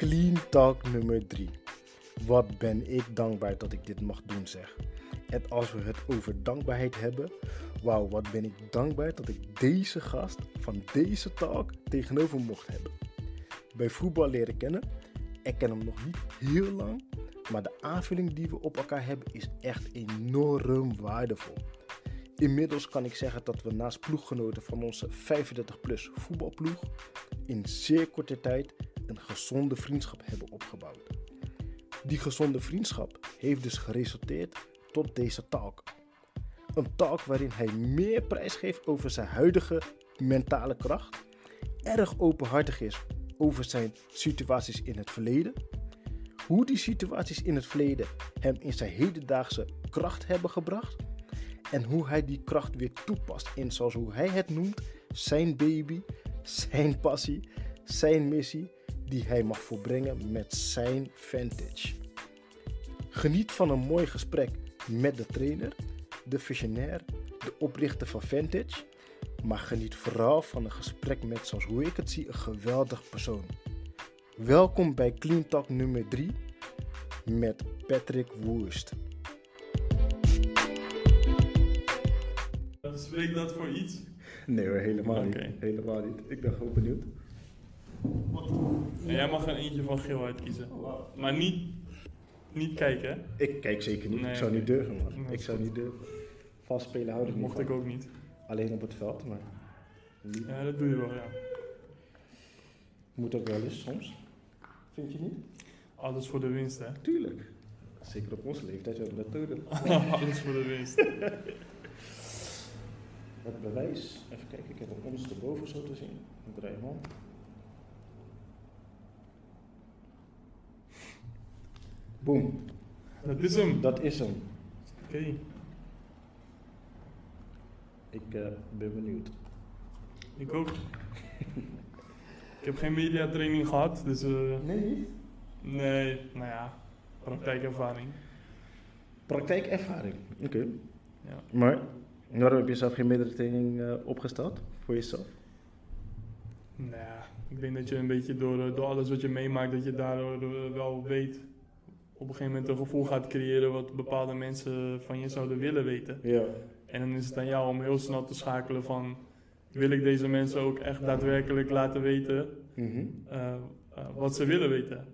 Clean Talk nummer 3. Wat ben ik dankbaar dat ik dit mag doen, zeg. En als we het over dankbaarheid hebben, wauw, wat ben ik dankbaar dat ik deze gast van deze talk tegenover mocht hebben. Bij voetbal leren kennen, ik ken hem nog niet heel lang, maar de aanvulling die we op elkaar hebben is echt enorm waardevol. Inmiddels kan ik zeggen dat we naast ploeggenoten van onze 35-plus voetbalploeg in zeer korte tijd een gezonde vriendschap hebben opgebouwd. Die gezonde vriendschap heeft dus geresulteerd tot deze talk. Een talk waarin hij meer prijs geeft over zijn huidige mentale kracht, erg openhartig is over zijn situaties in het verleden, hoe die situaties in het verleden hem in zijn hedendaagse kracht hebben gebracht en hoe hij die kracht weer toepast in, zoals hoe hij het noemt, zijn baby, zijn passie, zijn missie die hij mag volbrengen met zijn vintage. Geniet van een mooi gesprek met de trainer, de visionair, de oprichter van Vintage, maar geniet vooral van een gesprek met, zoals hoe ik het zie, een geweldig persoon. Welkom bij Clean Talk nummer 3 met Patrick Woest. Spreekt dat voor iets? Nee hoor, helemaal niet. Helemaal niet. Ik ben gewoon benieuwd. En jij mag er eentje van geel uitkiezen. Maar niet, niet kijken, hè? Ik kijk zeker niet. Nee, ik zou niet durven, man. Nee, ik zou niet durven. Vast spelen houden Dat mocht van. ik ook niet. Alleen op het veld, maar niet. Ja, dat doe je wel, ja. moet ook wel eens soms. Vind je niet? Alles voor de winst, hè? Tuurlijk. Zeker op onze leeftijd hebben we dat nodig. Alles voor de winst. Het bewijs, even kijken, ik heb hem ondersteboven zo te zien. Draai hem om. Boom, Dat is hem. dat is hem. Oké. Ik eh, ben benieuwd. Ik ook. ik heb geen mediatraining gehad, dus... eh, Nee, nee, nou ja. Praktijkervaring. Praktijkervaring. Oké. Ja. Maar waarom heb je zelf geen meditertraining eh opgesteld voor jezelf? Nou ik denk dat je een beetje door, door alles wat je meemaakt, dat je daardoor wel weet... op een gegeven moment een gevoel gaat creëren wat bepaalde mensen van je zouden willen weten. Ja. En dan is het aan jou om heel snel te schakelen van... wil ik deze mensen ook echt daadwerkelijk laten weten Mhm. eh, eh, wat ze willen weten?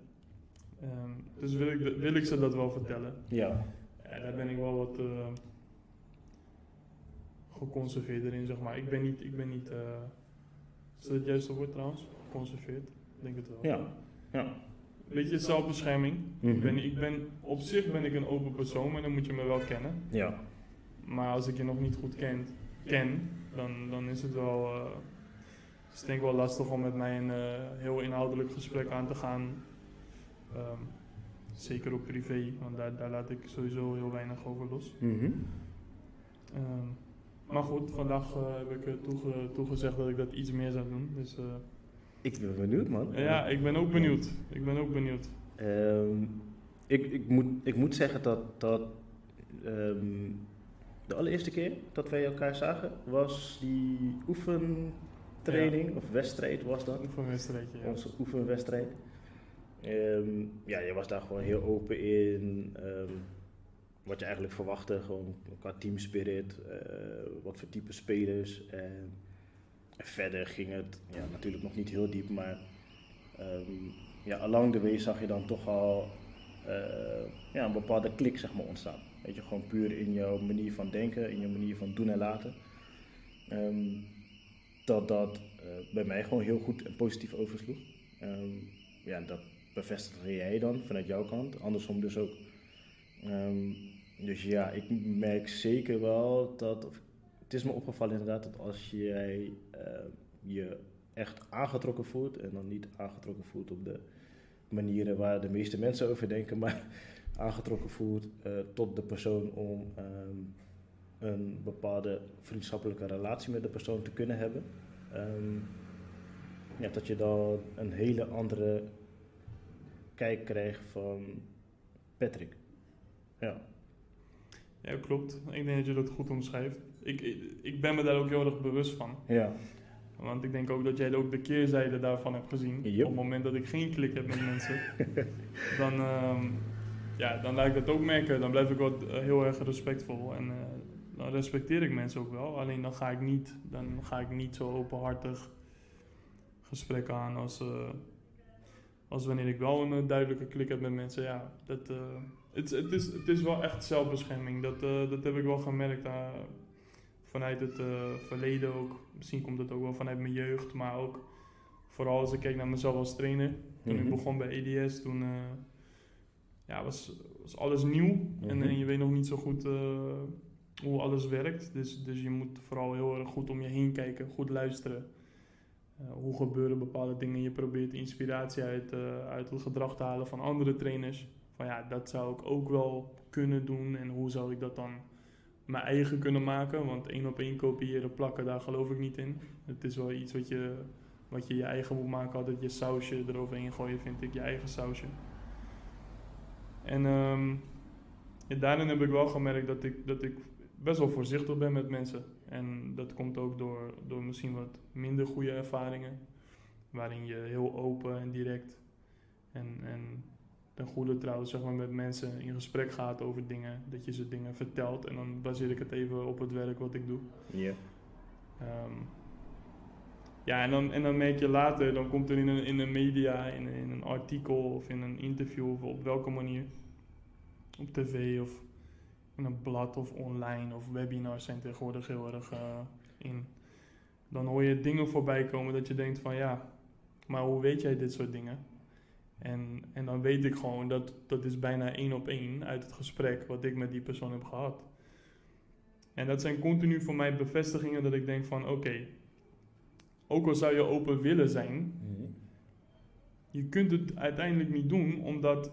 Ehm, dus wil ik, wil ik ze dat wel vertellen. Ja. Ja, daar ben ik wel wat eh geconserveerder in, zeg maar. Ik ben niet... Ik ben niet is dat het juiste woord trouwens? Geconserveerd? Ik denk het wel. Ja. Ja. Beetje zelfbescherming. Mhm. ik, ben, ik ben, op zich ben ik een open persoon, maar dan moet je me wel kennen. Ja. Maar als ik je nog niet goed kent, ken, dan, dan is het wel. is het denk ik wel lastig om met mij een eh, heel inhoudelijk gesprek aan te gaan. Ehm, zeker op privé, want daar, daar laat ik sowieso heel weinig over los. Mhm. Ehm, maar goed, vandaag eh, heb ik toege, toegezegd dat ik dat iets meer zou doen. Dus Ik ben benieuwd, man. ja, ik ben ook benieuwd. Ik ben ook benieuwd. Ehm, ik, ik, moet, ik moet zeggen dat, dat ehm, de allereerste keer dat wij elkaar zagen, was die oefentraining, of wedstrijd was dat. Voor een wedstrijdje. Ja. Onze oefenwedstrijd. Ehm, ja, je was daar gewoon heel open in. wat je eigenlijk verwachtte, gewoon qua teamspirit, eh wat voor type spelers. En verder ging het ja, natuurlijk nog niet heel diep, maar ehm, ja, along the way zag je dan toch al eh, ja, een bepaalde klik zeg maar, ontstaan. Weet je, gewoon puur in jouw manier van denken, in je manier van doen en laten. Ehm, dat dat eh, bij mij gewoon heel goed en positief oversloeg. Ehm, ja, dat bevestigde jij dan vanuit jouw kant, andersom dus ook. Dus ja, ik merk zeker wel dat, het is me opgevallen inderdaad, dat als jij eh, je echt aangetrokken voelt, en dan niet aangetrokken voelt op de manieren waar de meeste mensen over denken, maar aangetrokken voelt eh, tot de persoon om ehm, een bepaalde vriendschappelijke relatie met de persoon te kunnen hebben. Ehm, ja, dat je dan een hele andere kijk krijgt van Patrick. Ja. Ja, klopt. Ik denk dat je dat goed omschrijft. Ik, ik, ben me daar ook heel erg bewust van. Ja. Want ik denk ook dat jij ook de keerzijde daarvan hebt gezien. Yep. Op het moment dat ik geen klik heb met mensen, dan, ehm, ja, dan laat ik dat ook merken. Dan blijf ik wel eh, heel erg respectvol. En eh, dan respecteer ik mensen ook wel. Alleen dan ga ik niet, dan ga ik niet zo openhartig gesprekken aan als, eh, als wanneer ik wel een duidelijke klik heb met mensen. Ja, dat, het, het, is, het is wel echt zelfbescherming. Dat, dat heb ik wel gemerkt vanuit het eh, verleden ook. Misschien komt het ook wel vanuit mijn jeugd, maar ook vooral als ik kijk naar mezelf als trainer. Toen Mhm. ik begon bij EDS, toen eh, ja, was, was alles nieuw en, Mhm. en je weet nog niet zo goed eh, hoe alles werkt. Dus, dus je moet vooral heel erg goed om je heen kijken, goed luisteren. Hoe gebeuren bepaalde dingen? Je probeert inspiratie uit, uit het gedrag te halen van andere trainers. Van ja, dat zou ik ook wel kunnen doen en hoe zou ik dat dan mijn eigen kunnen maken? Want één op één kopiëren, plakken, daar geloof ik niet in. Het is wel iets wat je wat je je eigen moet maken, altijd je sausje eroverheen gooien, vind ik, je eigen sausje. En ja, daarin heb ik wel gemerkt dat ik, dat ik best wel voorzichtig ben met mensen. En dat komt ook door, door misschien wat minder goede ervaringen, waarin je heel open en direct en, en ten goede trouw zeg maar, met mensen in gesprek gaat over dingen, dat je ze dingen vertelt. En dan baseer ik het even op het werk wat ik doe. Ja. Ehm, ja, en dan, en dan merk je later, dan komt er in een, in de media, in, in een artikel of in een interview of op welke manier, op tv of in een blad of online of webinars zijn tegenwoordig heel erg eh, in. Dan hoor je dingen voorbij komen dat je denkt van ja, maar hoe weet jij dit soort dingen? En, en dan weet ik gewoon dat dat is bijna één op één uit het gesprek wat ik met die persoon heb gehad. En dat zijn continu voor mij bevestigingen dat ik denk van oké, ook al zou je open willen zijn, Mhm. je kunt het uiteindelijk niet doen omdat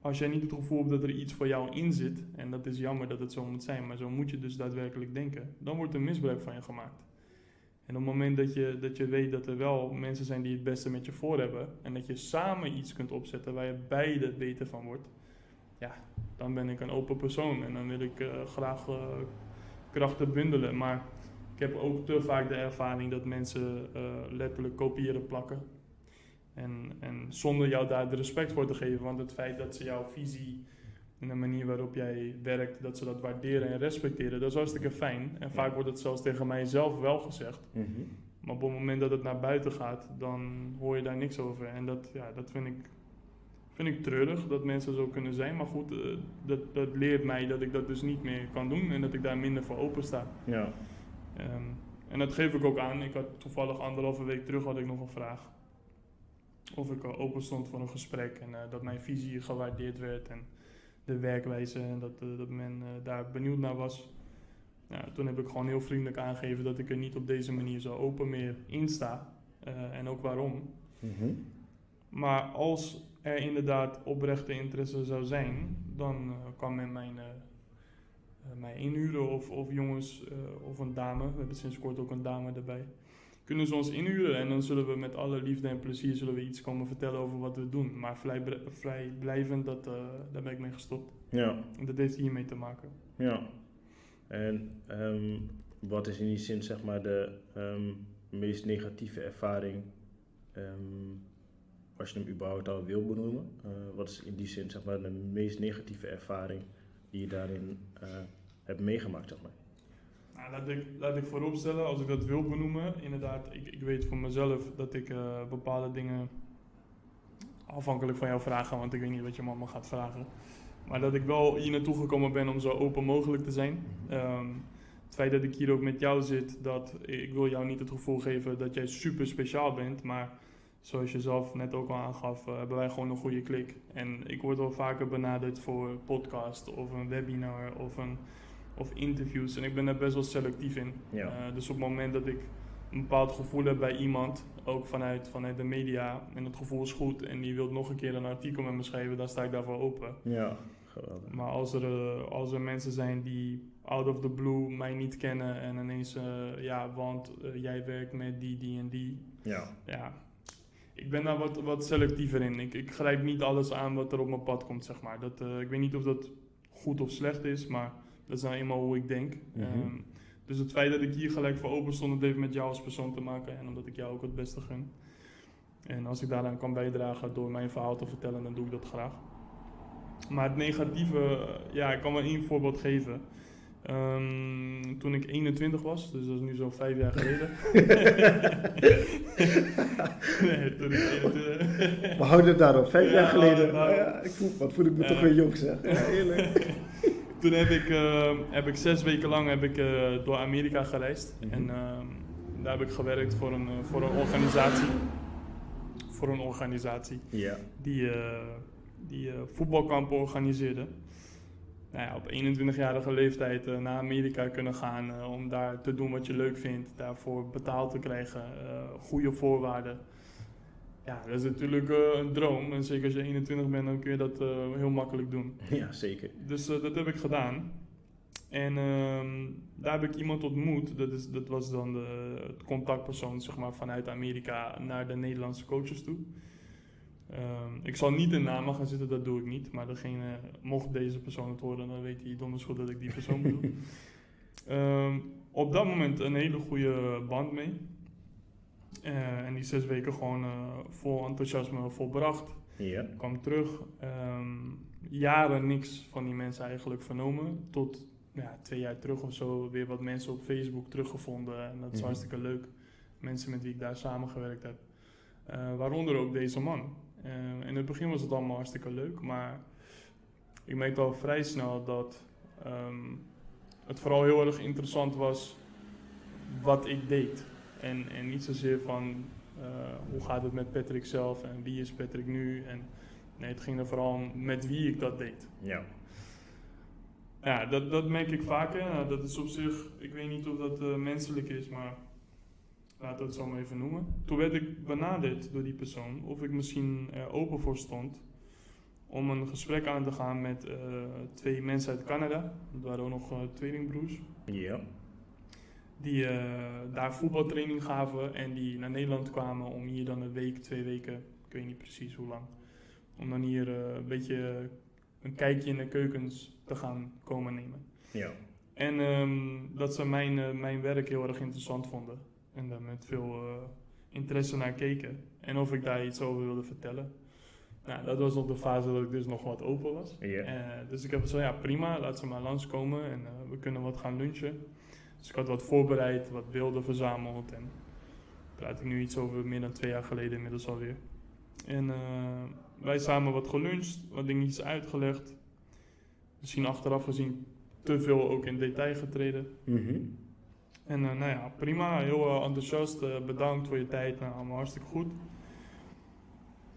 als jij niet het gevoel hebt dat er iets voor jou in zit, en dat is jammer dat het zo moet zijn, maar zo moet je dus daadwerkelijk denken, dan wordt er misbruik van je gemaakt. En op het moment dat je, dat je weet dat er wel mensen zijn die het beste met je voor hebben, en dat je samen iets kunt opzetten waar je beide beter van wordt, ja, dan ben ik een open persoon en dan wil ik eh, graag eh, krachten bundelen. Maar ik heb ook te vaak de ervaring dat mensen eh, letterlijk kopiëren plakken. En, en zonder jou daar de respect voor te geven, want het feit dat ze jouw visie en de manier waarop jij werkt, dat ze dat waarderen en respecteren, dat is hartstikke fijn. En vaak wordt het zelfs tegen mij zelf wel gezegd. Mhm. Maar op het moment dat het naar buiten gaat, dan hoor je daar niks over. En dat, ja, dat vind, ik, vind ik treurig dat mensen zo kunnen zijn. Maar goed, eh, dat, dat leert mij dat ik dat dus niet meer kan doen en dat ik daar minder voor open sta. Ja. Ehm, en dat geef ik ook aan. Ik had toevallig anderhalve week terug had ik nog een vraag. Of ik open stond voor een gesprek en eh, dat mijn visie gewaardeerd werd en de werkwijze en dat, eh, dat men eh, daar benieuwd naar was. Ja, toen heb ik gewoon heel vriendelijk aangegeven dat ik er niet op deze manier zo open meer in sta. Eh, en ook waarom. Mhm. Maar als er inderdaad oprechte interesse zou zijn, dan kan men mijn, mij inhuren of, of jongens of een dame. We hebben sinds kort ook een dame erbij. Kunnen ze ons inhuren en dan zullen we met alle liefde en plezier zullen we iets komen vertellen over wat we doen. Maar vrij, vrijblijvend, dat, eh, daar ben ik mee gestopt. Ja. En dat heeft hiermee te maken. Ja. En ehm, wat is in die zin zeg maar de ehm, meest negatieve ervaring, ehm, als je hem überhaupt al wil benoemen? Eh, wat is in die zin zeg maar de meest negatieve ervaring die je daarin eh, hebt meegemaakt zeg maar? Nou, laat, ik, laat ik vooropstellen, als ik dat wil benoemen, inderdaad, ik, ik weet voor mezelf dat ik eh, bepaalde dingen afhankelijk van jou vragen, want ik weet niet wat je allemaal gaat vragen. Maar dat ik wel hier naartoe gekomen ben om zo open mogelijk te zijn. Ehm, het feit dat ik hier ook met jou zit, dat ik wil jou niet het gevoel geven dat jij super speciaal bent, maar zoals je zelf net ook al aangaf, eh, hebben wij gewoon een goede klik. En ik word wel vaker benaderd voor podcast of een webinar of, een, of interviews en ik ben daar best wel selectief in. Ja. Eh, dus op het moment dat ik een bepaald gevoel heb bij iemand, ook vanuit, vanuit de media, en het gevoel is goed en die wil nog een keer een artikel met me schrijven, dan sta ik daarvoor open. Ja, geweldig. Maar als er, eh, als er mensen zijn die out of the blue mij niet kennen en ineens, eh, ja, want jij werkt met die, die en die, Ja. ja. Ik ben daar wat, wat selectiever in. Ik, ik grijp niet alles aan wat er op mijn pad komt, zeg maar. Dat, ik weet niet of dat goed of slecht is, maar dat is nou eenmaal hoe ik denk. Mhm. Ehm, Dus het feit dat ik hier gelijk voor open stond, dat heeft met jou als persoon te maken. En omdat ik jou ook het beste gun. En als ik daaraan kan bijdragen door mijn verhaal te vertellen, dan doe ik dat graag. Maar het negatieve, eh, ja, ik kan wel één voorbeeld geven. Ehm, toen ik 21 was, dus dat is nu zo'n vijf jaar geleden. nee, toen ik 21... We houden het daarop, vijf jaar geleden. Nou, ja, ik voel, wat voel ik me toch weer jong zeg. Ja, eerlijk. toen heb ik, uh, heb ik zes weken lang heb ik, uh, door Amerika gereisd. Mm -hmm. En uh, daar heb ik gewerkt voor een, voor een organisatie. Voor een organisatie. Die, die voetbalkampen organiseerde nou ja, op 21-jarige leeftijd uh, naar Amerika kunnen gaan uh, om daar te doen wat je leuk vindt, daarvoor betaald te krijgen, uh, goede voorwaarden. Ja, dat is natuurlijk een droom. En zeker als je 21 bent, dan kun je dat heel makkelijk doen. Ja, zeker. Dus dat heb ik gedaan. En ehm, daar heb ik iemand ontmoet. Dat, is, dat was dan de contactpersoon zeg maar, vanuit Amerika naar de Nederlandse coaches toe. Um, ik zal niet in namen gaan zitten, dat doe ik niet. Maar degene, mocht deze persoon het horen, dan weet hij donders goed dat ik die persoon bedoel. um, op dat moment een hele goede band mee. Uh, en die zes weken gewoon uh, vol enthousiasme volbracht. Ja. Kwam terug. Um, jaren niks van die mensen eigenlijk vernomen. Tot ja, twee jaar terug of zo weer wat mensen op Facebook teruggevonden. En dat is mm -hmm. hartstikke leuk. Mensen met wie ik daar samengewerkt heb. Uh, waaronder ook deze man. Uh, in het begin was het allemaal hartstikke leuk, maar ik merkte al vrij snel dat um, het vooral heel erg interessant was wat ik deed. En, en niet zozeer van uh, hoe gaat het met Patrick zelf en wie is Patrick nu. En, nee, het ging er vooral om met wie ik dat deed. Ja. Ja, dat, dat merk ik vaker. Nou, dat is op zich, ik weet niet of dat uh, menselijk is, maar laten we het zo maar even noemen. Toen werd ik benaderd door die persoon of ik misschien er open voor stond om een gesprek aan te gaan met uh, twee mensen uit Canada. Dat waren ook nog uh, tweelingbroers. Ja. Die uh, daar voetbaltraining gaven en die naar Nederland kwamen om hier dan een week, twee weken, ik weet niet precies hoe lang, om dan hier een beetje een kijkje in de keukens te gaan komen nemen. Ja. En um, dat ze mijn, mijn werk heel erg interessant vonden. En daar met veel uh, interesse naar keken. En of ik daar iets over wilde vertellen. Nou, dat was nog de fase dat ik dus nog wat open was. Yeah. Uh, dus ik heb gezegd, ja prima, laat ze maar langskomen en we kunnen wat gaan lunchen. Dus ik had wat voorbereid, wat beelden verzameld en praat ik nu iets over meer dan twee jaar geleden inmiddels alweer. En wij samen wat geluncht, wat dingetjes uitgelegd. Misschien achteraf gezien te veel ook in detail getreden. Mm -hmm. En uh, nou ja, prima, heel uh, enthousiast, bedankt voor je tijd, nou, allemaal hartstikke goed.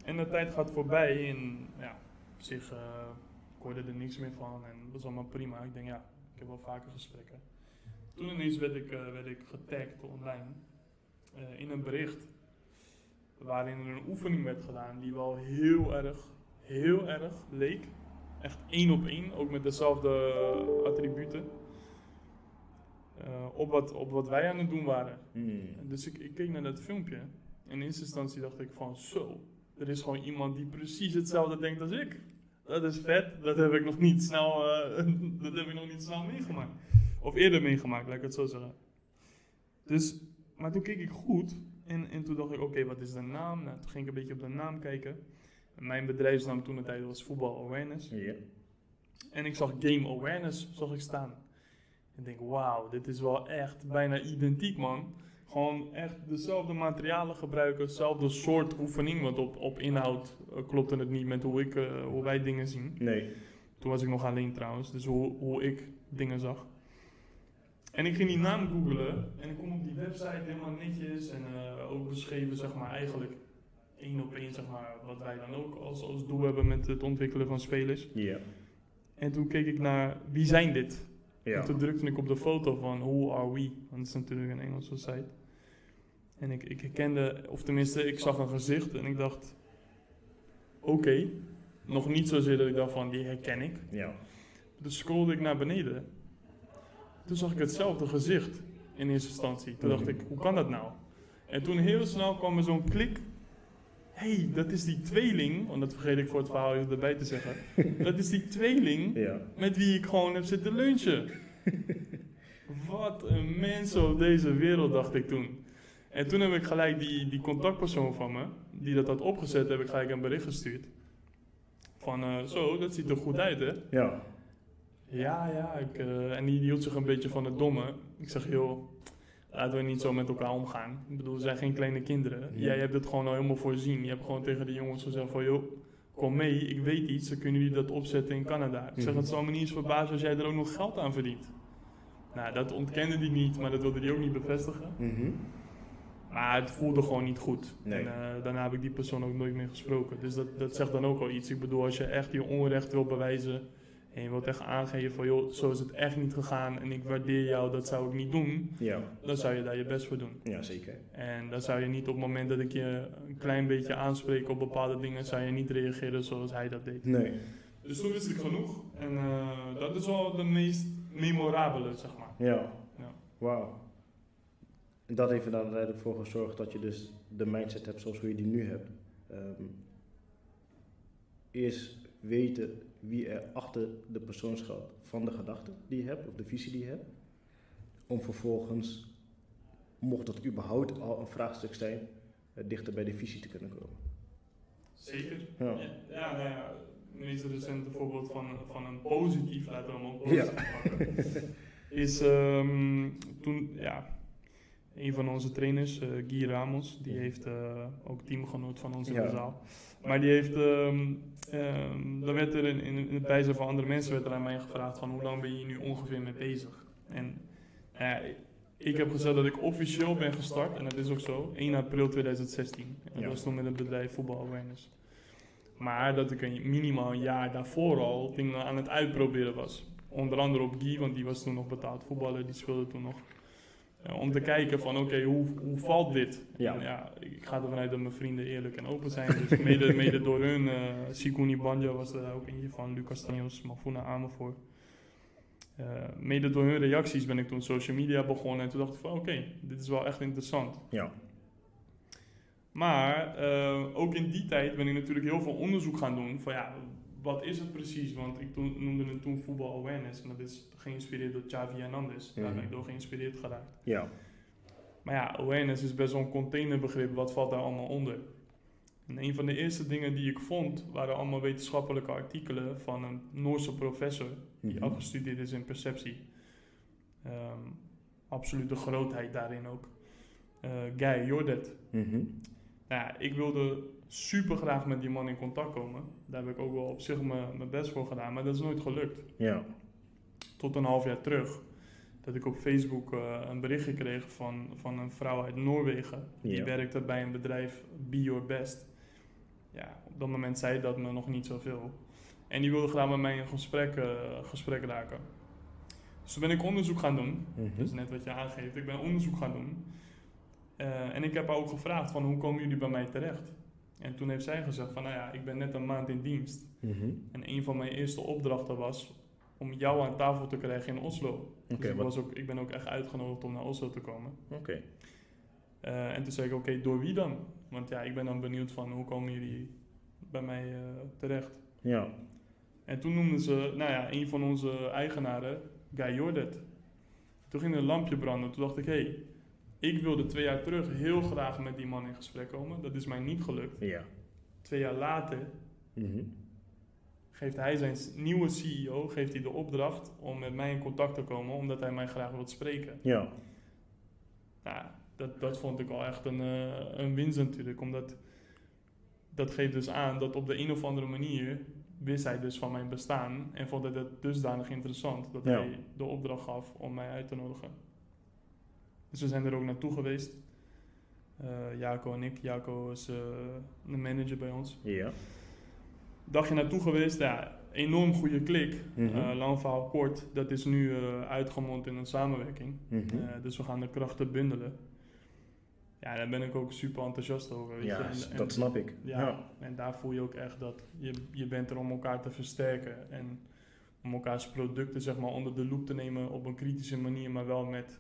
En de tijd gaat voorbij en ja, op zich, ik hoorde er niks meer van en dat was allemaal prima. Ik denk ja, ik heb wel vaker gesprekken. Toen ineens werd ik, werd ik getagd online in een bericht waarin er een oefening werd gedaan die wel heel erg, heel erg leek. Echt één op één, ook met dezelfde attributen. Uh, op, wat, op wat wij aan het doen waren. Mm. Dus ik, ik keek naar dat filmpje. En in eerste instantie dacht ik van zo, er is gewoon iemand die precies hetzelfde denkt als ik. Dat is vet, dat heb ik nog niet snel, uh, dat heb ik nog niet snel meegemaakt. Of eerder meegemaakt, laat ik het zo zeggen. Dus, maar toen keek ik goed en, en toen dacht ik, oké, okay, wat is de naam? Nou, toen ging ik een beetje op de naam kijken. En mijn bedrijfsnaam toen de tijd was Voetbal Awareness. Yeah. En ik zag Game Awareness, zag ik staan. En denk, wauw, dit is wel echt bijna identiek, man. Gewoon echt dezelfde materialen gebruiken, hetzelfde soort oefening. Want op, op inhoud uh, klopte het niet met hoe, ik, uh, hoe wij dingen zien. Nee. Toen was ik nog alleen trouwens, dus hoe, hoe ik dingen zag. En ik ging die naam googlen en ik kom op die website helemaal netjes en uh, ook beschreven, zeg maar, eigenlijk één op één, zeg maar, wat wij dan ook als, als doel hebben met het ontwikkelen van spelers. Ja. Yeah. En toen keek ik naar, wie zijn dit? Ja. En toen drukte ik op de foto van Who Are We? Want het is natuurlijk een Engelse site. En ik, ik herkende, of tenminste, ik zag een gezicht en ik dacht: Oké, okay. nog niet zozeer dat ik dacht van die herken ik. Ja. Dus scrollde ik naar beneden. Toen zag ik hetzelfde gezicht in eerste instantie. Toen dacht ik: Hoe kan dat nou? En toen heel snel kwam er zo'n klik. Hé, hey, dat is die tweeling, want dat vergeet ik voor het verhaal even erbij te zeggen. dat is die tweeling ja. met wie ik gewoon heb zitten lunchen. Wat een mensen op deze wereld, dacht ik toen. En toen heb ik gelijk die, die contactpersoon van me, die dat had opgezet, heb ik gelijk een bericht gestuurd. Van, eh, zo, dat ziet er goed uit, hè? Ja. Ja, ja. Ik, eh, en die hield zich een beetje van het domme. Ik zeg, joh, laten we niet zo met elkaar omgaan. Ik bedoel, we zijn geen kleine kinderen. Jij hebt het gewoon al helemaal voorzien. Je hebt gewoon tegen de jongens gezegd van, joh, kom mee, ik weet iets, dan kunnen jullie dat opzetten in Canada. Ik zeg, Mhm. het zal me niet eens verbazen als jij er ook nog geld aan verdient. Nou, dat ontkende hij niet, maar dat wilde hij ook niet bevestigen. Mhm. Maar het voelde gewoon niet goed. Nee. En eh, daarna heb ik die persoon ook nooit meer gesproken. Dus dat, dat zegt dan ook al iets. Ik bedoel, als je echt je onrecht wil bewijzen en je wilt echt aangeven van joh, zo is het echt niet gegaan en ik waardeer jou, dat zou ik niet doen, Ja. dan zou je daar je best voor doen. Ja, zeker. En dan zou je niet op het moment dat ik je een klein beetje aanspreek op bepaalde dingen, zou je niet reageren zoals hij dat deed. Nee. Dus toen wist ik genoeg. En eh, dat is wel de meest memorabele, zeg maar. Ja. Ja. Wauw. Dat heeft er dan uiteindelijk voor gezorgd dat je dus de mindset hebt zoals hoe je die nu hebt. Ehm eerst weten wie er achter de persoon schuilt van de gedachte die je hebt of de visie die je hebt. Om vervolgens, mocht dat überhaupt al een vraagstuk zijn, eh, dichter bij de visie te kunnen komen. Zeker. Ja. Ja, ja, nou ja, het meest recente voorbeeld van, van een positief, laten we hem ook positief pakken, is ehm, toen, ja, een van onze trainers, eh, Guy Ramos, die heeft eh, ook teamgenoot van ons in Ja. de zaal. Maar die heeft, ehm ehm, dan werd er in, in, in het bijzijn van andere mensen werd er aan mij gevraagd van hoe lang ben je nu ongeveer mee bezig? En ja, ik heb gezegd dat ik officieel ben gestart, en dat is ook zo, 1 april 2016. En dat Ja. was toen met het bedrijf Voetbal Awareness. Maar dat ik een, minimaal een jaar daarvoor al dingen aan het uitproberen was. Onder andere op Guy, want die was toen nog betaald voetballer, die speelde toen nog. Eh, om te kijken van oké, hoe, hoe valt dit? Ja. En ja, ik ga ervan uit dat mijn vrienden eerlijk en open zijn. Dus mede, mede door hun, eh Sikuni Banja was er ook eentje van, Lucas Tanjos, Mafuna Amervoort. Eh mede door hun reacties ben ik toen social media begonnen en toen dacht ik van oké, dit is wel echt interessant. Ja. Maar ook in die tijd ben ik natuurlijk heel veel onderzoek gaan doen van ja, wat is het precies? Want ik noemde het toen voetbal awareness en dat is geïnspireerd door Xavi Hernandez. Daar Mhm. ben ik door geïnspireerd geraakt. Ja. Maar ja, awareness is best wel een containerbegrip. Wat valt daar allemaal onder? En een van de eerste dingen die ik vond, waren allemaal wetenschappelijke artikelen van een Noorse professor die Mhm. afgestudeerd is in perceptie. Ehm absolute grootheid daarin ook. Eh, Guy Jordet. Mhm. Nou ja, ik wilde super graag met die man in contact komen. Daar heb ik ook wel op zich mijn mijn best voor gedaan, maar dat is nooit gelukt. Ja. Tot een half jaar terug. Dat ik op Facebook eh, een berichtje kreeg van, van een vrouw uit Noorwegen. Die werkte bij een bedrijf Be Your Best. Ja, op dat moment zei dat me nog niet zoveel. En die wilde graag met mij in gesprek, eh, gesprek raken. Dus toen ben ik onderzoek gaan doen. Mhm. Dat is net wat je aangeeft. Ik ben onderzoek gaan doen. Eh, en ik heb haar ook gevraagd van hoe komen jullie bij mij terecht? En toen heeft zij gezegd van nou ja, ik ben net een maand in dienst. Mhm. En een van mijn eerste opdrachten was om jou aan tafel te krijgen in Oslo. Dus ik, was ook, ik ben ook echt uitgenodigd om naar Oslo te komen. Oké. Eh, en toen zei ik, oké, door wie dan? Want ja, ik ben dan benieuwd van hoe komen jullie bij mij eh, terecht? Ja. En toen noemden ze, nou ja, een van onze eigenaren, Guy Jordet. Toen ging er een lampje branden. Toen dacht ik, hé, hey, ik wilde twee jaar terug heel graag met die man in gesprek komen. Dat is mij niet gelukt. Ja. Twee jaar later Mhm. geeft hij zijn nieuwe CEO geeft hij de opdracht om met mij in contact te komen, omdat hij mij graag wil spreken. Ja. Nou, dat, dat vond ik wel echt een, eh, een winst natuurlijk, omdat dat geeft dus aan dat op de een of andere manier wist hij dus van mijn bestaan en vond hij dat dusdanig interessant dat Ja. hij de opdracht gaf om mij uit te nodigen. Dus we zijn er ook naartoe geweest. Eh Jaco en ik. Jaco is eh, de manager bij ons. Ja. dagje naartoe geweest. Ja, enorm goede klik. Lang verhaal kort. Dat is nu uitgemond in een samenwerking. Mhm. Dus we gaan de krachten bundelen. Ja, daar ben ik ook super enthousiast over. Weet ja, je. En- en- dat snap ik. ja, Ja. en daar voel je ook echt dat je, je bent er om elkaar te versterken. En om elkaars producten zeg maar, onder de loep te nemen op een kritische manier. Maar wel met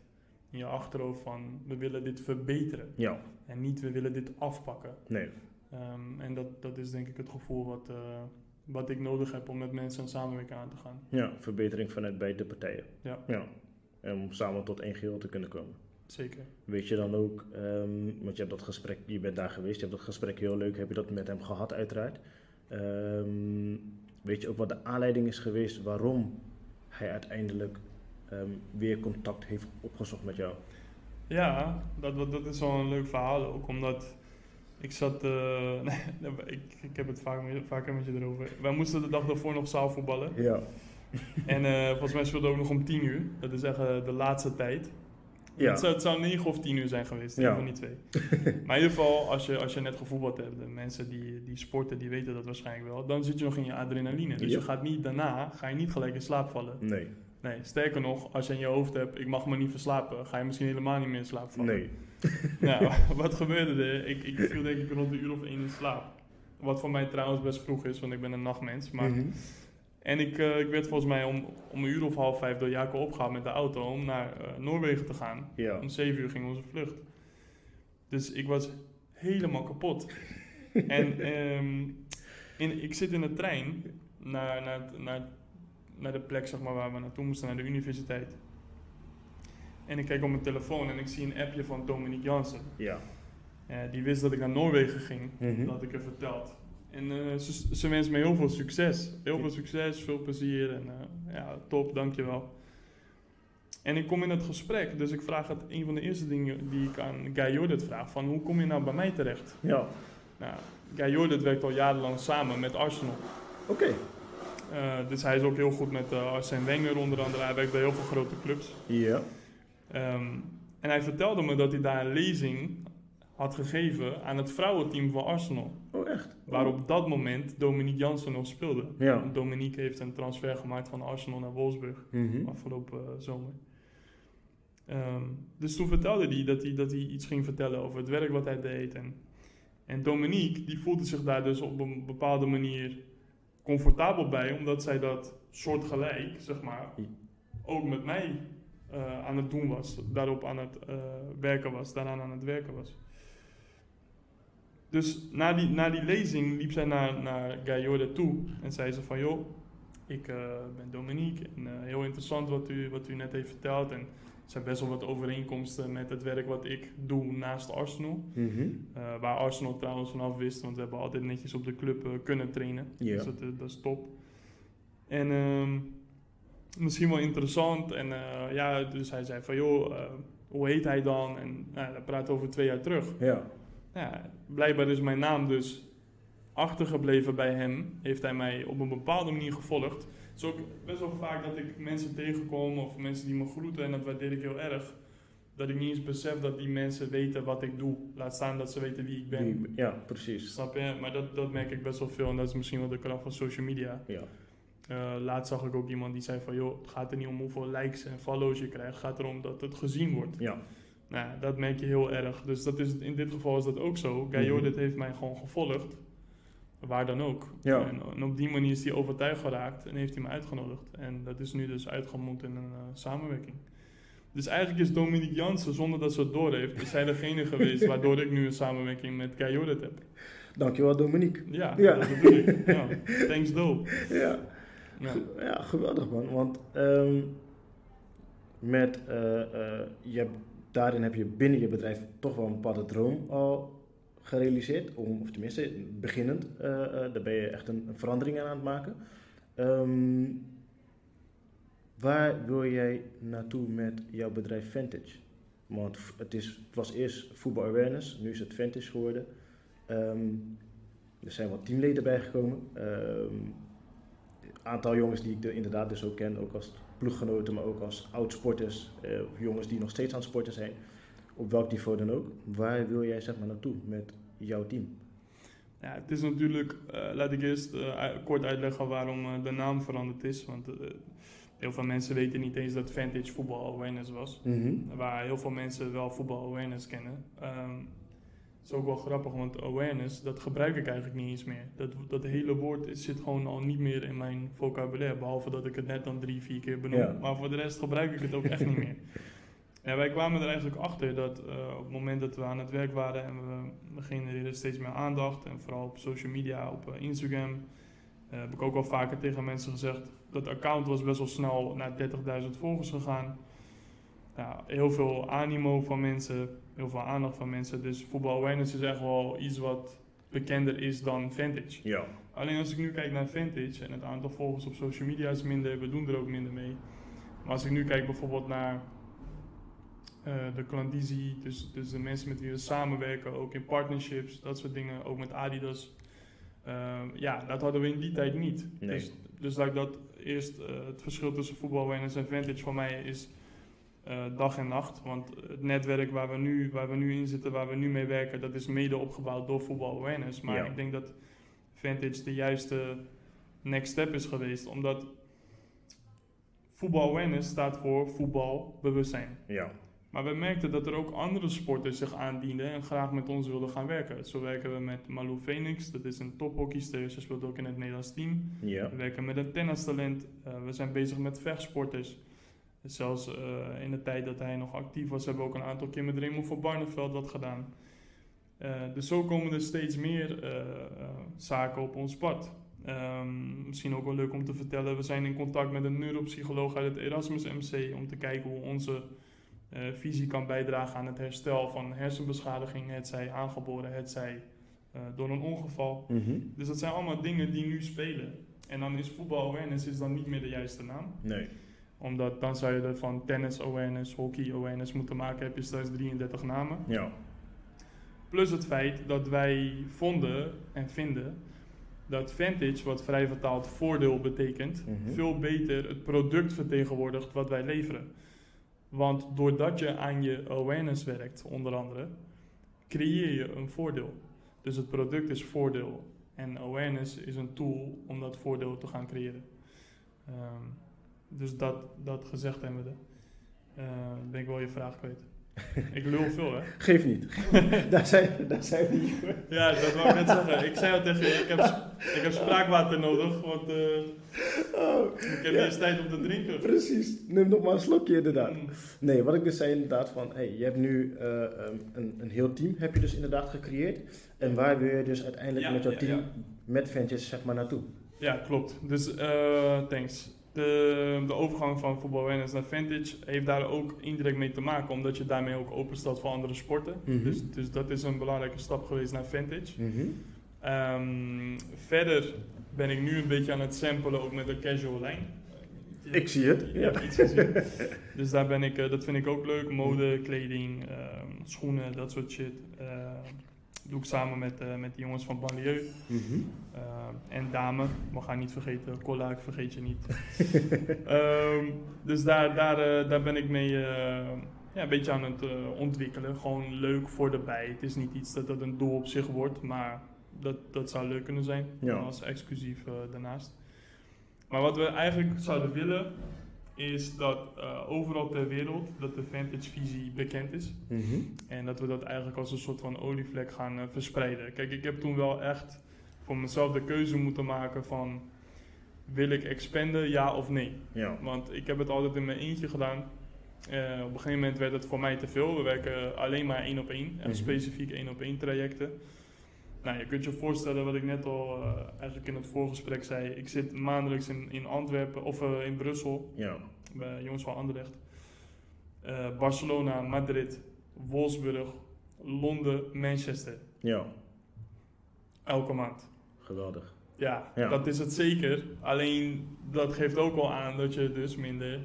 in je achterhoofd van we willen dit verbeteren. Ja. En niet we willen dit afpakken. Nee. Ehm, en dat, dat is denk ik het gevoel wat, eh, wat ik nodig heb om met mensen een samenwerking aan te gaan. Ja, verbetering vanuit beide partijen. Ja. ja. En om samen tot één geheel te kunnen komen. Zeker. Weet je dan ook, ehm, want je hebt dat gesprek, je bent daar geweest, je hebt dat gesprek heel leuk, heb je dat met hem gehad uiteraard. Ehm, weet je ook wat de aanleiding is geweest waarom hij uiteindelijk ehm, weer contact heeft opgezocht met jou? Ja, dat, dat, is wel een leuk verhaal ook, omdat ik zat, eh, ik, ik heb het vaak, vaker met je erover. Wij moesten de dag daarvoor nog zaalvoetballen. Ja. En eh, volgens mij speelde ook nog om 10 uur. Dat is echt eh, de laatste tijd. Ja. Het, zou, het zou 9 of 10 uur zijn geweest, Ja. van die twee. maar in ieder geval, als je, als je net gevoetbald hebt, de mensen die, die sporten, die weten dat waarschijnlijk wel. Dan zit je nog in je adrenaline. Dus Ja. je gaat niet daarna, ga je niet gelijk in slaap vallen. Nee, Nee, sterker nog, als je in je hoofd hebt, ik mag me niet verslapen, ga je misschien helemaal niet meer in slaap vallen. nee. Nou, wat gebeurde er? Ik, ik viel denk ik rond een uur of één in slaap. Wat voor mij trouwens best vroeg is, want ik ben een nachtmens. Maar, Mhm. En ik, eh, ik werd volgens mij om, om een uur of half vijf door Jaco opgehaald met de auto om naar eh, Noorwegen te gaan. Ja. Om zeven uur ging onze vlucht. Dus ik was helemaal kapot. en ehm, in, ik zit in de trein naar, naar, naar, naar de plek zeg maar, waar we naartoe moesten, naar de universiteit. En ik kijk op mijn telefoon en ik zie een appje van Dominique Jansen. Ja. Eh, die wist dat ik naar Noorwegen ging. Mhm. Dat had ik er verteld. En eh, ze, ze wenst me heel veel succes. Heel veel succes, veel plezier. En eh, ja, top, dankjewel. En ik kom in het gesprek, dus ik vraag het, een van de eerste dingen die ik aan Guy Jordet vraag, van hoe kom je nou bij mij terecht? Ja. Nou, Guy Jordet werkt al jarenlang samen met Arsenal. Oké. Dus hij is ook heel goed met uh, Arsène Wenger onder andere. Hij werkt bij heel veel grote clubs. Ja. Ehm, en hij vertelde me dat hij daar een lezing had gegeven aan het vrouwenteam van Arsenal. Oh, echt? Waar op dat moment Dominique Jansen nog speelde. Ja. Dominique heeft een transfer gemaakt van Arsenal naar Wolfsburg Mhm. afgelopen eh, zomer. Ehm, dus toen vertelde hij dat, hij dat hij iets ging vertellen over het werk wat hij deed. En, en Dominique die voelde zich daar dus op een bepaalde manier comfortabel bij, omdat zij dat soortgelijk, zeg maar, ook met mij eh, aan het doen was. Daarop aan het eh, werken was, daaraan aan het werken was. Dus na die, na die lezing liep zij naar, naar toe en zei ze van joh, ik eh, ben Dominique en heel interessant wat u, wat u net heeft verteld. En zijn best wel wat overeenkomsten met het werk wat ik doe naast Arsenal. Mhm. Eh, waar Arsenal trouwens vanaf wist, want we hebben altijd netjes op de club eh, kunnen trainen. Dus dat, eh, dat is top. En ehm, misschien wel interessant. En ja, dus hij zei van joh, hoe heet hij dan? En nou, dat praat over twee jaar terug. Ja. Ja, blijkbaar is mijn naam dus achtergebleven bij hem. Heeft hij mij op een bepaalde manier gevolgd. Het is ook best wel vaak dat ik mensen tegenkom of mensen die me groeten en dat waardeer ik heel erg. Dat ik niet eens besef dat die mensen weten wat ik doe. Laat staan dat ze weten wie ik ben. Ja, precies. Snap je? Maar dat, dat merk ik best wel veel en dat is misschien wel de kracht van social media. Ja. Eh, laatst zag ik ook iemand die zei van joh, het gaat er niet om hoeveel likes en follows je krijgt. Het gaat erom dat het gezien wordt. Ja. Nou, dat merk je heel erg. Dus dat is, in dit geval is dat ook zo. Guy Mhm. Jordan heeft mij gewoon gevolgd. Waar dan ook. Ja. En, en op die manier is hij overtuigd geraakt en heeft hij me uitgenodigd. En dat is nu dus uitgemond in een eh, samenwerking. Dus eigenlijk is Dominique Jansen, zonder dat ze het door heeft, is hij degene geweest waardoor ik nu een samenwerking met Jordan heb. Dankjewel, Dominique. Ja, Ja. dat bedoel ik. Ja. Thanks dope. Ja. Ja. Ja, geweldig man. Want ehm, met, eh, eh, je hebt, daarin heb je binnen je bedrijf toch wel een bepaalde droom al gerealiseerd. Om, of tenminste, beginnend. eh, eh, daar ben je echt een, een verandering aan aan het maken. Ehm, waar wil jij naartoe met jouw bedrijf Vantage? Want het, is, het was eerst voetbal awareness, nu is het Vantage geworden. Ehm, er zijn wat teamleden bijgekomen. Ehm, aantal jongens die ik er inderdaad dus ook ken, ook als ploeggenoten, maar ook als oud-sporters, of jongens die nog steeds aan het sporten zijn, op welk niveau dan ook. Waar wil jij zeg maar naartoe met jouw team? Ja, het is natuurlijk, eh, laat ik eerst eh, kort uitleggen waarom eh, de naam veranderd is. Want heel veel mensen weten niet eens dat Vantage Voetbal Awareness was. Waar heel veel mensen wel voetbal awareness kennen. Ehm, het is ook wel grappig, want awareness, dat gebruik ik eigenlijk niet eens meer. Dat, dat hele woord zit gewoon al niet meer in mijn vocabulaire. Behalve dat ik het net dan drie, vier keer benoem. Ja. Maar voor de rest gebruik ik het ook echt niet meer. En wij kwamen er eigenlijk achter dat eh, op het moment dat we aan het werk waren en we, we genereerden steeds meer aandacht. En vooral op social media, op eh, Instagram. eh, heb ik ook al vaker tegen mensen gezegd. Dat account was best wel snel naar 30.000 volgers gegaan. ja, heel veel animo van mensen, heel veel aandacht van mensen. Dus voetbal awareness is echt wel iets wat bekender is dan vintage. Ja. Alleen als ik nu kijk naar vintage en het aantal volgers op social media is minder, we doen er ook minder mee. Maar als ik nu kijk bijvoorbeeld naar de klandizie, dus, dus de mensen met wie we samenwerken, ook in partnerships, dat soort dingen, ook met Adidas. Ehm, ja, dat hadden we in die tijd niet. Nee. Dus, dus dat ik dat eerst, eh, het verschil tussen voetbal awareness en vintage voor mij is eh, dag en nacht. Want het netwerk waar we, nu, waar we nu in zitten, waar we nu mee werken, dat is mede opgebouwd door voetbal awareness. Maar Ja. ik denk dat vintage de juiste next step is geweest, omdat voetbal awareness staat voor voetbalbewustzijn. Ja. Maar we merkten dat er ook andere sporters zich aandienden en graag met ons wilden gaan werken. Zo werken we met Malou Phoenix, dat is een tophockeyster, ze speelt ook in het Nederlands team. Ja. We werken met een tennistalent, Eh, we zijn bezig met vechtsporters. Zelfs eh, in de tijd dat hij nog actief was, hebben we ook een aantal keer met Raymond van Barneveld wat gedaan. Eh, dus zo komen er steeds meer zaken op ons pad. Ehm, misschien ook wel leuk om te vertellen, we zijn in contact met een neuropsycholoog uit het Erasmus MC om te kijken hoe onze eh, visie kan bijdragen aan het herstel van hersenbeschadiging, het zij aangeboren, het zij eh, door een ongeval. Mhm. Dus dat zijn allemaal dingen die nu spelen. En dan is voetbal awareness is dan niet meer de juiste naam. Nee. Omdat dan zou je er van tennis awareness, hockey awareness moeten maken, heb je straks 33 namen. Ja. Plus het feit dat wij vonden en vinden dat vintage, wat vrij vertaald voordeel betekent, Mhm. veel beter het product vertegenwoordigt wat wij leveren. Want doordat je aan je awareness werkt, onder andere, creëer je een voordeel. Dus het product is voordeel. En awareness is een tool om dat voordeel te gaan creëren. Ehm, dus dat, dat gezegd hebben we. Uh, ben ik wel je vraag kwijt. ik lul veel, hè? Geef niet. daar, zijn, daar zijn we hier voor. Ja, dat wou ik net zeggen. Ik zei al tegen je, ik heb, ik heb spraakwater nodig, want eh, Oh, ik heb Ja. eerst tijd om te drinken. precies. Neem nog maar een slokje inderdaad. Mm. Nee, wat ik dus zei inderdaad van, hey, je hebt nu eh, ehm, een, een heel team heb je dus inderdaad gecreëerd. En waar wil je dus uiteindelijk Ja, met jouw ja, team, met Ventures, zeg maar, naartoe? Ja, klopt. Dus eh, thanks. De, de overgang van voetbal awareness naar vintage heeft daar ook indirect mee te maken, omdat je daarmee ook openstelt voor andere sporten. Mhm. Dus, dus dat is een belangrijke stap geweest naar vintage. Mhm. Ehm, verder ben ik nu een beetje aan het samplen, ook met de casual lijn. Ik zie het. Je Ja. iets gezien. dus daar ben ik, eh, dat vind ik ook leuk. Mode, kleding, ehm, schoenen, dat soort shit. Eh, doe ik samen met, eh, met de jongens van Banlieue. Mhm. Eh, en dame, we gaan niet vergeten, Cola, ik vergeet je niet. Ehm, dus daar, daar, eh, daar ben ik mee ja, een beetje aan het ontwikkelen. Gewoon leuk voor de bij. Het is niet iets dat, dat een doel op zich wordt, maar dat, dat zou leuk kunnen zijn. Ja. Als exclusief daarnaast. Maar wat we eigenlijk zouden willen, is dat eh, overal ter wereld dat de vintage visie bekend is. Mhm. En dat we dat eigenlijk als een soort van olievlek gaan eh, verspreiden. Kijk, ik heb toen wel echt voor mezelf de keuze moeten maken van... Wil ik expanden, ja of nee? Ja. Want ik heb het altijd in mijn eentje gedaan. Eh, op een gegeven moment werd het voor mij te veel. We werken alleen maar één op één. Echt Mhm. specifiek één op één trajecten. Nou, je kunt je voorstellen wat ik net al eh, eigenlijk in het voorgesprek zei. Ik zit maandelijks in, in Antwerpen of eh, in Brussel Ja. bij jongens van Anderlecht. Eh, Barcelona, Madrid, Wolfsburg, Londen, Manchester. Ja. Elke maand. Geweldig. Ja, Ja. dat is het zeker. Alleen dat geeft ook al aan dat je dus minder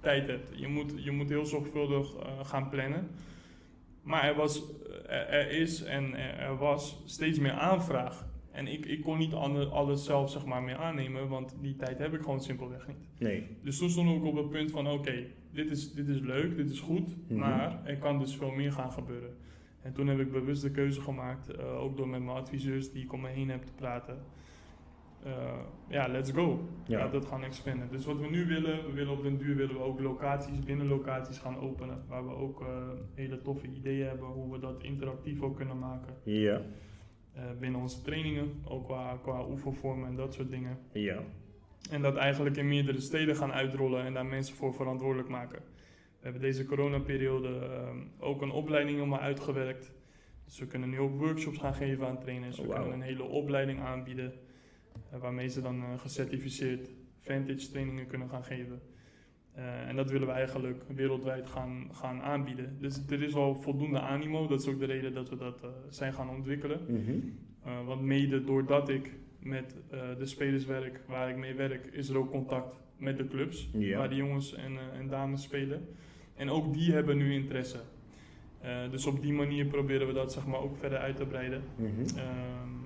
tijd hebt. Je moet, je moet heel zorgvuldig gaan plannen. Maar er, was, er, is en er, was steeds meer aanvraag. En ik, ik kon niet alle- alles zelf zeg maar, meer aannemen, want die tijd heb ik gewoon simpelweg niet. Nee. Dus toen stond ik op het punt van: oké, dit, is, dit is leuk, dit is goed, Mhm. maar er kan dus veel meer gaan gebeuren. En toen heb ik bewust de keuze gemaakt, eh, ook door met mijn adviseurs die ik om me heen heb te praten. Eh, ja, let's go. Ja. Dat gaan expanden. Dus wat we nu willen, we willen op den duur willen we ook locaties, binnenlocaties gaan openen. Waar we ook eh, hele toffe ideeën hebben hoe we dat interactief ook kunnen maken. Ja. Eh, binnen onze trainingen, ook qua, qua oefenvormen en dat soort dingen. Ja. En dat eigenlijk in meerdere steden gaan uitrollen en daar mensen voor verantwoordelijk maken. We hebben deze coronaperiode ehm, ook een opleiding helemaal uitgewerkt. Dus we kunnen nu ook workshops gaan geven aan trainers. We kunnen een hele opleiding aanbieden. Eh, waarmee ze dan eh, gecertificeerd vintage trainingen kunnen gaan geven. Eh, en dat willen we eigenlijk wereldwijd gaan, gaan aanbieden. Dus er is al voldoende animo. Dat is ook de reden dat we dat zijn gaan ontwikkelen. Mhm. want mede doordat ik met de spelers werk waar ik mee werk, is er ook contact met de clubs waar de jongens en, en dames spelen. En ook die hebben nu interesse. dus op die manier proberen we dat zeg maar, ook verder uit te breiden. Mhm. Ehm,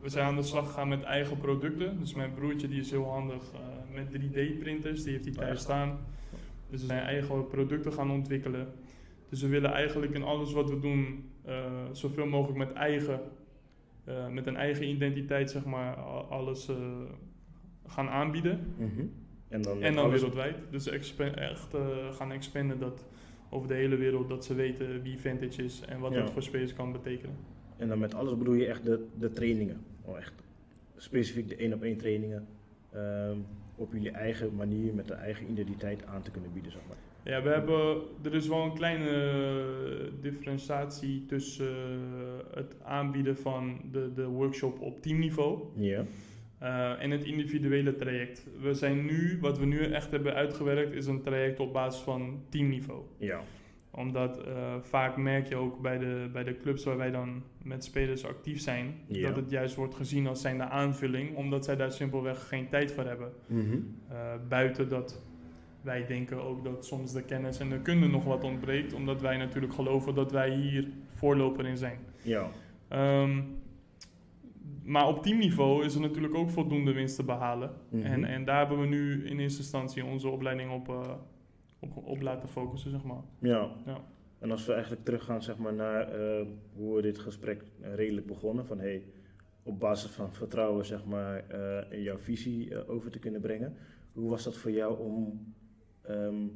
we zijn aan de slag gegaan met eigen producten. Dus mijn broertje die is heel handig eh, met 3D-printers, die heeft hij thuis ja. staan. Dus we zijn eigen producten gaan ontwikkelen. Dus we willen eigenlijk in alles wat we doen, eh, zoveel mogelijk met eigen, eh, met een eigen identiteit, zeg maar, alles gaan aanbieden. Mhm. En dan, En dan alles- wereldwijd. Dus echt gaan expanden dat over de hele wereld, dat ze weten wie Vintage is en wat Ja. dat voor spelers kan betekenen. En dan met alles bedoel je echt de, de trainingen. Oh, echt specifiek de één op één trainingen. ehm, op jullie eigen manier, met de eigen identiteit aan te kunnen bieden, zeg maar. Ja, we hebben, er is wel een kleine eh, differentiatie tussen eh, het aanbieden van de, de workshop op teamniveau Ja. eh, en het individuele traject. We zijn nu, wat we nu echt hebben uitgewerkt, is een traject op basis van teamniveau. Ja. Omdat eh, vaak merk je ook bij de, bij de clubs waar wij dan met spelers actief zijn, dat het juist wordt gezien als zijnde aanvulling, omdat zij daar simpelweg geen tijd voor hebben. Mhm. Uh, buiten dat wij denken ook dat soms de kennis en de kunde nog wat ontbreekt, omdat wij natuurlijk geloven dat wij hier voorloper in zijn. Ja. Ehm, maar op teamniveau is er natuurlijk ook voldoende winst te behalen. Mhm. En, en daar hebben we nu in eerste instantie onze opleiding op, eh, op, op laten focussen, zeg maar. Ja. Ja. En als we eigenlijk teruggaan zeg maar, naar eh, hoe we dit gesprek redelijk begonnen, van hey, op basis van vertrouwen zeg maar, eh, jouw visie eh, over te kunnen brengen. Hoe was dat voor jou om, ehm,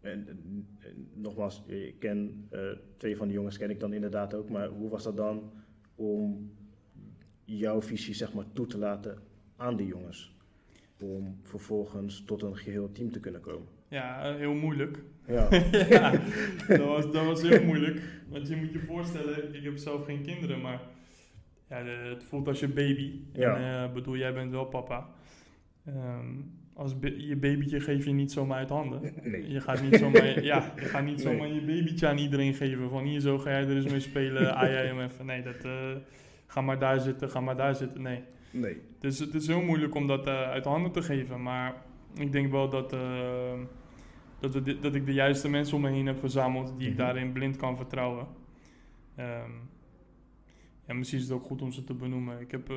en, en- en nogmaals, ik ken twee van die jongens ken ik dan inderdaad ook, maar hoe was dat dan om jouw visie zeg maar, toe te laten aan die jongens? Om vervolgens tot een geheel team te kunnen komen. Ja, eh, heel moeilijk. Ja, ja, dat was, dat was heel moeilijk. Want je moet je voorstellen, ik heb zelf geen kinderen, maar ja, het voelt als je baby. Ja. En eh, bedoel, jij bent wel papa. Ehm, als je babytje geef je niet zomaar uit handen. nee. Je gaat niet zomaar, ja, je gaat niet Nee. zomaar je babytje aan iedereen geven. Van hier zo ga jij er eens mee spelen, aai jij hem even. Nee, dat, eh, ga maar daar zitten, ga maar daar zitten. Nee. Nee. Dus het is heel moeilijk om dat uit handen te geven. Maar ik denk wel dat, dat, we dat ik de juiste mensen om me heen heb verzameld die ik Mhm. daarin blind kan vertrouwen. Ehm, ja, misschien is het ook goed om ze te benoemen. Ik heb eh,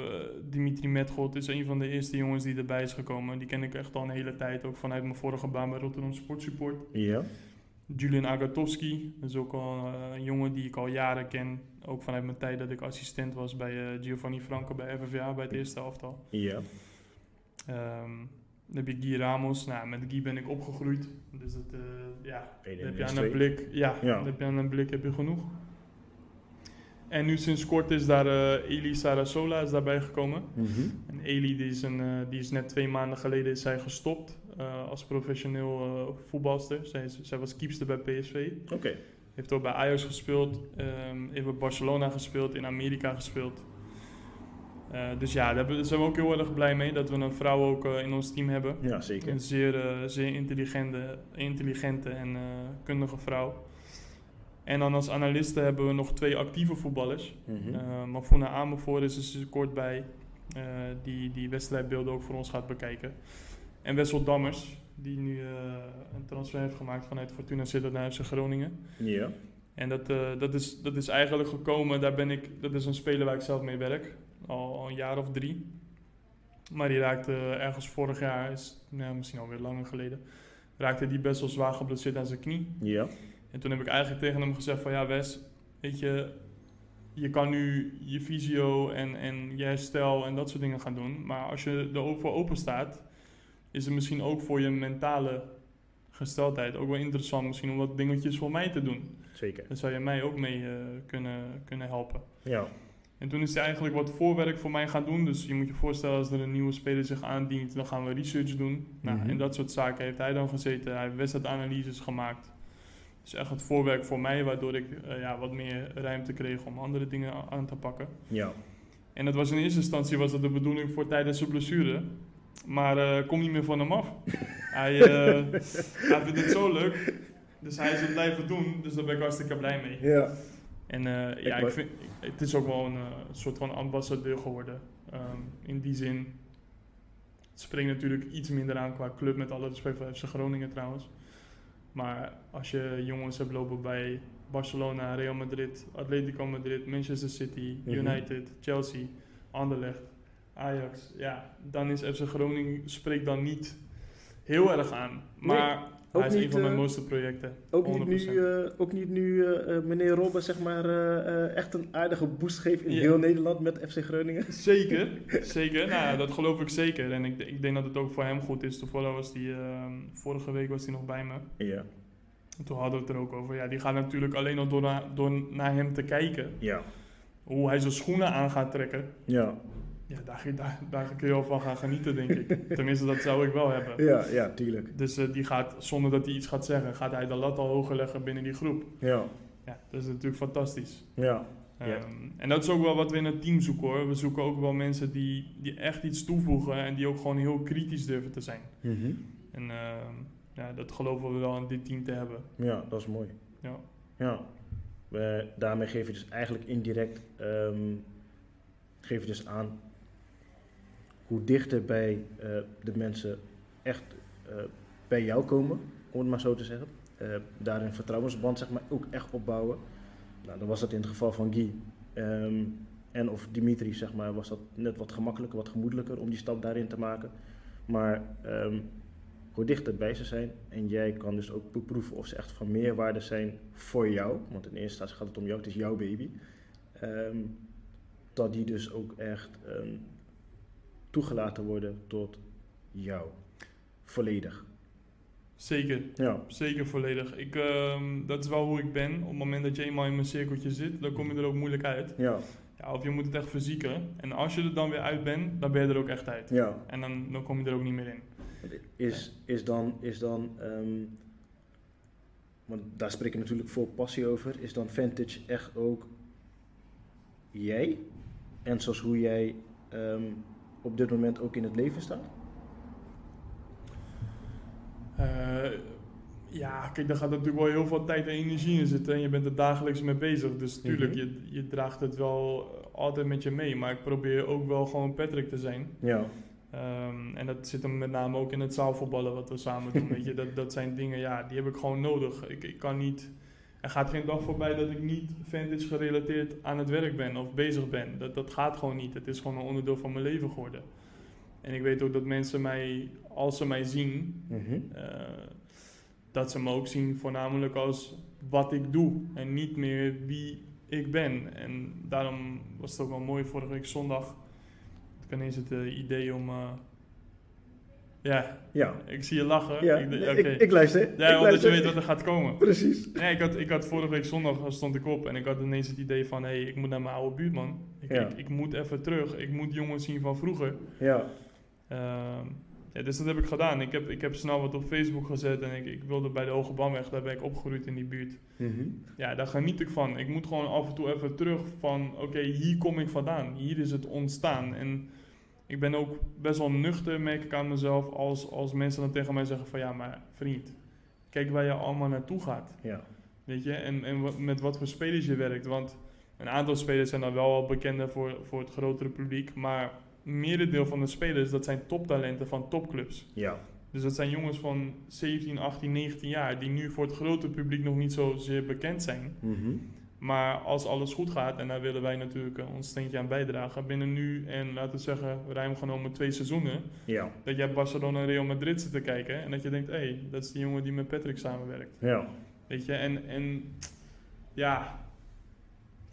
Dimitri Metgod is een van de eerste jongens die erbij is gekomen. Die ken ik echt al een hele tijd, ook vanuit mijn vorige baan bij Rotterdam Sportsupport. Ja. Julian Agatowski, dat is ook al eh, een jongen die ik al jaren ken. Ook vanuit mijn tijd dat ik assistent was bij eh, Giovanni Franco bij FFA, bij het eerste elftal. Ja. Ehm, dan heb je Guy Ramos. Nou, met Guy ben ik opgegroeid. Dus dat, eh, ja, Eén dan heb je aan een blik, ja, Ja. dan heb je aan een blik heb je genoeg. En nu sinds kort is daar eh, Eli Sarasola is daarbij gekomen. Mhm. En Eli die is, een, eh, die is net twee maanden geleden is zij gestopt als professioneel voetbalster. Zij, is- zij was keepster bij PSV. Oké. Heeft ook bij Ajax gespeeld, ehm heeft bij Barcelona gespeeld, in Amerika gespeeld. Eh, dus ja, daar zijn we ook heel erg blij mee dat we een vrouw ook eh, in ons team hebben. Ja, zeker. Een zeer, eh, zeer intelligente, intelligente en kundige vrouw. En dan als analisten hebben we nog twee actieve voetballers. Mhm. Eh Mafuna is er sinds kort bij, die die wedstrijdbeelden ook voor ons gaat bekijken. En Wessel Dammers, die nu een transfer heeft gemaakt vanuit Fortuna Sittard naar FC Groningen. Ja. En dat, dat, is, dat is eigenlijk gekomen, daar ben ik, dat is een speler waar ik zelf mee werk, al, een jaar of drie. Maar die raakte ergens vorig jaar, is, nou, misschien alweer langer geleden, raakte die best wel zwaar geblesseerd aan zijn knie. Ja. En toen heb ik eigenlijk tegen hem gezegd van ja Wes, weet je, je kan nu je fysio en, en je herstel en dat soort dingen gaan doen. Maar als je er voor open staat, is het misschien ook voor je mentale gesteldheid ook wel interessant misschien om wat dingetjes voor mij te doen. Zeker. Daar zou je mij ook mee eh, kunnen, kunnen helpen. Ja. En toen is hij eigenlijk wat voorwerk voor mij gaan doen. Dus je moet je voorstellen, als er een nieuwe speler zich aandient, dan gaan we research doen. Nou, Mhm. en dat soort zaken heeft hij dan gezeten. Hij heeft wedstrijdanalyses gemaakt. Dus echt het voorwerk voor mij, waardoor ik eh, ja, wat meer ruimte kreeg om andere dingen aan te pakken. Ja. En dat was in eerste instantie was dat de bedoeling voor tijdens de blessure. maar eh kom niet meer van hem af. hij, hij vindt het zo leuk. Dus hij is het blijven doen. Dus daar ben ik hartstikke blij mee. Ja. En eh, ja, ik vind, het is ook wel een eh, soort van ambassadeur geworden. Ehm, in die zin, het springt natuurlijk iets minder aan qua club, met alle respect voor FC Groningen trouwens. Maar als je jongens hebt lopen bij Barcelona, Real Madrid, Atletico Madrid, Manchester City, Mhm. United, Chelsea, Anderlecht, Ajax, ja, dan is FC Groningen spreekt dan niet heel erg aan. Maar ook hij is niet, een van mijn eh, mooiste projecten. Ook niet 100%. nu, eh, ook niet nu eh, meneer Robben zeg maar, echt een aardige boost geeft in heel Nederland met FC Groningen. Zeker, zeker. Nou, dat geloof ik zeker. En ik, ik denk dat het ook voor hem goed is. Toevallig was die, ehm, vorige week was hij nog bij me. Ja. En toen hadden we het er ook over. Ja, die gaat natuurlijk alleen al door, na- door naar hem te kijken. Ja. Hoe hij zijn schoenen aan gaat trekken. Ja. Ja, daar, daar, daar kun je wel van gaan genieten, denk ik. Tenminste, dat zou ik wel hebben. Ja, ja, tuurlijk. Dus eh, die gaat, zonder dat hij iets gaat zeggen, gaat hij de lat al hoger leggen binnen die groep. Ja. Ja, dat is natuurlijk fantastisch. Ja. Ja. Ehm, en dat is ook wel wat we in het team zoeken hoor. We zoeken ook wel mensen die, die echt iets toevoegen en die ook gewoon heel kritisch durven te zijn. Mhm. En ehm, ja, dat geloven we wel in dit team te hebben. Ja, dat is mooi. Ja. Ja. We, daarmee geef je dus eigenlijk indirect ehm, geef je dus aan hoe dichter bij eh, de mensen echt eh, bij jou komen, om het maar zo te zeggen. Eh, daar een vertrouwensband zeg maar, ook echt opbouwen. Nou, dan was dat in het geval van Guy ehm, en of Dimitri, zeg maar, was dat net wat gemakkelijker, wat gemoedelijker om die stap daarin te maken. Maar ehm, hoe dichter bij ze zijn en jij kan dus ook beproeven of ze echt van meerwaarde zijn voor jou, want in eerste instantie gaat het om jou, het is jouw baby, Ehm, dat die dus ook echt toegelaten worden tot jou, volledig. Zeker, Ja, zeker volledig. Ik, ehm, dat is wel hoe ik ben. Op het moment dat je eenmaal in mijn cirkeltje zit, dan kom je er ook moeilijk uit. ja, Ja, of je moet het echt verzieken. En als je er dan weer uit bent, dan ben je er ook echt uit. ja. En dan, dan kom je er ook niet meer in. Is, is dan, is dan ehm, want daar spreek ik natuurlijk vol passie over, is dan Vantage echt ook jij? En zoals hoe jij ehm, op dit moment ook in het leven staat? Eh, ja, kijk, daar gaat natuurlijk wel heel veel tijd en energie in zitten. En je bent er dagelijks mee bezig. Dus tuurlijk, Mhm. je, je draagt het wel altijd met je mee. Maar ik probeer ook wel gewoon Patrick te zijn. Ja, Ehm, en dat zit hem met name ook in het zaalvoetballen wat we samen doen. weet je, dat, dat zijn dingen, ja, die heb ik gewoon nodig. Ik, ik kan niet. Er gaat geen dag voorbij dat ik niet vintage gerelateerd aan het werk ben of bezig ben. Dat, dat gaat gewoon niet. Het is gewoon een onderdeel van mijn leven geworden. En ik weet ook dat mensen mij, als ze mij zien, Mhm. eh, dat ze me ook zien voornamelijk als wat ik doe en niet meer wie ik ben. En daarom was het ook wel mooi vorige week zondag. Ik ineens het eh, idee om. eh, ja, ja. ik zie je lachen. ja. Ik, ik, luister. ja, ik omdat je weet wat er gaat komen. Precies. Nee, ik had, ik had vorige week zondag eh, stond ik op en ik had ineens het idee van: hé, hey, ik moet naar mijn oude buurtman. Ik, Ja. ik, ik moet even terug. Ik moet jongens zien van vroeger. Ja, Ehm, ja, dus dat heb ik gedaan. Ik heb, ik heb snel wat op Facebook gezet en ik, ik wilde bij de Hoge Banweg, daar ben ik opgegroeid in die buurt. Mhm. Ja, daar geniet ik van. Ik moet gewoon af en toe even terug van, oké, hier kom ik vandaan. Hier is het ontstaan. En ik ben ook best wel nuchter, merk ik aan mezelf, als, als mensen dan tegen mij zeggen van, ja, maar vriend, kijk waar je allemaal naartoe gaat. ja. Weet je, en, en met wat voor spelers je werkt. Want een aantal spelers zijn dan wel al bekender voor, voor het grotere publiek. Maar merendeel van de spelers, dat zijn toptalenten van topclubs. ja. Dus dat zijn jongens van 17, 18, 19 jaar... die nu voor het grote publiek nog niet zozeer bekend zijn. Mhm. Maar als alles goed gaat, en daar willen wij natuurlijk eh, ons steentje aan bijdragen... binnen nu en laten we zeggen ruim genomen twee seizoenen... Ja, dat jij Barcelona en Real Madrid zit te kijken... en dat je denkt, hé, hey, dat is die jongen die met Patrick samenwerkt. ja. Weet je, en, en ja,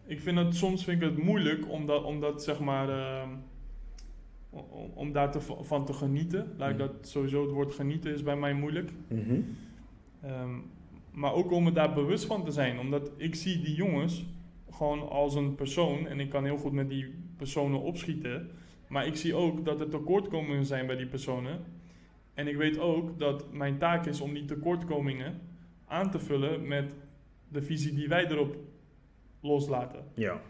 ik vind het soms vind ik het moeilijk om dat, om dat zeg maar, ehm, om, om daar te, van te genieten. Laat ik Mhm. dat sowieso, het woord genieten is bij mij moeilijk. Mhm. Ehm, maar ook om me daar bewust van te zijn, omdat ik zie die jongens gewoon als een persoon en ik kan heel goed met die personen opschieten. Maar ik zie ook dat er tekortkomingen zijn bij die personen. En ik weet ook dat mijn taak is om die tekortkomingen aan te vullen met de visie die wij erop loslaten. Ja,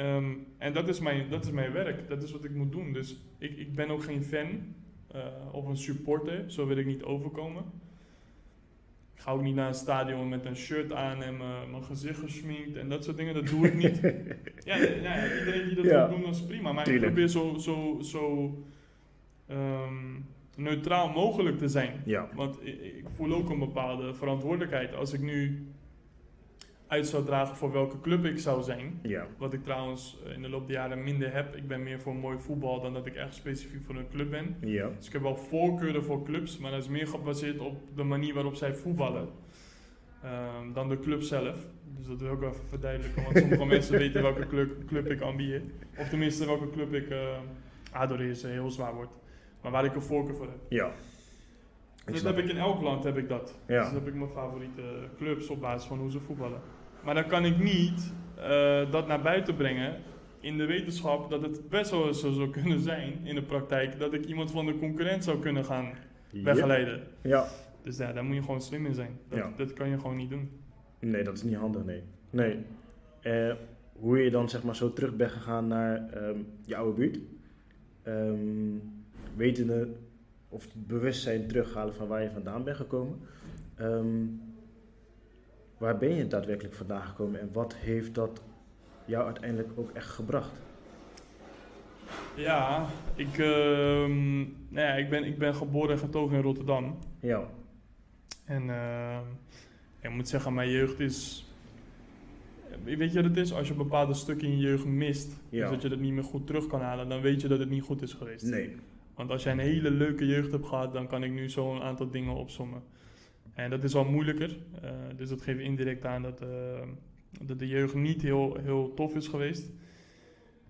Ehm, en dat is, mijn, dat is mijn werk, dat is wat ik moet doen. Dus ik, ik ben ook geen fan eh, of een supporter. Zo wil ik niet overkomen. Ik ga ook niet naar een stadion met een shirt aan en mijn gezicht gesminkt en dat soort dingen. Dat doe ik niet. ja, iedereen die dat Ja. wil doen, dat is prima. Maar Tuurlijk. ik probeer zo, zo, zo ehm, neutraal mogelijk te zijn. Ja. Want ik, ik voel ook een bepaalde verantwoordelijkheid. Als ik nu uit zou dragen voor welke club ik zou zijn. Ja. Wat ik trouwens eh, in de loop der jaren minder heb. Ik ben meer voor mooi voetbal dan dat ik echt specifiek voor een club ben. Ja. Dus ik heb wel voorkeuren voor clubs, maar dat is meer gebaseerd op de manier waarop zij voetballen. ehm, dan de club zelf. Dus dat wil ik wel even verduidelijken, want sommige mensen weten welke club, club ik ambieer. Of tenminste welke club ik eh adoreer, is heel zwaar woord. Maar waar ik een voorkeur voor heb. Ja. Ik dat heb ik in elk land, heb ik dat. Ja. Dus dan heb ik mijn favoriete clubs op basis van hoe ze voetballen. Maar dan kan ik niet eh, dat naar buiten brengen in de wetenschap dat het best wel zo zou kunnen zijn in de praktijk dat ik iemand van de concurrent zou kunnen gaan Ja. weggeleiden. Ja. Dus ja, daar moet je gewoon slim in zijn. Dat, Ja. dat kan je gewoon niet doen. Nee, dat is niet handig, nee. Nee. Eh, hoe je dan zeg maar zo terug bent gegaan naar ehm, je oude buurt. Ehm wetende of het bewustzijn terughalen van waar je vandaan bent gekomen. Ehm, waar ben je daadwerkelijk vandaan gekomen en wat heeft dat jou uiteindelijk ook echt gebracht? Ja, ik, ehm, nou ja, ik, ben, ik ben geboren en getogen in Rotterdam. Ja. En ehm, ik moet zeggen, mijn jeugd is. Weet je wat het is? Als je bepaalde stukken in je jeugd mist, Ja. dus dat je dat niet meer goed terug kan halen, dan weet je dat het niet goed is geweest. Nee. Want als jij een hele leuke jeugd hebt gehad, dan kan ik nu zo een aantal dingen opsommen. En dat is al moeilijker. eh, dus dat geeft indirect aan dat, eh, dat de jeugd niet heel, heel tof is geweest.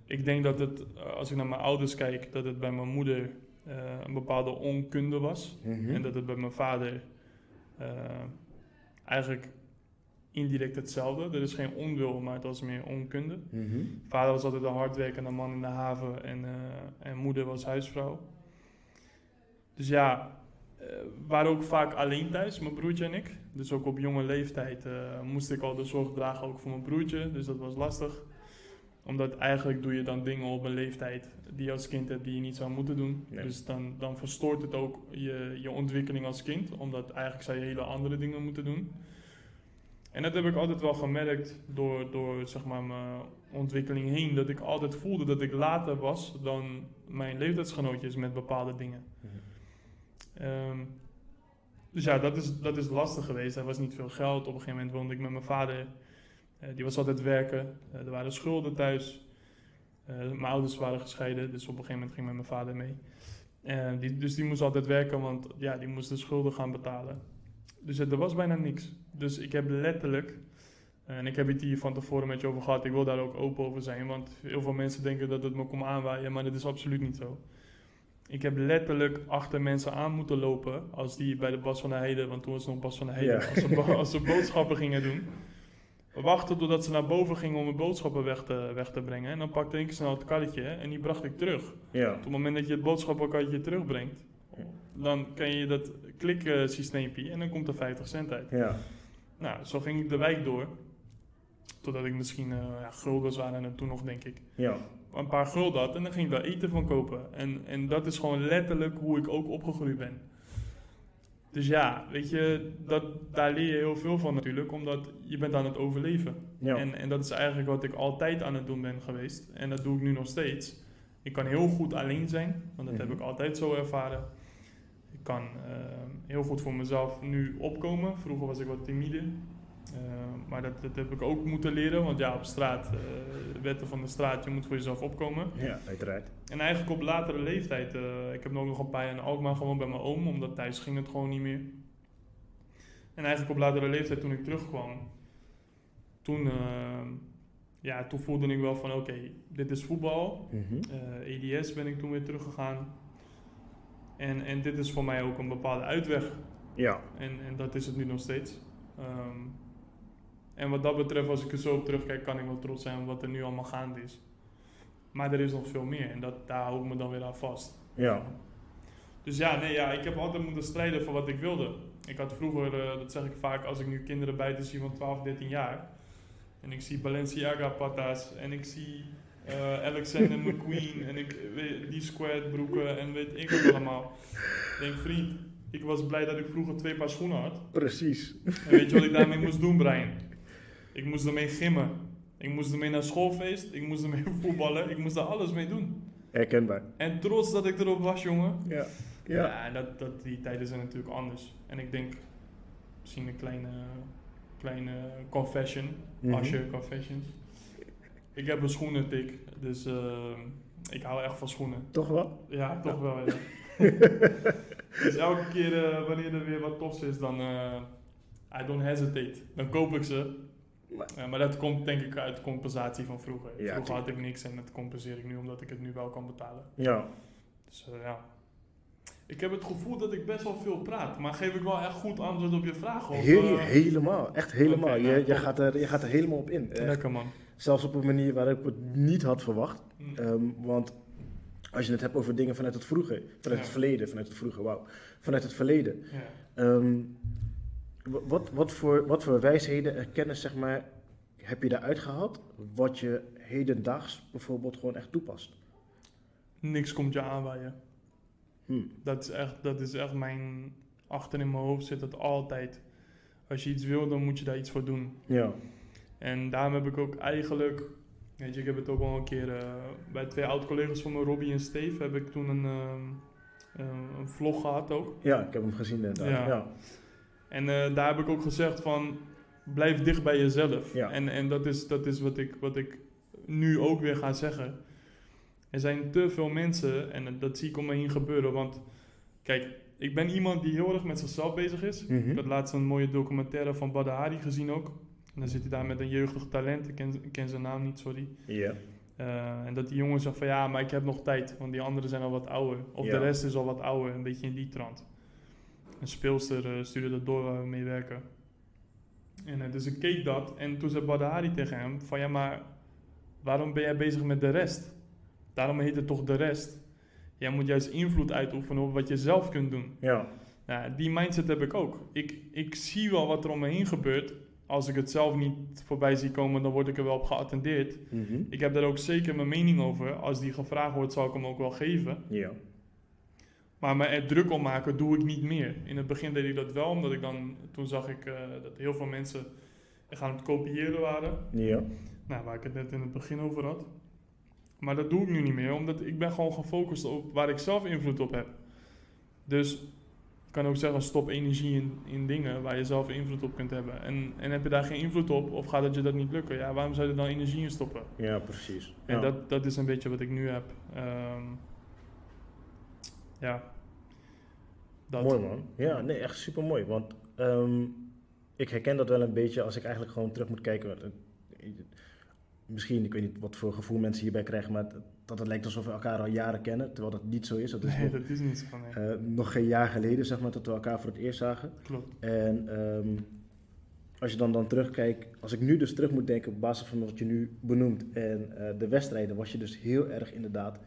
Ik denk dat het, eh, als ik naar mijn ouders kijk, dat het bij mijn moeder een bepaalde onkunde was. Mhm. En dat het bij mijn vader eigenlijk indirect hetzelfde. Er is geen onwil, maar het was meer onkunde. Mhm. Vader was altijd een hardwerkende man in de haven en, en moeder was huisvrouw. Dus ja, we waren ook vaak alleen thuis, mijn broertje en ik. Dus ook op jonge leeftijd eh, moest ik al de zorg dragen ook voor mijn broertje, dus dat was lastig. Omdat eigenlijk doe je dan dingen op een leeftijd die je als kind hebt die je niet zou moeten doen. Nee. Dus dan, dan verstoort het ook je, je ontwikkeling als kind, omdat eigenlijk zou je hele andere dingen moeten doen. En dat heb ik altijd wel gemerkt door, door zeg maar, mijn ontwikkeling heen. Dat ik altijd voelde dat ik later was dan mijn leeftijdsgenootjes met bepaalde dingen. Mhm. Ehm, dus ja, dat is, dat is lastig geweest. Er was niet veel geld. Op een gegeven moment woonde ik met mijn vader. Eh, die was altijd werken. Eh, er waren schulden thuis. Eh, mijn ouders waren gescheiden, dus op een gegeven moment ging met mijn vader mee. Dus die moest altijd werken, want ja, die moest de schulden gaan betalen. Dus er was bijna niks. Dus ik heb letterlijk, en ik heb het hier van tevoren met je over gehad, ik wil daar ook open over zijn, want heel veel mensen denken dat het me komt aanwaaien, maar dat is absoluut niet zo. Ik heb letterlijk achter mensen aan moeten lopen als die bij de Bas van de Heide, want toen was het nog Bas van de Heide, Ja. als, ze, bo- als ze boodschappen gingen doen. Wachten totdat ze naar boven gingen om mijn boodschappen weg te, weg te brengen. En dan pakte ik snel het karretje en die bracht ik terug. Ja. Op het moment dat je het boodschappenkarretje terugbrengt, dan kan je dat kliksysteempje en dan komt er 50 cent uit. Ja. Nou, zo ging ik de wijk door. Totdat ik misschien eh ja, waren en toen nog, denk ik. Ja. Een paar gulden had en dan ging ik daar eten van kopen. En, en dat is gewoon letterlijk hoe ik ook opgegroeid ben. Dus ja, weet je, dat, daar leer je heel veel van natuurlijk, omdat je bent aan het overleven. Ja. En, en dat is eigenlijk wat ik altijd aan het doen ben geweest. En dat doe ik nu nog steeds. Ik kan heel goed alleen zijn, want dat heb Mhm. ik altijd zo ervaren. Ik kan eh, heel goed voor mezelf nu opkomen. Vroeger was ik wat timide. Eh, maar dat, dat heb ik ook moeten leren, want ja, op straat, eh, wetten van de straat, je moet voor jezelf opkomen. Ja, uiteraard. En eigenlijk op latere leeftijd, eh, ik heb ook nog een paar jaar in Alkmaar gewoond bij mijn oom, omdat thuis ging het gewoon niet meer. En eigenlijk op latere leeftijd, toen ik terugkwam, toen, ja, toen voelde ik wel van oké, dit is voetbal. Eh, EDS ben ik toen weer teruggegaan. En, en dit is voor mij ook een bepaalde uitweg. Ja. En, en dat is het nu nog steeds. Ehm, en wat dat betreft, als ik er zo op terugkijk, kan ik wel trots zijn op wat er nu allemaal gaande is. Maar er is nog veel meer en dat, daar hou ik me dan weer aan vast. Ja. Dus ja, nee, ja, ik heb altijd moeten strijden voor wat ik wilde. Ik had vroeger, eh, dat zeg ik vaak als ik nu kinderen buiten zie van 12, 13 jaar. En ik zie Balenciaga patas en ik zie eh, Alexander McQueen en ik, weet, die squared broeken en weet ik wat allemaal. Ik denk, vriend, ik was blij dat ik vroeger twee paar schoenen had. Precies. En weet je wat ik daarmee moest doen, Brian? Ik moest ermee gimmen. Ik moest ermee naar schoolfeest. Ik moest ermee voetballen. Ik moest daar alles mee doen. Herkenbaar. En trots dat ik erop was, jongen. Ja. Ja, Ja. dat, dat, die tijden zijn natuurlijk anders. En ik denk, misschien een kleine, kleine confession. Mhm. Asje confessions. Ik heb een schoenentik, dus eh, ik hou echt van schoenen. Toch wel? Ja, toch wel, ja. dus elke keer eh, wanneer er weer wat tofs is, dan eh I don't hesitate. Dan koop ik ze. Maar- Eh, maar dat komt denk ik uit compensatie van vroeger. Ja, vroeger had ik niks en dat compenseer ik nu omdat ik het nu wel kan betalen. Ja. Dus eh, ja. Ik heb het gevoel dat ik best wel veel praat, maar geef ik wel echt goed antwoord op je vraag? Of, Heel, eh, helemaal. Echt helemaal. Je, nou, je, gaat er, je gaat er helemaal op in. Echt. Lekker man. Zelfs op een manier waar ik het niet had verwacht. Mm. Ehm, want als je het hebt over dingen vanuit het vroege, vanuit Ja. het verleden, vanuit het vroege, wauw, vanuit het verleden. Ja. Ehm, wat, wat, voor, wat voor wijsheden en kennis, zeg maar, heb je daaruit gehaald, wat je hedendaags bijvoorbeeld gewoon echt toepast? Niks komt je aanwaaien. Hm. Dat is echt, dat is echt mijn. Achter in mijn hoofd zit het altijd. Als je iets wil, dan moet je daar iets voor doen. Ja. En daarom heb ik ook eigenlijk. Weet je, ik heb het ook wel een keer. eh, bij twee oud-collega's van me, Robbie en Steve, heb ik toen een, ehm, eh, een vlog gehad ook. ja, ik heb hem gezien inderdaad. Ja. Ja. En eh, daar heb ik ook gezegd van. Blijf dicht bij jezelf. Ja. En, en dat is, dat is wat, ik, wat ik nu ook weer ga zeggen. Er zijn te veel mensen, en dat zie ik om me heen gebeuren. Want kijk, ik ben iemand die heel erg met zichzelf bezig is. Mhm. Ik had laatst een mooie documentaire van Badr Hari gezien ook. En dan zit hij daar met een jeugdig talent. Ik ken, ik ken zijn naam niet, sorry. Ja. Eh, en dat die jongen zegt van ja, maar ik heb nog tijd. Want die anderen zijn al wat ouder. Of de rest is al wat ouder. Een beetje in die trant. Een speelster eh, stuurde dat door waar we mee werken. En eh, dus ik keek dat. En toen zei Badr Hari tegen hem van ja, maar waarom ben jij bezig met de rest? Daarom heet het toch de rest. Jij moet juist invloed uitoefenen op wat je zelf kunt doen. Ja. Die mindset heb ik ook. Ik, ik zie wel wat er om me heen gebeurt. Als ik het zelf niet voorbij zie komen, dan word ik er wel op geattendeerd. Mhm. Ik heb daar ook zeker mijn mening over. Als die gevraagd wordt, zal ik hem ook wel geven. Ja. Maar me er druk om maken, doe ik niet meer. In het begin deed ik dat wel, omdat ik dan... Toen zag ik eh, dat heel veel mensen echt aan het kopiëren waren. Ja. Nou, waar ik het net in het begin over had. Maar dat doe ik nu niet meer, omdat ik ben gewoon gefocust op waar ik zelf invloed op heb. Dus ik kan ook zeggen, stop energie in, in dingen waar je zelf invloed op kunt hebben. En, en heb je daar geen invloed op, of gaat het je dat niet lukken? Ja, waarom zou je er dan energie in stoppen? Ja, precies. En Ja. dat, dat is een beetje wat ik nu heb. Ehm, ja. Dat. Mooi man. Ja, nee, echt super mooi. Want ehm, ik herken dat wel een beetje als ik eigenlijk gewoon terug moet kijken. eh, Misschien, ik weet niet wat voor gevoel mensen hierbij krijgen, maar dat- dat het lijkt alsof we elkaar al jaren kennen, terwijl dat niet zo is. Dat is Nee, nog, dat is niet zo. Nee. eh, nog geen jaar geleden, zeg maar, dat we elkaar voor het eerst zagen. Klopt. En ehm, als je dan, dan terugkijkt, als ik nu dus terug moet denken op basis van wat je nu benoemt en eh, de wedstrijden, was je dus heel erg inderdaad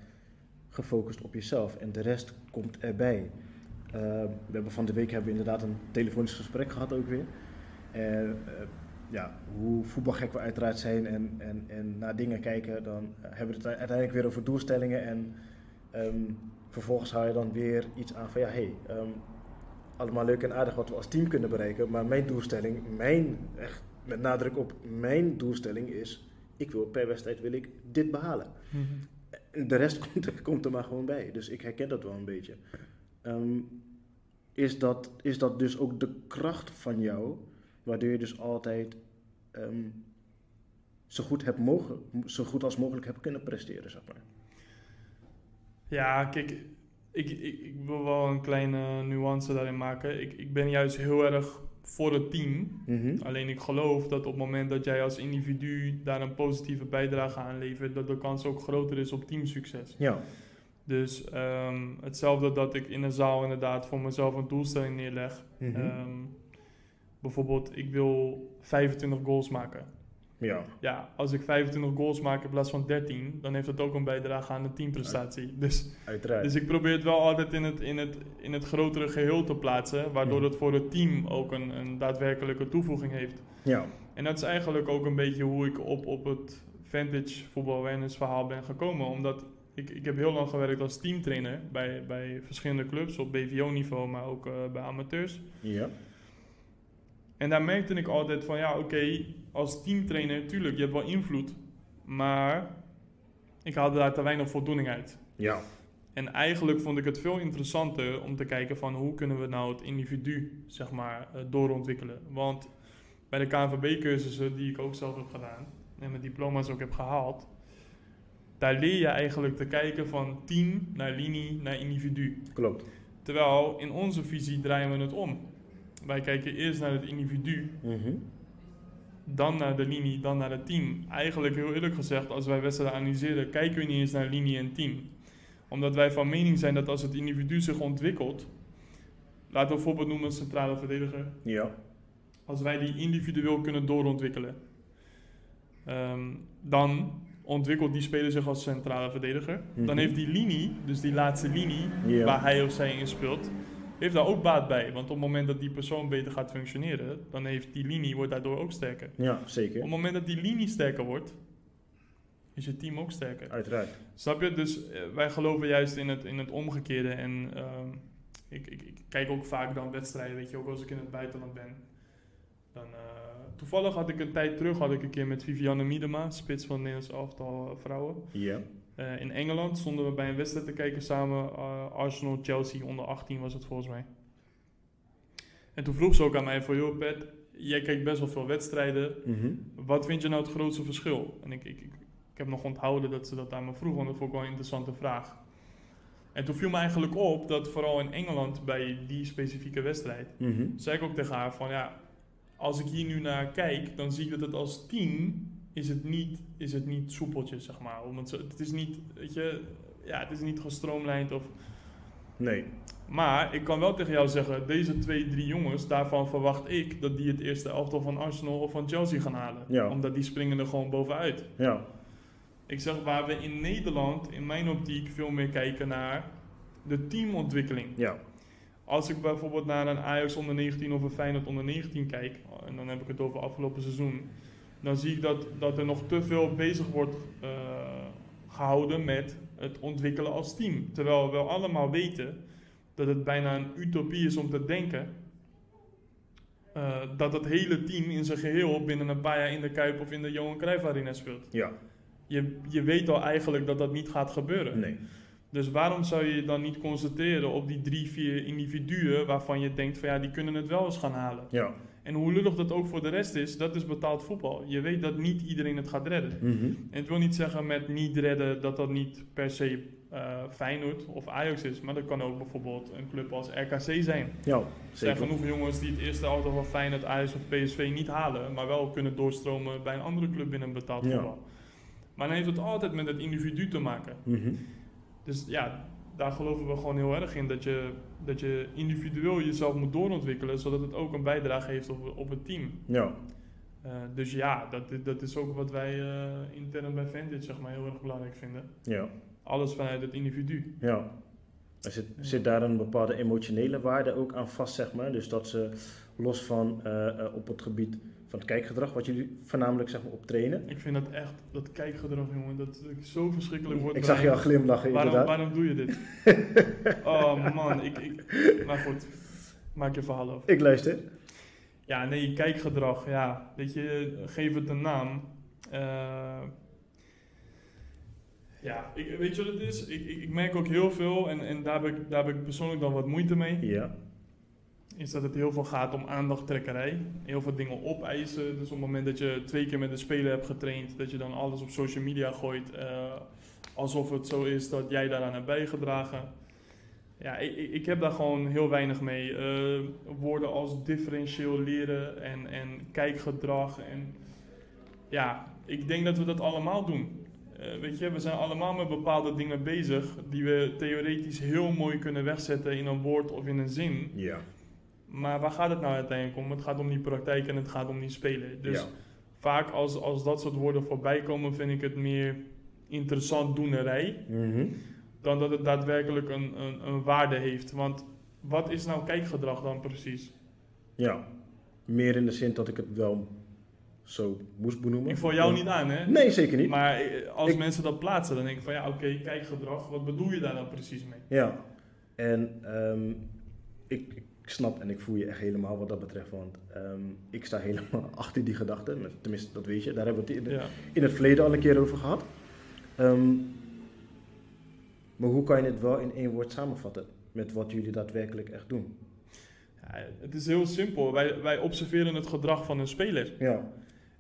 gefocust op jezelf en de rest komt erbij. Eh, we hebben van de week hebben we inderdaad een telefonisch gesprek gehad ook weer. En eh, ja, hoe voetbalgek we uiteraard zijn en, en, en naar dingen kijken, dan hebben we het uiteindelijk weer over doelstellingen en ehm, vervolgens hou je dan weer iets aan van ja, hé, hey, ehm, allemaal leuk en aardig wat we als team kunnen bereiken, maar mijn doelstelling, mijn, echt met nadruk op mijn doelstelling is, ik wil per wedstrijd wil ik dit behalen. En De rest komt er, maar gewoon bij. Dus ik herken dat wel een beetje. Ehm, is, dat, is dat dus ook de kracht van jou, waardoor je dus altijd ehm, zo, goed hebt mogen, zo goed als mogelijk hebt kunnen presteren, zeg maar? Ja, kijk, ik, ik, ik wil wel een kleine nuance daarin maken. Ik, ik ben juist heel erg voor het team. Mhm. Alleen ik geloof dat op het moment dat jij als individu daar een positieve bijdrage aan levert, dat de kans ook groter is op teamsucces. Ja, Dus ehm, hetzelfde dat ik in een zaal inderdaad voor mezelf een doelstelling neerleg. Mhm. Ehm, bijvoorbeeld, ik wil 25 goals maken. Ja, Ja, als ik 25 goals maak in plaats van 13, dan heeft dat ook een bijdrage aan de teamprestatie. Dus uiteraard. dus ik probeer het wel altijd in het, in het, in het grotere geheel te plaatsen, waardoor het voor het team ook een, een daadwerkelijke toevoeging heeft. ja, En dat is eigenlijk ook een beetje hoe ik op, op het vintage voetbal awareness verhaal ben gekomen. Omdat ik, ik heb heel lang gewerkt als teamtrainer bij, bij verschillende clubs op BVO-niveau, maar ook eh, bij amateurs. Ja. En daar merkte ik altijd van ja, oké, als teamtrainer, tuurlijk, je hebt wel invloed, maar ik haalde daar te weinig voldoening uit. Ja. En eigenlijk vond ik het veel interessanter om te kijken van hoe kunnen we nou het individu, zeg maar, eh, doorontwikkelen. Want bij de KNVB-cursussen die ik ook zelf heb gedaan en mijn diploma's ook heb gehaald, daar leer je eigenlijk te kijken van team naar linie naar individu. Klopt. Terwijl in onze visie draaien we het om. Wij kijken eerst naar het individu, Mhm. Dan naar de linie, dan naar het team. Eigenlijk heel eerlijk gezegd, als wij wedstrijden analyseren, kijken we niet eens naar linie en team. Omdat wij van mening zijn dat als het individu zich ontwikkelt, laten we een voorbeeld noemen een centrale verdediger. Ja. Als wij die individueel kunnen doorontwikkelen, ehm, dan ontwikkelt die speler zich als centrale verdediger. Dan Mhm. heeft die linie, dus die laatste linie, Ja. waar hij of zij in speelt, heeft daar ook baat bij. Want op het moment dat die persoon beter gaat functioneren, dan heeft die linie wordt daardoor ook sterker. Ja, Op zeker. het moment dat die linie sterker wordt, is je team ook sterker. Uiteraard. Snap je? Dus eh, wij geloven juist in het, in het omgekeerde. En ehm, ik, ik, ik kijk ook vaak dan wedstrijden, weet je, ook als ik in het buitenland ben. Dan, eh, toevallig had ik een tijd terug, had ik een keer met Vivianne Miedema, spits van Nederlands elftal eh, vrouwen. Ja. Eh, in Engeland stonden we bij een wedstrijd te kijken samen. eh, Arsenal-Chelsea onder 18 was het volgens mij. En toen vroeg ze ook aan mij van, joh Pet, jij kijkt best wel veel wedstrijden. Mhm. Wat vind je nou het grootste verschil? En ik, ik, ik, ik heb nog onthouden dat ze dat aan me vroeg, want dat vond ik wel een interessante vraag. En toen viel me eigenlijk op dat vooral in Engeland bij die specifieke wedstrijd, Mhm. zei ik ook tegen haar van ja, als ik hier nu naar kijk, dan zie ik dat het als team is het niet, is het niet soepeltjes, zeg maar. Om het, is niet, weet je, ja, het is niet gestroomlijnd of... Nee. Maar ik kan wel tegen jou zeggen, deze twee, drie jongens, daarvan verwacht ik dat die het eerste elftal van Arsenal of van Chelsea gaan halen. Ja. Omdat die springen er gewoon bovenuit. Ja. Ik zeg waar we in Nederland, in mijn optiek, veel meer kijken naar de teamontwikkeling. Ja. Als ik bijvoorbeeld naar een Ajax onder 19 of een Feyenoord onder 19 kijk, en dan heb ik het over afgelopen seizoen, dan zie ik dat, dat er nog te veel bezig wordt eh, gehouden met het ontwikkelen als team. Terwijl we allemaal weten dat het bijna een utopie is om te denken eh, dat het hele team in zijn geheel binnen een paar jaar in de Kuip of in de Johan Cruijff Arena speelt. Ja. Je, je weet al eigenlijk dat dat niet gaat gebeuren. Nee. Dus waarom zou je je dan niet concentreren op die drie, vier individuen waarvan je denkt van ja, die kunnen het wel eens gaan halen. Ja. En hoe lullig dat ook voor de rest is, dat is betaald voetbal. Je weet dat niet iedereen het gaat redden. Mhm. En het wil niet zeggen met niet redden dat dat niet per se eh Feyenoord of Ajax is. Maar dat kan ook bijvoorbeeld een club als RKC zijn. Ja, Er zijn genoeg jongens die het eerste auto van Feyenoord, Ajax of PSV niet halen. Maar wel kunnen doorstromen bij een andere club binnen betaald Ja. voetbal. Maar dan heeft het altijd met het individu te maken. Mhm. Dus ja, daar geloven we gewoon heel erg in. Dat je, dat je individueel jezelf moet doorontwikkelen, zodat het ook een bijdrage heeft op, op het team. Ja. Eh, dus ja, dat, dat is ook wat wij eh, intern bij Vantage zeg maar, heel erg belangrijk vinden. Ja. Alles vanuit het individu. Ja. Er zit, zit daar een bepaalde emotionele waarde ook aan vast, zeg maar. Dus dat ze los van eh, op het gebied van het kijkgedrag, wat jullie voornamelijk zeg maar, op trainen. Ik vind dat echt, dat kijkgedrag, jongen, dat zo verschrikkelijk wordt. Ik zag je al glimlachen, waarom, inderdaad. waarom doe je dit? oh man, ik, ik, maar goed, maak je verhaal af. Ik luister. Ja, nee, kijkgedrag, ja. Weet je, geef het een naam. Eh, ja, ik, weet je wat het is? Ik, ik, ik merk ook heel veel, en, en daar, heb ik, daar heb ik persoonlijk dan wat moeite mee, Ja. Is dat het heel veel gaat om aandachttrekkerij. Heel veel dingen opeisen. Dus op het moment dat je twee keer met een speler hebt getraind, dat je dan alles op social media gooit, eh, alsof het zo is dat jij daaraan hebt bijgedragen. Ja, ik, ik- heb daar gewoon heel weinig mee. Eh, woorden als differentieel leren en, en kijkgedrag. En ja, ik denk dat we dat allemaal doen. Eh, weet je, we zijn allemaal met bepaalde dingen bezig die we theoretisch heel mooi kunnen wegzetten in een woord of in een zin. Ja. Maar waar gaat het nou uiteindelijk om? Het gaat om die praktijk en het gaat om die spelen. Dus ja. vaak als, als dat soort woorden voorbij komen, vind ik het meer interessant doenerij Mhm. dan dat het daadwerkelijk een, een, een waarde heeft. Want wat is nou kijkgedrag dan precies? Ja. Meer in de zin dat ik het wel zo moest benoemen. Ik val jou niet aan, hè? Nee, zeker niet. Maar eh, als Ik- mensen dat plaatsen, dan denk ik van ja, oké, kijkgedrag, wat bedoel je daar dan precies mee? Ja, en ehm, ik, ik snap en ik voel je echt helemaal wat dat betreft, want ehm, ik sta helemaal achter die gedachte. Tenminste, dat weet je, daar hebben we het in, Ja. in het verleden al een keer over gehad. Ehm, maar hoe kan je het wel in één woord samenvatten met wat jullie daadwerkelijk echt doen? Ja, het is heel simpel. Wij, wij observeren het gedrag van een speler. Ja,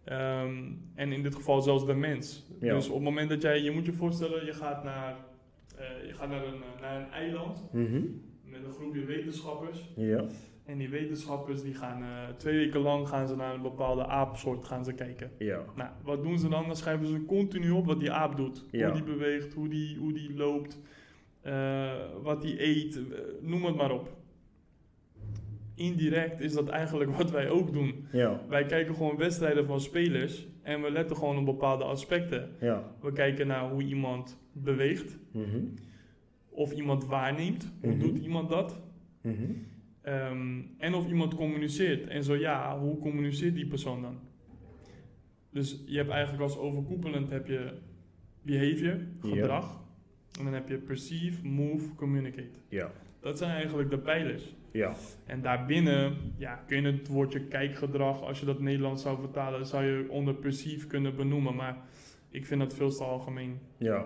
Ehm, en in dit geval zelfs de mens. Ja. Dus op het moment dat jij, je moet je voorstellen, je gaat naar, eh, je gaat naar, een, naar een eiland Mhm. Met een groepje wetenschappers. ja, En die wetenschappers die gaan eh, twee weken lang gaan ze naar een bepaalde aapsoort gaan ze kijken. ja, Nou, wat doen ze dan? Dan schrijven ze continu op wat die aap doet. Ja. Hoe die beweegt, hoe die, hoe die loopt, eh, wat die eet, eh, noem het maar op. Indirect is dat eigenlijk wat wij ook doen. ja, Wij kijken gewoon wedstrijden van spelers en we letten gewoon op bepaalde aspecten. ja. We kijken naar hoe iemand beweegt, Mhm. Of iemand waarneemt, hoe Mhm. doet iemand dat? Mhm. Ehm, en of iemand communiceert. En zo ja, hoe communiceert die persoon dan? Dus je hebt eigenlijk als overkoepelend heb je behavior, gedrag. En dan heb je perceive, move, communicate. Ja, Dat zijn eigenlijk de pijlers. ja, En daarbinnen ja, kun je het woordje kijkgedrag, als je dat Nederlands zou vertalen, zou je onder perceive kunnen benoemen. Maar ik vind dat veel te algemeen. ja.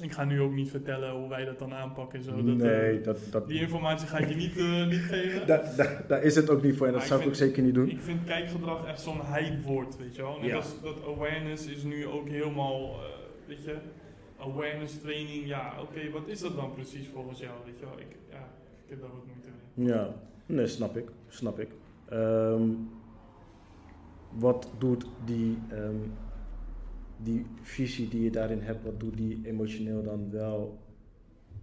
Ik ga nu ook niet vertellen hoe wij dat dan aanpakken. en Zo. Dat, Nee, eh, dat, dat, die informatie ga ik je niet, eh, niet geven. daar, daar, daar is het ook niet voor en dat Maar zou ik ik ook zeker niet doen. Ik vind kijkgedrag echt zo'n hypewoord, weet je wel. Net Ja. als dat awareness is nu ook helemaal, eh, weet je, awareness training. Ja, oké, wat is dat dan precies volgens jou, weet je wel. Ik, ja, ik heb daar wat moeite mee. Ja, nee, snap ik. Snap ik. Ehm, wat doet die, ehm, die visie die je daarin hebt, wat doet die emotioneel dan wel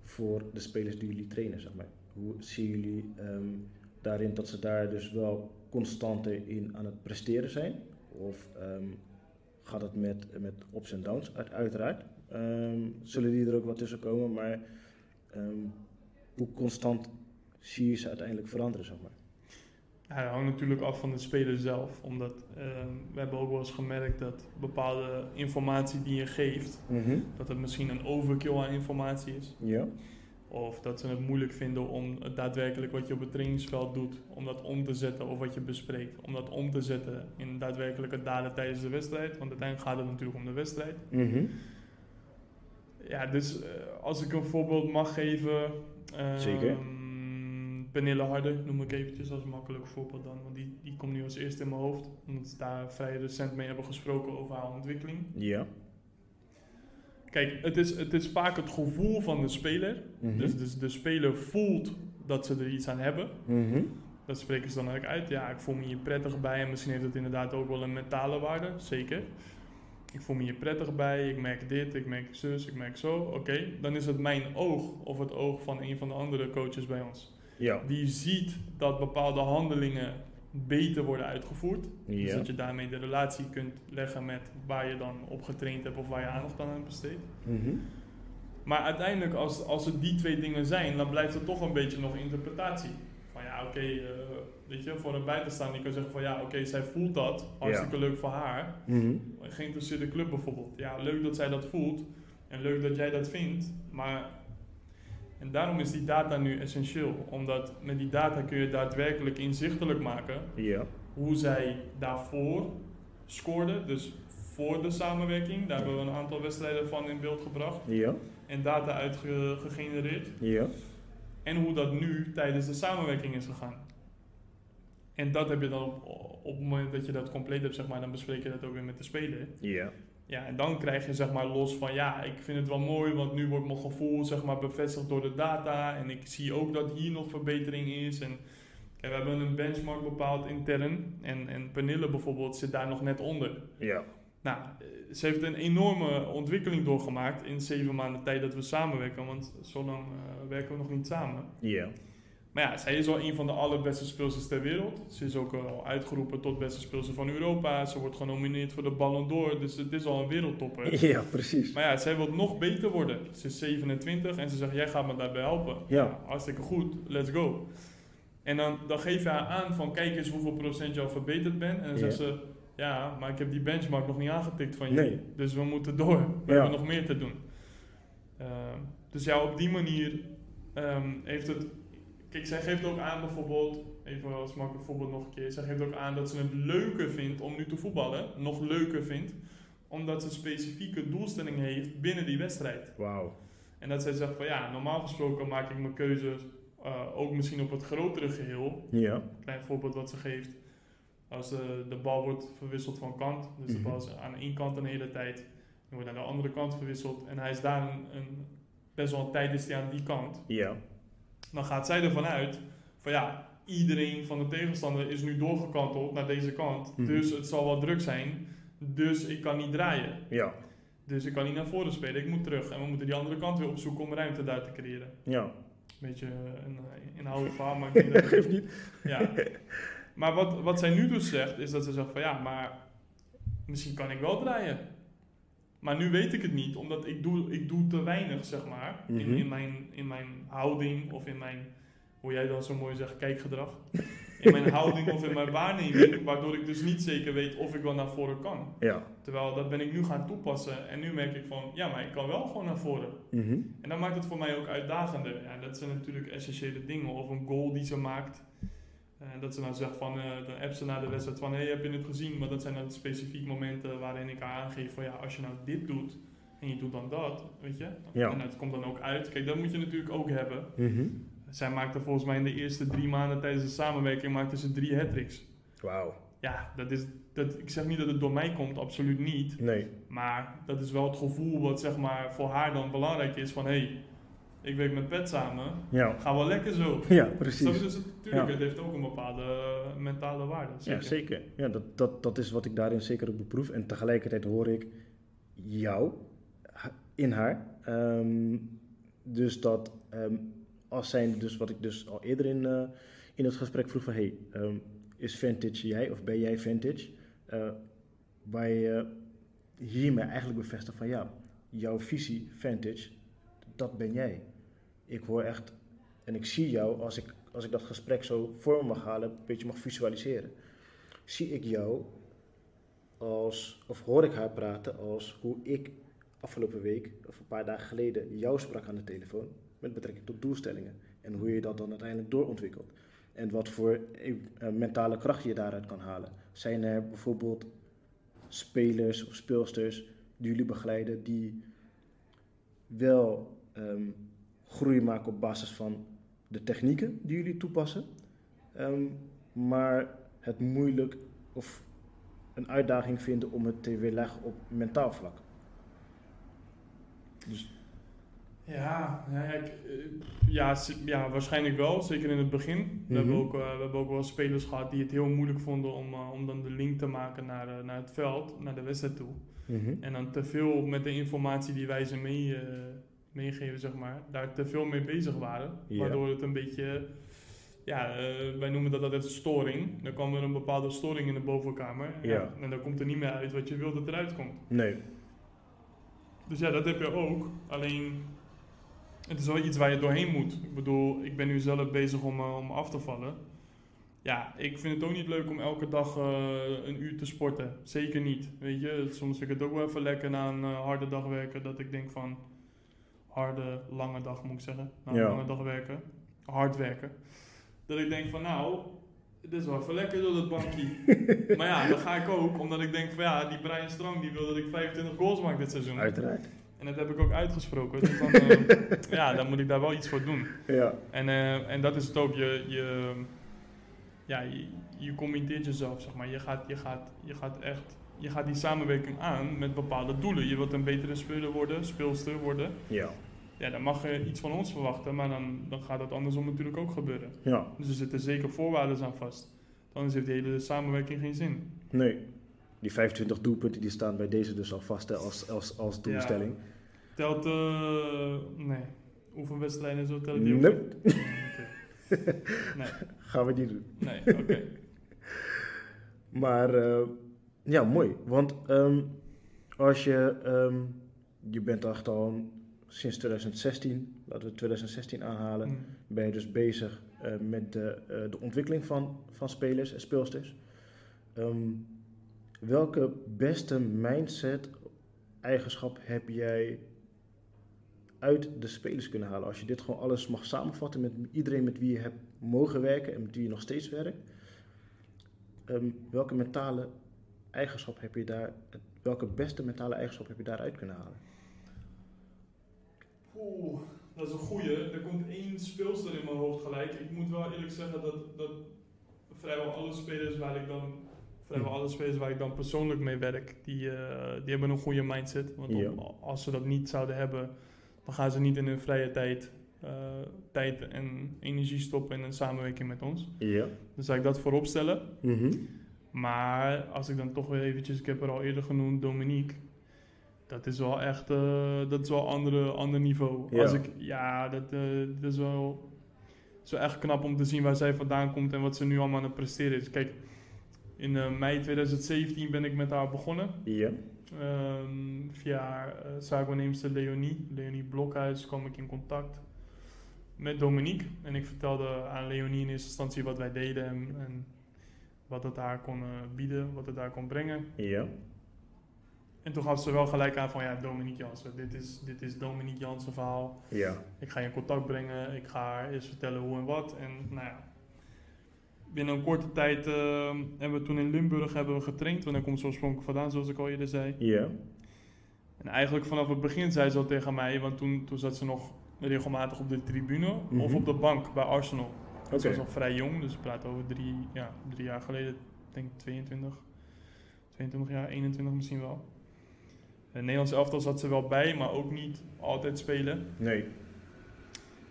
voor de spelers die jullie trainen, zeg maar? Hoe zien jullie ehm, daarin dat ze daar dus wel constanter in aan het presteren zijn? Of ehm, gaat het met, met ups en downs, uit, uiteraard? Ehm, zullen die er ook wat tussen komen, maar hoe constant zie je ze uiteindelijk veranderen, zeg maar. Dat hangt natuurlijk af van de speler zelf. Omdat ehm, we hebben ook wel eens gemerkt dat bepaalde informatie die je geeft, dat het misschien een overkill aan informatie is. Ja, Of dat ze het moeilijk vinden om het daadwerkelijk wat je op het trainingsveld doet, om dat om te zetten of wat je bespreekt, om dat om te zetten in daadwerkelijke daden tijdens de wedstrijd. Want uiteindelijk gaat het natuurlijk om de wedstrijd. Ja, dus eh, als ik een voorbeeld mag geven. ehm, Zeker. Pernille Harder noem ik eventjes als makkelijk voorbeeld dan. Want die, die komt nu als eerste in mijn hoofd. Omdat we daar vrij recent mee hebben gesproken over haar ontwikkeling. ja. Kijk, het is, het is vaak het gevoel van de speler. Mhm. Dus, dus de speler voelt dat ze er iets aan hebben. Mhm. Dat spreken ze dan ook uit. Ja, ik voel me hier prettig bij. En misschien heeft het inderdaad ook wel een mentale waarde. Zeker. Ik voel me hier prettig bij. Ik merk dit, ik merk zus, ik merk zo. Oké, dan is het mijn oog of het oog van een van de andere coaches bij ons. Ja. Die ziet dat bepaalde handelingen beter worden uitgevoerd. Dus dat je daarmee de relatie kunt leggen met waar je dan op getraind hebt of waar je aandacht aan hebt besteed. Mhm. Maar uiteindelijk, als, als het die twee dingen zijn, dan blijft er toch een beetje nog interpretatie. Van ja, oké, eh, weet je, voor een buitenstaander, kan zeggen van ja, oké, zij voelt dat, hartstikke leuk voor haar. Mhm. Een geïnteresseerde club bijvoorbeeld. Ja, leuk dat zij dat voelt en leuk dat jij dat vindt, maar... En daarom is die data nu essentieel, omdat met die data kun je daadwerkelijk inzichtelijk maken Ja. hoe zij daarvoor scoorde, dus voor de samenwerking. Daar hebben we een aantal wedstrijden van in beeld gebracht Ja. en data uitgegenereerd. Ja. En hoe dat nu tijdens de samenwerking is gegaan. En dat heb je dan op, op het moment dat je dat compleet hebt, zeg maar, dan bespreek je dat ook weer met de speler. Ja. Ja, en dan krijg je zeg maar los van ja, ik vind het wel mooi, want nu wordt mijn gevoel zeg maar bevestigd door de data. En ik zie ook dat hier nog verbetering is. En kijk, we hebben een benchmark bepaald intern. En, en Pernille bijvoorbeeld zit daar nog net onder. Ja. Nou, eh, ze heeft een enorme ontwikkeling doorgemaakt in zeven maanden tijd dat we samenwerken. Want zo lang eh, werken we nog niet samen. Ja. Maar ja, zij is wel een van de allerbeste speelsters ter wereld. Ze is ook al uitgeroepen tot beste speelster van Europa. Ze wordt genomineerd voor de Ballon d'Or. Dus het is al een wereldtopper. Ja, precies. Maar ja, zij wil nog beter worden. Ze is 27 en ze zegt, jij gaat me daarbij helpen. Ja. Hartstikke goed, let's go. En dan, dan geef je haar aan van, kijk eens hoeveel procent je al verbeterd bent. En dan Ja. zegt ze, Ja, maar ik heb die benchmark nog niet aangetikt van je. Nee. Dus we moeten door. We Ja. hebben nog meer te doen. Ehm, dus ja, op die manier ehm, heeft het... Kijk, zij geeft ook aan bijvoorbeeld... Even als makkelijk voorbeeld nog een keer. Zij geeft ook aan dat ze het leuker vindt om nu te voetballen. Nog leuker vindt. Omdat ze specifieke doelstellingen heeft binnen die wedstrijd. Wauw. En dat zij zegt van ja, normaal gesproken maak ik mijn keuzes eh, ook misschien op het grotere geheel. Ja. Klein voorbeeld wat ze geeft. Als de, de bal wordt verwisseld van kant, dus de Mhm. bal is aan één kant een hele tijd, dan wordt naar de andere kant verwisseld en hij is daar een, een best wel een tijd is hij aan die kant. Ja. Dan gaat zij ervan uit van ja, iedereen van de tegenstander is nu doorgekanteld naar deze kant, Mhm. dus het zal wel druk zijn, dus ik kan niet draaien. Ja. Dus ik kan niet naar voren spelen, ik moet terug. En we moeten die andere kant weer opzoeken om ruimte daar te creëren. Ja. Beetje een eh, inhoudelijk verhaal, maar ik denk dat... Geeft niet. ja. Maar wat, wat zij nu dus zegt, is dat ze zegt van ja, maar misschien kan ik wel draaien. Maar nu weet ik het niet, omdat ik doe, ik doe te weinig, zeg maar, in, Mhm. in, mijn, in mijn houding of in mijn, hoe jij dan zo mooi zegt, kijkgedrag. In mijn houding of in mijn waarneming, waardoor ik dus niet zeker weet of ik wel naar voren kan. Ja. Terwijl dat ben ik nu gaan toepassen en nu merk ik van, ja, maar ik kan wel gewoon naar voren. Mhm. En dat maakt het voor mij ook uitdagender. Ja, dat zijn natuurlijk essentiële dingen. Of een goal die ze maakt. Eh, dat ze dan zegt van, eh dan appt ze na de wedstrijd van, hé, hey, heb je het gezien? Maar dat zijn dan specifiek momenten waarin ik haar aangeef van, ja, als je nou dit doet en je doet dan dat, weet je? Ja. En het komt dan ook uit. Kijk, dat moet je natuurlijk ook hebben. Mhm. Zij maakte volgens mij in de eerste drie maanden tijdens de samenwerking, maakte ze drie hat-tricks. Wauw. Ja, dat is, dat, ik zeg niet dat het door mij komt, absoluut niet. Nee. Maar dat is wel het gevoel wat zeg maar voor haar dan belangrijk is van hé, hey, ik werk met Pet samen, Ja. ga wel lekker zo. Ja, precies. Dus natuurlijk, Ja. het heeft ook een bepaalde eh, mentale waarde. Ja, zeker. Ja, dat, dat, dat is wat ik daarin zeker ook beproef. En tegelijkertijd hoor ik jou in haar. Ehm, dus dat ehm, als zijn, dus wat ik dus al eerder in, eh, in het gesprek vroeg van hey, ehm, is vintage jij of ben jij vintage? Eh, waar je hiermee eigenlijk bevestigt van ja, jouw visie vintage, dat ben jij. Ik hoor echt en ik zie jou als ik, als ik dat gesprek zo voor me mag halen, een beetje mag visualiseren zie ik jou als, of hoor ik haar praten als hoe ik afgelopen week, of een paar dagen geleden, jou sprak aan de telefoon met betrekking tot doelstellingen. En hoe je dat dan uiteindelijk doorontwikkelt. En wat voor eh, mentale kracht je daaruit kan halen. Zijn er bijvoorbeeld spelers of speelsters die jullie begeleiden die wel ehm, groei maken op basis van de technieken die jullie toepassen, ehm, maar het moeilijk of een uitdaging vinden om het te weerleggen op mentaal vlak. Dus Ja, ja, ik, eh, ja, ja, waarschijnlijk wel, zeker in het begin. We, hebben Mhm. ook, eh, we hebben ook wel spelers gehad die het heel moeilijk vonden om, eh, om dan de link te maken naar, naar het veld, naar de wedstrijd toe. En dan te veel met de informatie die wij ze mee, meegeven, zeg maar, daar te veel mee bezig waren. Waardoor het een beetje, ja, eh, wij noemen dat altijd storing. Dan kwam er een bepaalde storing in de bovenkamer. En dan komt er niet meer uit wat je wilt dat eruit komt. Nee. Dus ja, dat heb je ook. Alleen, het is wel iets waar je doorheen moet. Ik bedoel, ik ben nu zelf bezig om, eh, om af te vallen. Ja, ik vind het ook niet leuk om elke dag eh, een uur te sporten. Zeker niet. Weet je, soms vind ik het ook wel even lekker na een harde dag werken. Dat ik denk van, harde, lange dag moet ik zeggen. Na een Ja. lange dag werken. Hard werken. Dat ik denk van, nou, het is wel even lekker door dat bankje. maar ja, dan ga ik ook, omdat ik denk van ja, die Brian Strong die wil dat ik 25 goals maak dit seizoen. Uiteraard. En dat heb ik ook uitgesproken. Dus dan, eh, ja, dan moet ik daar wel iets voor doen. Ja. En, eh, en dat is het ook. Je, je, ja, je, je committeert jezelf, zeg maar. Je gaat, je, gaat, je gaat echt... Je gaat die samenwerking aan met bepaalde doelen. Je wilt een betere speler worden, speelster worden. Ja. Ja, dan mag je iets van ons verwachten, maar dan, dan gaat het andersom natuurlijk ook gebeuren. Ja. Dus er zitten zeker voorwaarden aan vast. Anders heeft die hele samenwerking geen zin. Nee. Die 25 doelpunten die staan bij deze dus al vast hè, als, als, als doelstelling. Telt, eh nee. Oefenwedstrijden en zo tellen die ook niet? Nee, Gaan we niet doen. nee, oké. Maar eh, ja, mooi. Want ehm, als je, ehm, je bent echt al sinds 2016, laten we 2016 aanhalen, Hm. ben je dus bezig eh, met de, eh, de ontwikkeling van, van spelers en speelsters. Ehm, Welke beste mindset eigenschap heb jij uit de spelers kunnen halen? Als je dit gewoon alles mag samenvatten met iedereen met wie je hebt mogen werken en met wie je nog steeds werkt. Ehm, welke mentale eigenschap heb je daar, welke beste mentale eigenschap heb je daaruit kunnen halen? Oeh, dat is een goeie. Er komt één speelster in mijn hoofd gelijk. Ik moet wel eerlijk zeggen dat, dat vrijwel alle spelers waar ik dan vrijwel alle spelers waar ik dan persoonlijk mee werk, die, eh, die hebben een goede mindset. Want Ja. om- als ze dat niet zouden hebben, dan gaan ze niet in hun vrije tijd, eh, tijd en energie stoppen in een samenwerking met ons. Ja. Dus zou ik dat voorop stellen. Mhm. Maar als ik dan toch weer eventjes, ik heb er al eerder genoemd, Dominique. Dat is wel echt, eh, dat is wel een andere, ander niveau. Ja. Als ik, ja, dat, eh, dat is wel, wel echt knap om te zien waar zij vandaan komt en wat ze nu allemaal aan het presteren is. Kijk, in eh, mei 2017 ben ik met haar begonnen. Ja. Ehm, via uh, zaakwaarneemster Leonie, Leonie Blokhuis, kwam ik in contact met Dominique. En ik vertelde aan Leonie in eerste instantie wat wij deden en, en wat het haar kon bieden, wat het haar kon brengen. Ja. En toen gaf ze wel gelijk aan van ja, Dominique Jansen, dit is, dit is Dominique Jansen verhaal. Ja. Ik ga je in contact brengen, ik ga haar eerst vertellen hoe en wat. En nou ja, binnen een korte tijd eh, hebben we toen in Limburg hebben we getraind, want daar komt ze oorspronkelijk vandaan, zoals ik al eerder zei. Ja. En eigenlijk vanaf het begin zei ze al tegen mij, want toen, toen zat ze nog regelmatig op de tribune of Mhm. op de bank bij Arsenal. Oké. Ze was nog vrij jong, dus we praten over drie, ja, drie jaar geleden, ik denk 22, 22 jaar, 21 misschien wel. Het Nederlands elftal zat ze wel bij, maar ook niet altijd spelen. Nee.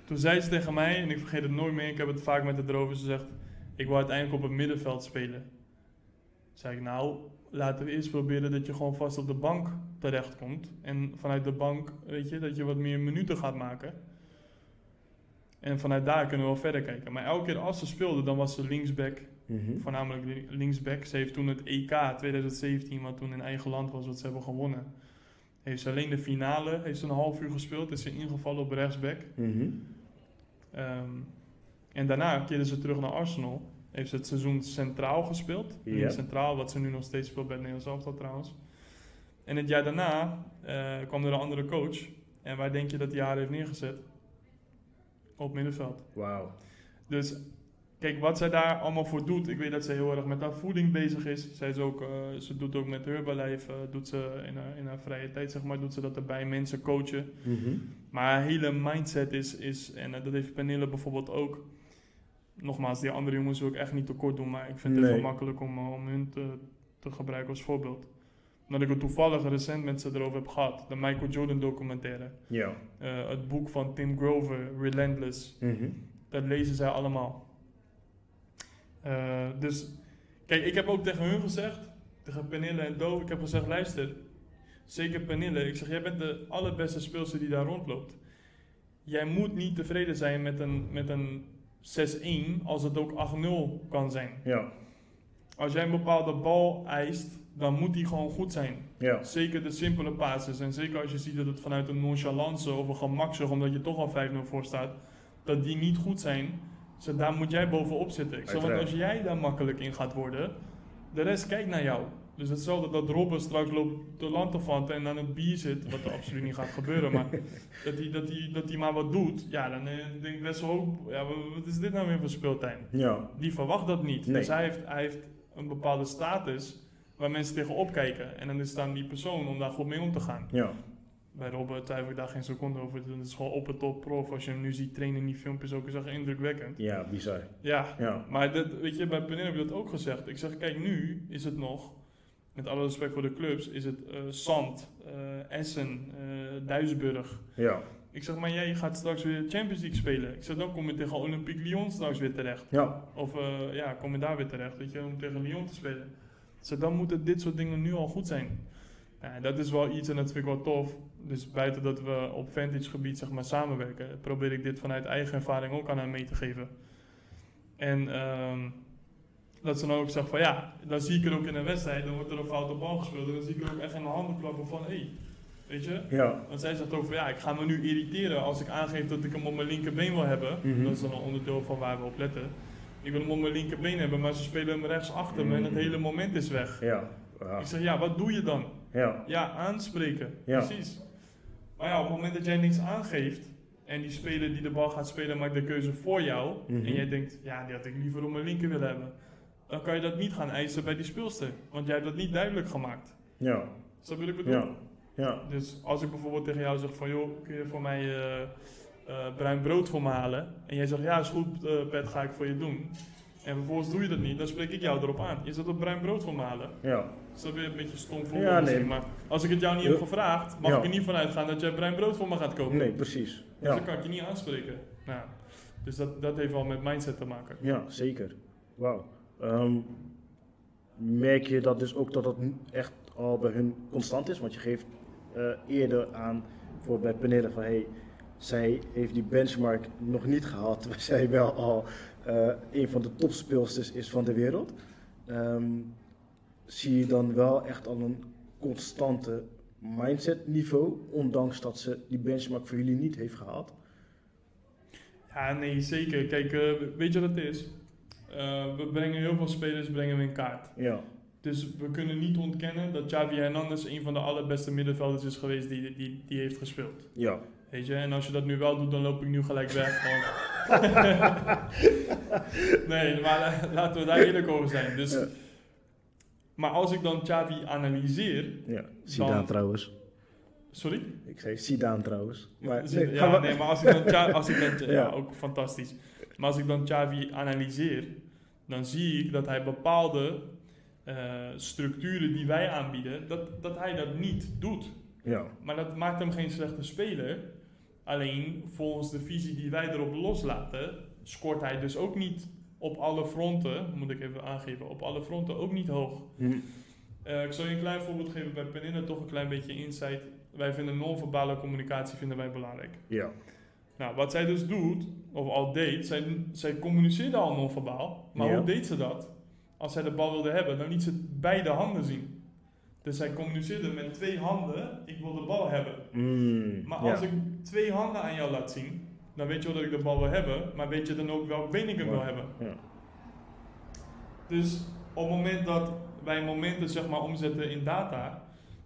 Toen zei ze tegen mij, en ik vergeet het nooit meer, ik heb het vaak met haar erover, ze zegt, ik wil uiteindelijk op het middenveld spelen. Toen zei ik, nou, laten we eerst proberen dat je gewoon vast op de bank terechtkomt. En vanuit de bank, weet je, dat je wat meer minuten gaat maken. En vanuit daar kunnen we wel verder kijken. Maar elke keer als ze speelde, dan was ze linksback, Mhm. voornamelijk li- linksback. Ze heeft toen het EK 2017, wat toen in eigen land was, wat ze hebben gewonnen. Heeft ze alleen de finale, heeft ze een half uur gespeeld, is ze ingevallen op rechtsback. Mhm. Ehm, en daarna keerde ze terug naar Arsenal. Heeft ze het seizoen centraal gespeeld. Links centraal, wat ze nu nog steeds speelt bij het Nederlands elftal trouwens. En het jaar daarna eh, kwam er een andere coach. En waar denk je dat hij haar heeft neergezet? Op middenveld. Wauw. Dus kijk, wat zij daar allemaal voor doet. Ik weet dat ze heel erg met haar voeding bezig is. Zij is ook, eh, ze doet ook met Herbalife, eh, doet ze in haar, in haar vrije tijd, zeg maar, doet ze dat erbij, mensen coachen. Mhm. Maar haar hele mindset is, is en eh, dat heeft Pernille bijvoorbeeld ook. Nogmaals, die andere jongens wil ik echt niet tekort doen, maar ik vind het even makkelijk om, om hun te, te gebruiken als voorbeeld. Omdat ik het toevallig recent met ze erover heb gehad. De Michael Jordan documentaire. Ja. Het boek van Tim Grover, Relentless. Mhm. Dat lezen zij allemaal. Eh, dus, kijk, ik heb ook tegen hun gezegd, tegen Pernille en Do, ik heb gezegd, luister, zeker Pernille, ik zeg, jij bent de allerbeste speelster die daar rondloopt. Jij moet niet tevreden zijn met een, met een 6-1 als het ook 8-0 kan zijn. Ja. Als jij een bepaalde bal eist, dan moet die gewoon goed zijn. Ja. Zeker de simpele passes. En zeker als je ziet dat het vanuit een nonchalance of een gemakzucht, omdat je toch al 5-0 voor staat, dat die niet goed zijn. Dus daar moet jij bovenop zitten. Ik zeg, want als jij daar makkelijk in gaat worden, de rest kijkt naar jou. Dus hetzelfde dat Robben straks loopt de lanterfanten en aan het bier zit, wat er absoluut niet gaat gebeuren, maar dat hij dat die, dat die maar wat doet, ja, dan eh, denk ik best wel ja, wat wat is dit nou weer voor speeltuin? Ja. Die verwacht dat niet. Nee. Dus hij heeft, hij heeft een bepaalde status waar mensen tegenop kijken. En dan is het aan die persoon om daar goed mee om te gaan. Ja. Bij Robert twijfel ik daar geen seconde over. Het is gewoon op het top prof. Als je hem nu ziet trainen in die filmpjes ook, is echt indrukwekkend. Ja, bizar. Ja, Ja. maar dat, weet je, bij Penel heb je dat ook gezegd. Ik zeg, kijk, nu is het nog, met alle respect voor de clubs, is het eh Zand, eh, Essen, eh, Duisburg. Ja. Ik zeg, maar jij gaat straks weer Champions League spelen. Ik zeg, dan kom je tegen Olympique Lyon straks weer terecht. Ja. Of ja, kom je daar weer terecht, weet je, om tegen Lyon te spelen. Dus dan moeten dit soort dingen nu al goed zijn. Ja, dat is wel iets en dat vind ik wel tof. Dus buiten dat we op vantage gebied zeg maar samenwerken, probeer ik dit vanuit eigen ervaring ook aan haar mee te geven. En ehm, dat ze dan ook zegt van ja, dan zie ik er ook in een wedstrijd, dan wordt er een foute bal gespeeld en dan zie ik er ook echt in de handen klappen van hé, hey, weet je. Ja. Want zij zegt ook van ja, ik ga me nu irriteren als ik aangeef dat ik hem op mijn linkerbeen wil hebben. Mhm. Dat is dan een onderdeel van waar we op letten. Ik wil hem op mijn linkerbeen hebben, maar ze spelen hem rechts achter me en het Mhm. hele moment is weg. Ja. Wauw. Ik zeg, ja, wat doe je dan? Ja, Ja, aanspreken. Ja. Precies. Maar ja, op het moment dat jij niks aangeeft en die speler die de bal gaat spelen maakt de keuze voor jou Mhm. en jij denkt, ja, die had ik liever op mijn linker willen hebben, dan kan je dat niet gaan eisen bij die speelster, want jij hebt dat niet duidelijk gemaakt. ja, Snap je wat ik bedoel? ja, ja, Dus als ik bijvoorbeeld tegen jou zeg van, joh, kun je voor mij eh, eh, bruin brood voor me halen? En jij zegt, ja, is goed, eh, Pet, ga ik voor je doen. En vervolgens doe je dat niet, dan spreek ik jou erop aan. Je zult op bruin brood voor me halen. ja, Dat is weer een beetje stom voor Ja, nee. maar als ik het jou niet heb gevraagd, mag Ja. ik er niet van uitgaan dat jij bruin brood voor me gaat kopen. nee, precies. Dus Ja, dan kan ik je niet aanspreken. Nou, dus dat, dat heeft wel met mindset te maken. ja zeker. Wauw. Ehm, merk je dat dus ook dat dat echt al bij hun constant is? Want je geeft eh, eerder aan, voor bij Penille, van hey, zij heeft die benchmark nog niet gehaald, terwijl zij wel al eh, een van de topspeelsters is van de wereld. Ehm, zie je dan wel echt al een constante mindset niveau, ondanks dat ze die benchmark voor jullie niet heeft gehaald? Ja, nee, zeker. Kijk, eh, weet je wat het is? Eh, we brengen heel veel spelers brengen we in kaart. Ja, Dus we kunnen niet ontkennen dat Xavi Hernandez een van de allerbeste middenvelders is geweest die, die, die heeft gespeeld. ja, Weet je, en als je dat nu wel doet, dan loop ik nu gelijk weg. nee, maar la- laten we daar eerlijk over zijn. Dus, Ja. Maar als ik dan Xavi analyseer... ja. Zidane Dan- trouwens. Sorry? Ik zei Zidane trouwens. Maar, nee, ja, maar. nee, maar als ik dan, Xa- als ik dan ja. Ja. ook fantastisch. Maar als ik dan Xavi analyseer, dan zie ik dat hij bepaalde eh, structuren die wij aanbieden, dat, dat hij dat niet doet. Ja, Maar dat maakt hem geen slechte speler. Alleen volgens de visie die wij erop loslaten, scoort hij dus ook niet op alle fronten, moet ik even aangeven, op alle fronten ook niet hoog. hm, Eh, ik zal je een klein voorbeeld geven bij Penina, toch een klein beetje insight. Wij vinden non-verbale communicatie vinden wij belangrijk. ja, Nou, wat zij dus doet, of al deed, zij, zij communiceerde al non-verbaal. Maar Ja. hoe deed ze dat? Als zij de bal wilde hebben, dan liet ze beide handen zien. Dus zij communiceerde met twee handen, ik wil de bal hebben. mm, Maar ja. als ik twee handen aan jou laat zien, dan weet je wel dat ik de bal wil hebben, maar weet je dan ook welk been ik hem wil hebben. Ja. Dus op het moment dat wij momenten zeg maar omzetten in data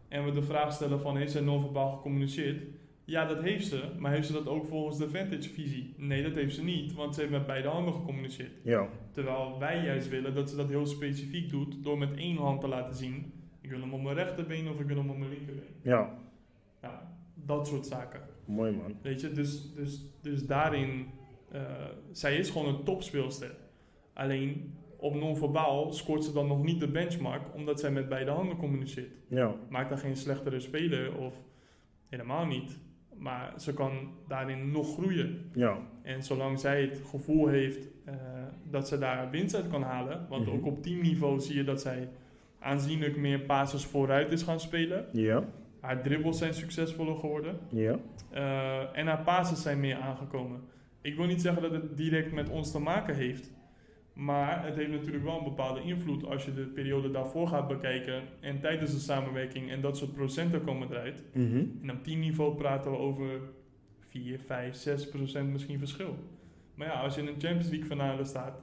en we de vraag stellen van heeft zij non-verbaal gecommuniceerd? Ja, dat heeft ze, maar heeft ze dat ook volgens de vintage visie? Nee, dat heeft ze niet, want ze heeft met beide handen gecommuniceerd. Ja, Terwijl wij juist willen dat ze dat heel specifiek doet door met één hand te laten zien, ik wil hem op mijn rechterbeen of ik wil hem op mijn linkerbeen. ja, Ja, dat soort zaken. Mooi man. Weet je, dus, dus, dus daarin, eh, zij is gewoon een topspeelster. Alleen op non-verbaal scoort ze dan nog niet de benchmark, omdat zij met beide handen communiceert. Ja, Maakt haar geen slechtere speler of helemaal niet. Maar ze kan daarin nog groeien. ja, En zolang zij het gevoel heeft eh, dat ze daar winst uit kan halen, want Mhm. ook op teamniveau zie je dat zij aanzienlijk meer passes vooruit is gaan spelen. ja, Haar dribbles zijn succesvoller geworden. ja, Eh, en haar passes zijn meer aangekomen. Ik wil niet zeggen dat het direct met ons te maken heeft. Maar het heeft natuurlijk wel een bepaalde invloed als je de periode daarvoor gaat bekijken. En tijdens de samenwerking en dat soort procenten komen eruit. mhm, En op teamniveau praten we over 4, 5, 6 procent misschien verschil. Maar ja, als je in een Champions League finale staat,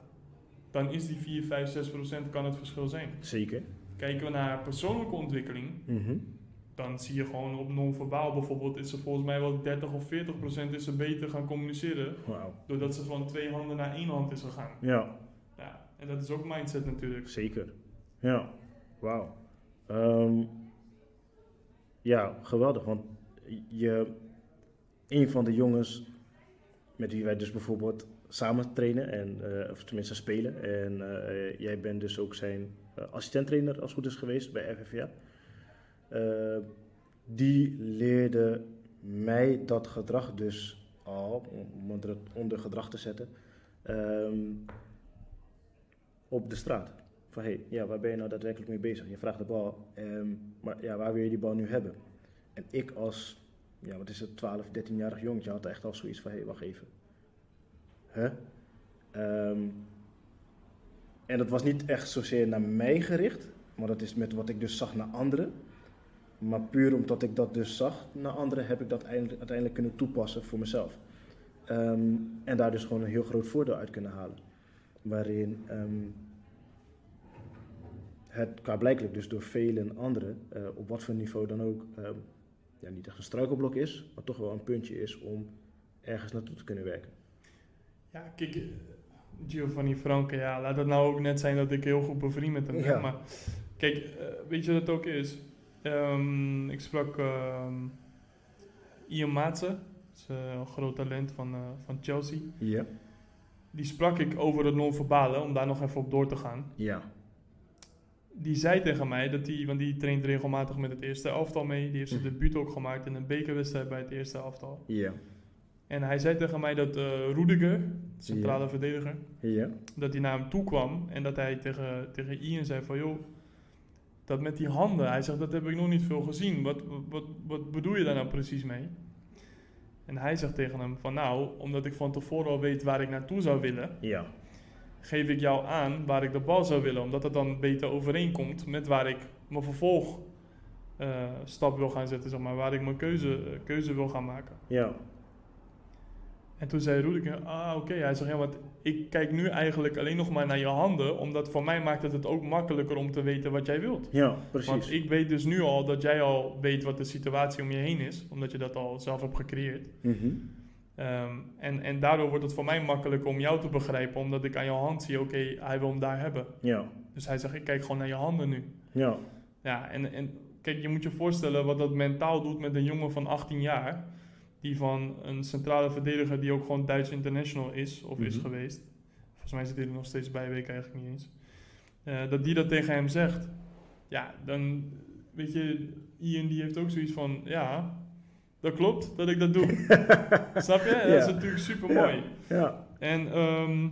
dan is die 4, 5, 6 procent kan het verschil zijn. zeker. Kijken we naar persoonlijke ontwikkeling, Mhm, dan zie je gewoon op non-verbaal bijvoorbeeld, is ze volgens mij wel 30 of 40 procent is ze beter gaan communiceren. Doordat ze van twee handen naar één hand is gegaan. Ja, Ja, en dat is ook mindset natuurlijk. zeker. Ja, wauw. Ehm, ja, geweldig. Want je, een van de jongens met wie wij dus bijvoorbeeld samen trainen, en, eh, of tenminste spelen, en eh, jij bent dus ook zijn uh, assistenttrainer als het goed is geweest bij FFVA. Uh, die leerde mij dat gedrag dus al, om het onder gedrag te zetten, um, op de straat. Van hé, hey, ja, waar ben je nou daadwerkelijk mee bezig? Je vraagt de bal, um, maar ja, waar wil je die bal nu hebben? En ik als, ja, wat is het, 12, 13-jarig jongetje had echt al zoiets van hé, hey, wacht even. Huh? Um, en dat was niet echt zozeer naar mij gericht, maar dat is met wat ik dus zag naar anderen. Maar puur omdat ik dat dus zag naar anderen, heb ik dat uiteindelijk kunnen toepassen voor mezelf. Um, en daar dus gewoon een heel groot voordeel uit kunnen halen. Waarin um, het qua blijkelijk dus door velen anderen, eh, op wat voor niveau dan ook, ehm, ja, niet echt een struikelblok is, maar toch wel een puntje is om ergens naartoe te kunnen werken. Ja, kijk, Giovanni Franke, ja, laat het nou ook net zijn dat ik heel goed bevriend met hem ben. Ja. Maar kijk, eh, weet je wat het ook is? Ehm, ik sprak ehm, Ian Maatsen, eh, een groot talent van, eh, van Chelsea. Ja. Die sprak ik over het non-verbale, om daar nog even op door te gaan. Ja. Die zei tegen mij dat hij, want die traint regelmatig met het eerste elftal mee. Die heeft zijn Mhm. debuut ook gemaakt in een bekerwedstrijd bij het eerste elftal. Ja. En hij zei tegen mij dat eh Rudiger, centrale verdediger, dat hij naar hem toe kwam en dat hij tegen, tegen Ian zei van joh, dat met die handen, hij zegt dat heb ik nog niet veel gezien. Wat, wat, wat bedoel je daar nou precies mee? En hij zegt tegen hem van nou, omdat ik van tevoren al weet waar ik naartoe zou willen, Ja. geef ik jou aan waar ik de bal zou willen. Omdat het dan beter overeenkomt met waar ik mijn vervolg eh, stap wil gaan zetten, zeg maar, waar ik mijn keuze, eh, keuze wil gaan maken. Ja. En toen zei Rudiger, ah oké, hij zegt ja, want ik kijk nu eigenlijk alleen nog maar naar je handen, omdat voor mij maakt het het ook makkelijker om te weten wat jij wilt. Ja, precies. Want ik weet dus nu al dat jij al weet wat de situatie om je heen is, omdat je dat al zelf hebt gecreëerd. Mhm. Ehm, en, en daardoor wordt het voor mij makkelijker om jou te begrijpen, omdat ik aan jouw hand zie, oké, hij wil hem daar hebben. Ja. Dus hij zegt, ik kijk gewoon naar je handen nu. Ja. Ja, en, en kijk, je moet je voorstellen wat dat mentaal doet met een jongen van 18 jaar. Die van een centrale verdediger die ook gewoon Duits international is, of is Mhm. geweest. Volgens mij zit hij er nog steeds bij, weet ik eigenlijk niet eens. Eh, dat die dat tegen hem zegt. Ja, dan, weet je, Ian die heeft ook zoiets van, ja, dat klopt dat ik dat doe. Snap je? Dat is natuurlijk super mooi. Ja. En ehm,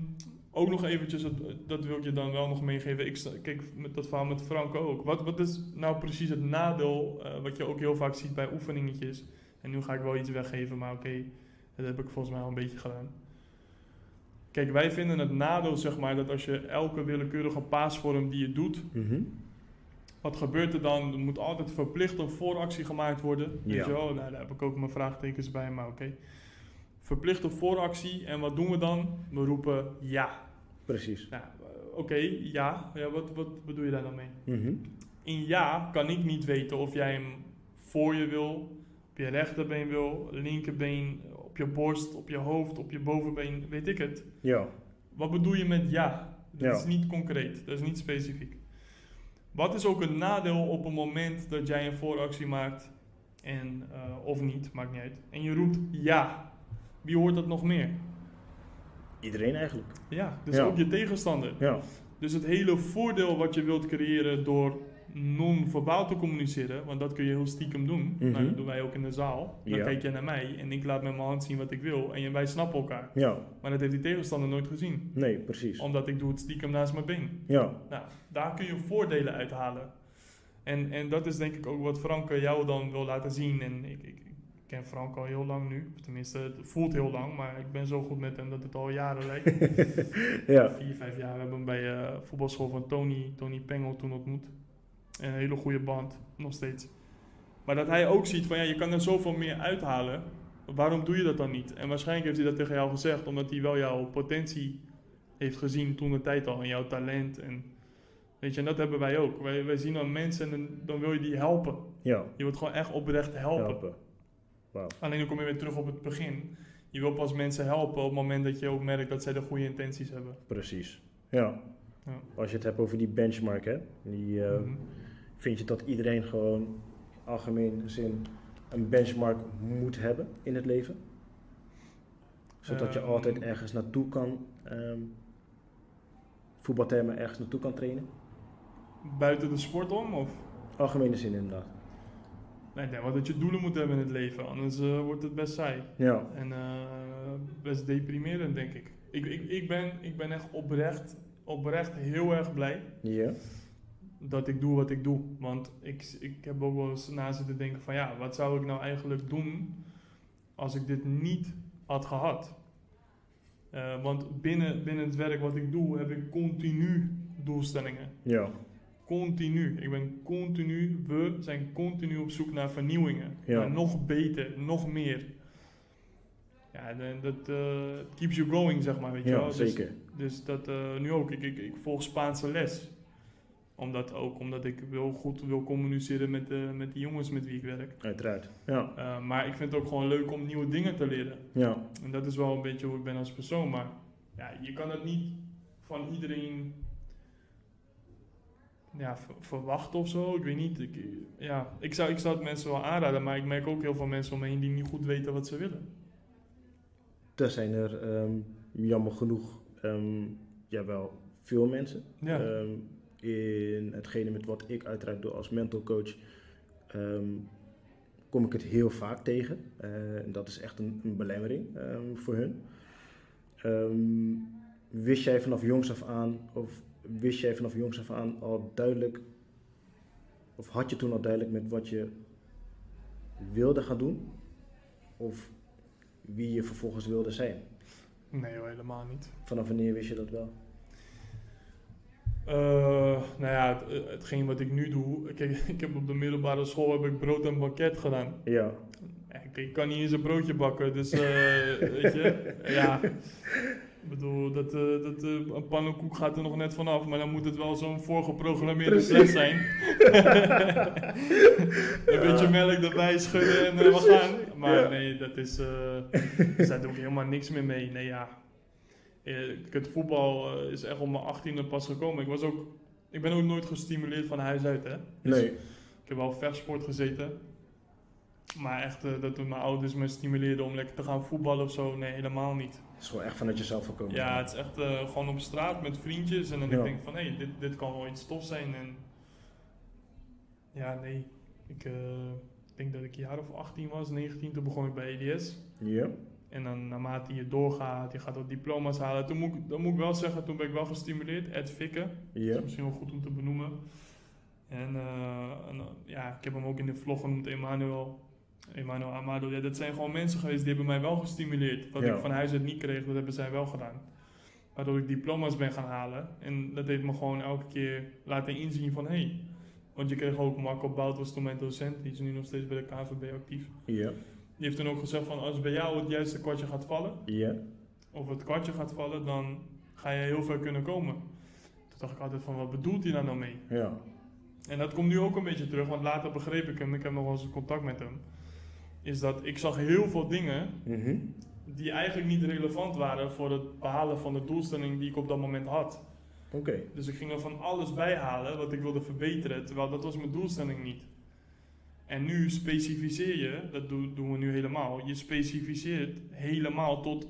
ook nog eventjes, dat, dat wil ik je dan wel nog meegeven. Ik, kijk, met dat verhaal met Franco ook. Wat, wat is nou precies het nadeel, eh, wat je ook heel vaak ziet bij oefeningetjes? En nu ga ik wel iets weggeven, maar oké, dat heb ik volgens mij al een beetje gedaan. Kijk, wij vinden het nadeel, zeg maar, dat als je elke willekeurige paasvorm die je doet, Mhm. wat gebeurt er dan? Er moet altijd verplicht een vooractie gemaakt worden. Weet Ja. je wel? Nou, daar heb ik ook mijn vraagtekens bij, maar oké. Verplichte vooractie. En wat doen we dan? We roepen ja. Precies. Nou, oké, ja. ja wat, wat bedoel je daar dan mee? Mhm. In ja kan ik niet weten of jij hem voor je wil, op je rechterbeen wil, linkerbeen, op je borst, op je hoofd, op je bovenbeen, weet ik het. Ja. Wat bedoel je met ja? Dat Ja. is niet concreet, dat is niet specifiek. Wat is ook een nadeel op het moment dat jij een vooractie maakt, en, eh, of niet, maakt niet uit, en je roept ja? Wie hoort dat nog meer? Iedereen eigenlijk. Ja, dus Ja. ook je tegenstander. Ja. Dus het hele voordeel wat je wilt creëren door non-verbaal te communiceren, want dat kun je heel stiekem doen. Mhm. Nou, dat doen wij ook in de zaal. Dan Ja. kijk je naar mij en ik laat met mijn hand zien wat ik wil en wij snappen elkaar. Ja. Maar dat heeft die tegenstander nooit gezien, Nee, precies. omdat ik doe het stiekem naast mijn been. Ja. Nou, daar kun je voordelen uithalen. En, en dat is denk ik ook wat Franke jou dan wil laten zien. En ik, ik, ik ken Frank al heel lang nu. Tenminste, het voelt heel lang. Maar ik ben zo goed met hem dat het al jaren lijkt. Ja. Vier, vijf jaar. We hebben hem bij eh voetbalschool van Tony, Tony Pengel toen ontmoet. En een hele goede band, nog steeds. Maar dat hij ook ziet van ja, je kan er zoveel meer uithalen. Waarom doe je dat dan niet? En waarschijnlijk heeft hij dat tegen jou gezegd, omdat hij wel jouw potentie heeft gezien toen de tijd al. En jouw talent. En, weet je, en dat hebben wij ook. Wij, wij zien dan mensen en dan, dan wil je die helpen. Ja. Je wilt gewoon echt oprecht helpen. Helpen. Wauw. Alleen dan kom je weer terug op het begin. Je wil pas mensen helpen op het moment dat je ook merkt dat zij de goede intenties hebben. Precies. Ja. Ja. Als je het hebt over die benchmark, hè. Die, eh, Mhm. Vind je dat iedereen gewoon in algemeen zin een benchmark moet hebben in het leven? Zodat je Ehm. altijd ergens naartoe kan, ehm voetbaltermen ergens naartoe kan trainen? Buiten de sport om? Of? Algemene zin inderdaad. Nee, ik denk wel dat je doelen moet hebben in het leven, anders eh, wordt het best saai. Ja. En eh, best deprimerend, denk ik. Ik, ik, ik, ben, ik ben echt oprecht, oprecht heel erg blij Ja. Dat ik doe wat ik doe. Want ik, ik heb ook wel eens na zitten denken van ja, wat zou ik nou eigenlijk doen als ik dit niet had gehad? Eh, want binnen, binnen het werk wat ik doe, heb ik continu doelstellingen. Ja. Continu. Ik ben continu, we zijn continu op zoek naar vernieuwingen. Ja. Naar nog beter, nog meer. Ja, en dat eh, keeps you going, zeg maar, weet je wel. Ja, Dus- zeker. dus dat eh, nu ook. Ik, ik, ik volg Spaanse les. Omdat, ook omdat ik wil goed wil communiceren met, de, met die jongens met wie ik werk. Uiteraard. Ja. Uh, maar ik vind het ook gewoon leuk om nieuwe dingen te leren. Ja. En dat is wel een beetje hoe ik ben als persoon. Maar ja, je kan het niet van iedereen ja, verwachten of zo. Ik weet niet. Ik, ja, ik, zou, ik zou het mensen wel aanraden, maar ik merk ook heel veel mensen om me heen die niet goed weten wat ze willen. Er zijn er um, jammer genoeg um, ja, wel veel mensen. Ja. Um, in hetgene met wat ik uiteraard doe als mental coach, kom ik het heel vaak tegen. Uh, en dat is echt een, een belemmering voor hun. wist jij vanaf jongs af aan, of wist jij vanaf jongs af aan al duidelijk, of had je toen al duidelijk met wat je wilde gaan doen? Of wie je vervolgens wilde zijn? Nee, helemaal niet. Vanaf wanneer wist je dat wel? Uh, nou ja, het, hetgeen wat ik nu doe. Kijk, ik heb op de middelbare school heb ik brood en banket gedaan. Ja. Ik, ik kan niet eens een broodje bakken, dus uh, weet je, ja. Ik bedoel, dat, uh, dat, een pannenkoek gaat er nog net vanaf, maar dan moet het wel zo'n voorgeprogrammeerde fles zijn. een beetje melk erbij schudden en we gaan. Maar nee, dat is, uh, daar doe ik helemaal niks meer mee. Nee, ja. Het voetbal is echt om mijn achttiende pas gekomen. Ik, was ook, ik ben ook nooit gestimuleerd van huis uit, hè. Dus nee. Ik heb wel vechtsport gezeten. Maar echt uh, dat mijn ouders me stimuleerden om lekker te gaan voetballen of zo, nee, helemaal niet. Het is gewoon echt vanuit jezelf gekomen. Ja, het is echt uh, gewoon op straat met vriendjes en dan ja. denk ik van hé, hey, dit, dit kan wel iets tof zijn. En ja, nee, ik uh, denk dat ik een jaar of 18 was, 19, toen begon ik bij EDS. Ja. En dan naarmate je doorgaat, je gaat ook diploma's halen. Toen moet, ik, dan moet ik wel zeggen, toen ben ik wel gestimuleerd. Ed Fikke, dat is misschien wel goed om te benoemen. En, en ja, ik heb hem ook in de vlog genoemd, Emmanuel. Emmanuel Amado, ja, dat zijn gewoon mensen geweest die hebben mij wel gestimuleerd. Wat Ja. ik van huis uit niet kreeg, dat hebben zij wel gedaan. Waardoor ik diploma's ben gaan halen. En dat heeft me gewoon elke keer laten inzien van, hé. Hey, want je kreeg ook, Marco Bout was toen mijn docent, die is nu nog steeds bij de KVB actief. Ja. Die heeft toen ook gezegd van, als bij jou het juiste kwartje gaat vallen, of het kwartje gaat vallen, dan ga je heel ver kunnen komen. Toen dacht ik altijd van, wat bedoelt hij daar nou mee? Ja. En dat komt nu ook een beetje terug, want later begreep ik hem, ik heb nog wel eens contact met hem. Is dat ik zag heel veel dingen Mhm. die eigenlijk niet relevant waren voor het behalen van de doelstelling die ik op dat moment had. Oké. Dus ik ging er van alles bij halen wat ik wilde verbeteren, terwijl dat was mijn doelstelling niet. En nu specificeer je, dat doen, doen we nu helemaal, je specificeert helemaal tot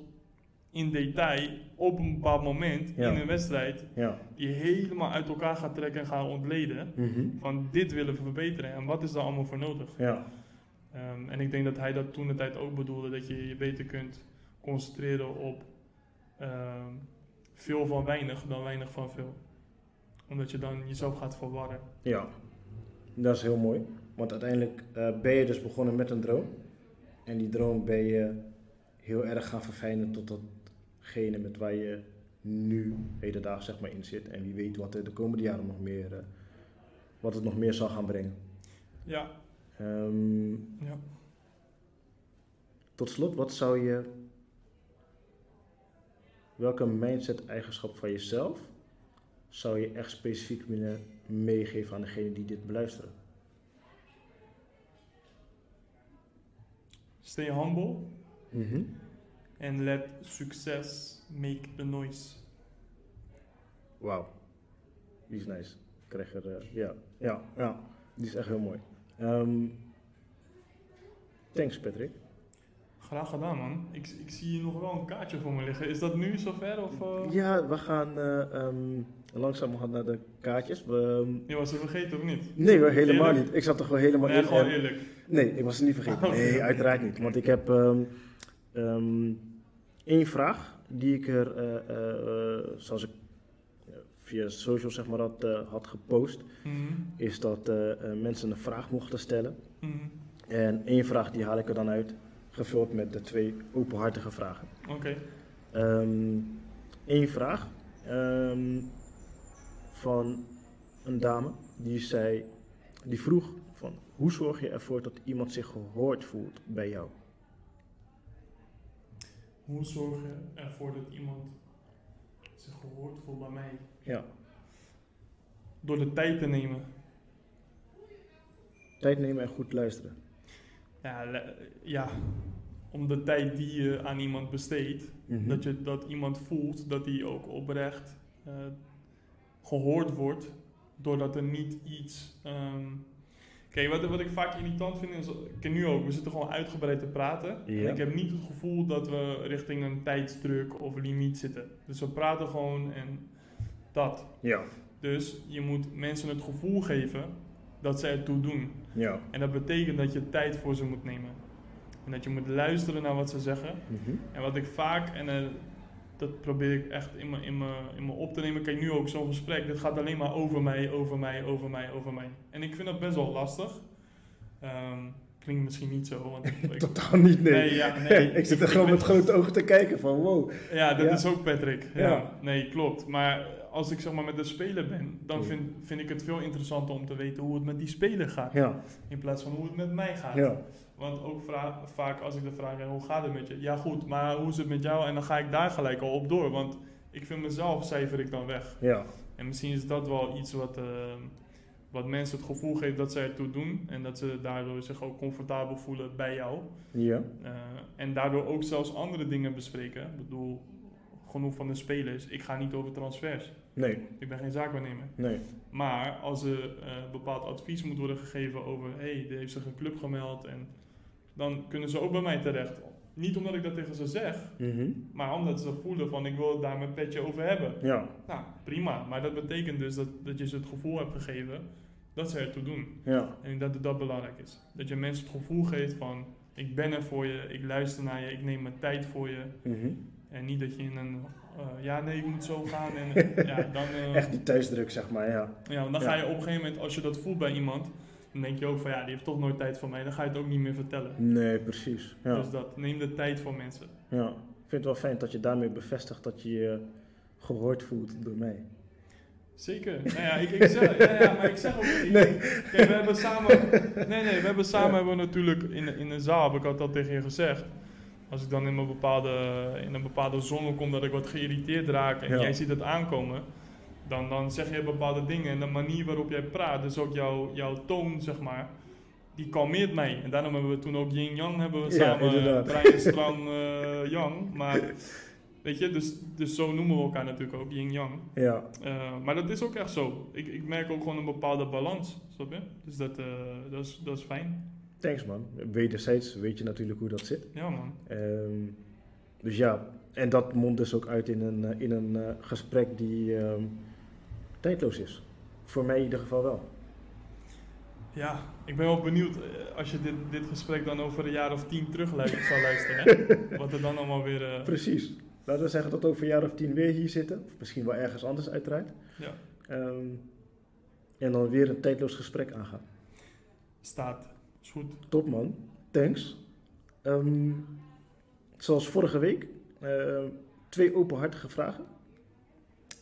in detail op een bepaald moment Ja. in een wedstrijd Ja. die helemaal uit elkaar gaat trekken en gaan ontleden. Mhm. Van dit willen we verbeteren en wat is daar allemaal voor nodig. Ja. Ehm, en ik denk dat hij dat toen de tijd ook bedoelde, dat je je beter kunt concentreren op ehm, veel van weinig dan weinig van veel. Omdat je dan jezelf gaat verwarren. Ja. Dat is heel mooi. Want uiteindelijk eh, ben je dus begonnen met een droom. En die droom ben je heel erg gaan verfijnen tot datgene met waar je nu hedendaags zeg maar in zit. En wie weet wat er de komende jaren nog meer, eh, wat het nog meer zal gaan brengen. Ja, Ehm, ja. tot slot, wat zou je, welke mindset-eigenschap van jezelf zou je echt specifiek willen meegeven aan degene die dit beluisteren? Stay humble Mhm. and let success make the noise. Wauw, die is nice. Ik krijg er, eh, ja, ja, ja, die is echt heel mooi. Ehm, thanks Patrick. Graag gedaan man. Ik, ik zie hier nog wel een kaartje voor me liggen. Is dat nu zover? Of, eh? Ja, we gaan ehm, langzaam gaan naar de kaartjes. We, ehm, Je was ze vergeten of niet? nee helemaal Eerlijk? niet. Ik zat er gewoon helemaal Nee, in. gewoon eerlijk. Nee, ik was het niet vergeten. Nee, uiteraard niet. Want ik heb ehm, één vraag die ik er, eh, eh, zoals ik eh, via social zeg maar had, eh, had gepost, Mhm, is dat mensen een vraag mochten stellen. mhm. En één vraag die haal ik er dan uit, gevuld met de twee openhartige vragen. Oké. Eén vraag ehm, van een dame die zei, die vroeg hoe zorg je ervoor dat iemand zich gehoord voelt bij jou? Hoe zorg je ervoor dat iemand zich gehoord voelt bij mij? Ja. door de tijd te nemen. Tijd nemen en goed luisteren. Ja, ja, om de tijd die je aan iemand besteedt, Mhm. dat, je, dat iemand voelt dat hij ook oprecht eh, gehoord wordt, doordat er niet iets. ehm, Kijk, wat, wat ik vaak irritant vind is, ik ken nu ook, we zitten gewoon uitgebreid te praten. Ja. En ik heb niet het gevoel dat we richting een tijdsdruk of limiet zitten. Dus we praten gewoon en dat. Ja. Dus je moet mensen het gevoel geven dat ze ertoe doen. Ja. En dat betekent dat je tijd voor ze moet nemen. En dat je moet luisteren naar wat ze zeggen. Mhm. En wat ik vaak, en eh, dat probeer ik echt in me, in, me, in me op te nemen. Kijk, nu ook zo'n gesprek. Dit gaat alleen maar over mij, over mij, over mij, over mij. En ik vind dat best wel lastig. Ehm, klinkt misschien niet zo, want ik, Totaal niet, nee. Nee, ja, nee. ik zit er Ik- gewoon ik met grote ogen te kijken van wow. Ja, dat Ja. is ook Patrick. Ja. Ja. Nee, klopt. Maar als ik zeg maar met de speler ben, dan vind, vind ik het veel interessanter om te weten hoe het met die speler gaat. Ja. In plaats van hoe het met mij gaat. Want ook vaak als ik de vraag heb, hoe gaat het met je? Ja goed, maar hoe is het met jou? En dan ga ik daar gelijk al op door. Want ik vind mezelf cijfer ik dan weg. Ja. En misschien is dat wel iets wat, eh, wat mensen het gevoel geeft dat zij ertoe doen. En dat ze daardoor zich ook comfortabel voelen bij jou. Ja. Eh, en daardoor ook zelfs andere dingen bespreken. Ik bedoel, genoeg van de spelers. Ik ga niet over transfers. Nee. Ik ben geen zaakwaarnemer. Nee. Maar als er eh, bepaald advies moet worden gegeven over... hé, hey, er heeft zich een club gemeld. En dan kunnen ze ook bij mij terecht. Niet omdat ik dat tegen ze zeg. Mhm. Maar omdat ze voelen van ik wil het daar mijn petje over hebben. Ja. Nou, prima. Maar dat betekent dus dat, dat je ze het gevoel hebt gegeven dat ze ertoe doen. Ja. En dat dat belangrijk is. Dat je mensen het gevoel geeft van ik ben er voor je, ik luister naar je, ik neem mijn tijd voor je. Mhm. En niet dat je in een eh, ja nee ik moet zo gaan en ja dan, eh, Echt die thuisdruk, zeg maar, ja. ja, want dan Ja. ga je op een gegeven moment als je dat voelt bij iemand, dan denk je ook van ja die heeft toch nooit tijd voor mij, dan ga je het ook niet meer vertellen. Nee, precies. Ja. Dus dat neem de tijd voor mensen. ja. Ik vind het wel fijn dat je daarmee bevestigt dat je je gehoord voelt door mij. Zeker. Nou ja, ik, ik zeg, ja, ja, maar ik zeg ook. ik- Nee. Kijk, we hebben samen. Nee, nee, we hebben samen Ja. hebben we natuurlijk in, de- in de zaal, heb ik had dat tegen je gezegd. Als ik dan in, mijn bepaalde, in een bepaalde zone kom dat ik wat geïrriteerd raak en Ja. jij ziet het aankomen, dan, dan zeg je bepaalde dingen en de manier waarop jij praat, dus ook jouw, jouw toon, zeg maar, die kalmeert mij. En daarom hebben we toen ook Yin Yang hebben we Ja, samen, inderdaad. Brian Stram eh, Yang. Maar weet je, dus, dus zo noemen we elkaar natuurlijk ook, Yin Yang. Ja. Eh, maar dat is ook echt zo. Ik, ik merk ook gewoon een bepaalde balans, snap je? Dus dat, eh, dat, is, dat is fijn. Thanks, man. Wederzijds weet je natuurlijk hoe dat zit. Ja, man. Ehm, dus ja, en dat mondt dus ook uit in een, eh, in een eh, gesprek die ehm, tijdloos is. Voor mij in ieder geval wel. Ja, ik ben wel benieuwd eh, als je dit, dit gesprek dan over een jaar of tien terug zou luisteren. Hè? Wat er dan allemaal weer... Precies. Laten we zeggen dat we over een jaar of tien weer hier zitten. Of misschien wel ergens anders uiteraard. ja, Ehm, en dan weer een tijdloos gesprek aangaan. staat. Is goed. Top man, thanks. Ehm, zoals vorige week, eh, twee openhartige vragen.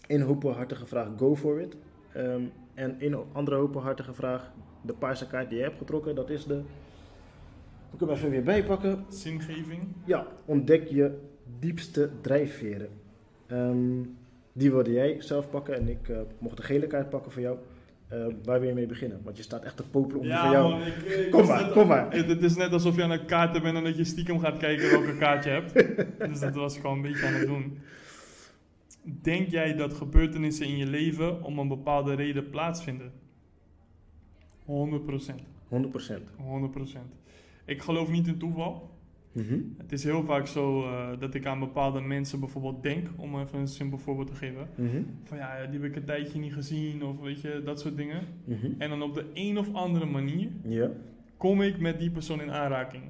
Eén openhartige vraag, go for it. Ehm, en één andere openhartige vraag, de paarse kaart die jij hebt getrokken, dat is de... Ik hem even weer bijpakken. Zingeving. Ja, ontdek je diepste drijfveren. Ehm, die wilde jij zelf pakken en ik eh, mocht de gele kaart pakken voor jou. Eh, waar wil je mee beginnen? Want je staat echt te popelen om die Ja, van jou... man. Ik, ik Kom maar, net- kom maar. Het, het is net alsof je aan een kaarten bent en dat je stiekem gaat kijken welke kaart je hebt. dus dat was gewoon een beetje aan het doen. Denk jij dat gebeurtenissen in je leven om een bepaalde reden plaatsvinden? 100% 100%. 100% Ik geloof niet in toeval. Mhm. Het is heel vaak zo eh, dat ik aan bepaalde mensen bijvoorbeeld denk, om even een simpel voorbeeld te geven. Mhm. Van ja, die heb ik een tijdje niet gezien of weet je, dat soort dingen. Mhm. En dan op de een of andere manier kom ik met die persoon in aanraking.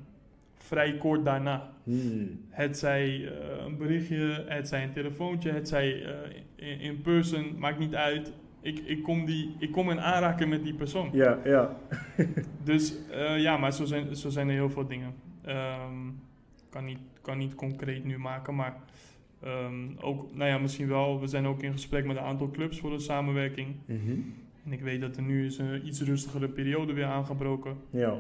Vrij kort daarna. Hmm. Het zij eh, een berichtje, het zij een telefoontje, het zij eh, in, in person, maakt niet uit. Ik, ik, kom die, ik kom in aanraking met die persoon. Ja, ja. Dus ja, maar zo zijn, zo zijn er heel veel dingen. Ehm, kan, niet, kan niet concreet nu maken, maar ehm, ook, nou ja, misschien wel. We zijn ook in gesprek met een aantal clubs voor de samenwerking. Mhm. En ik weet dat er nu is een iets rustigere periode weer aangebroken. Ja,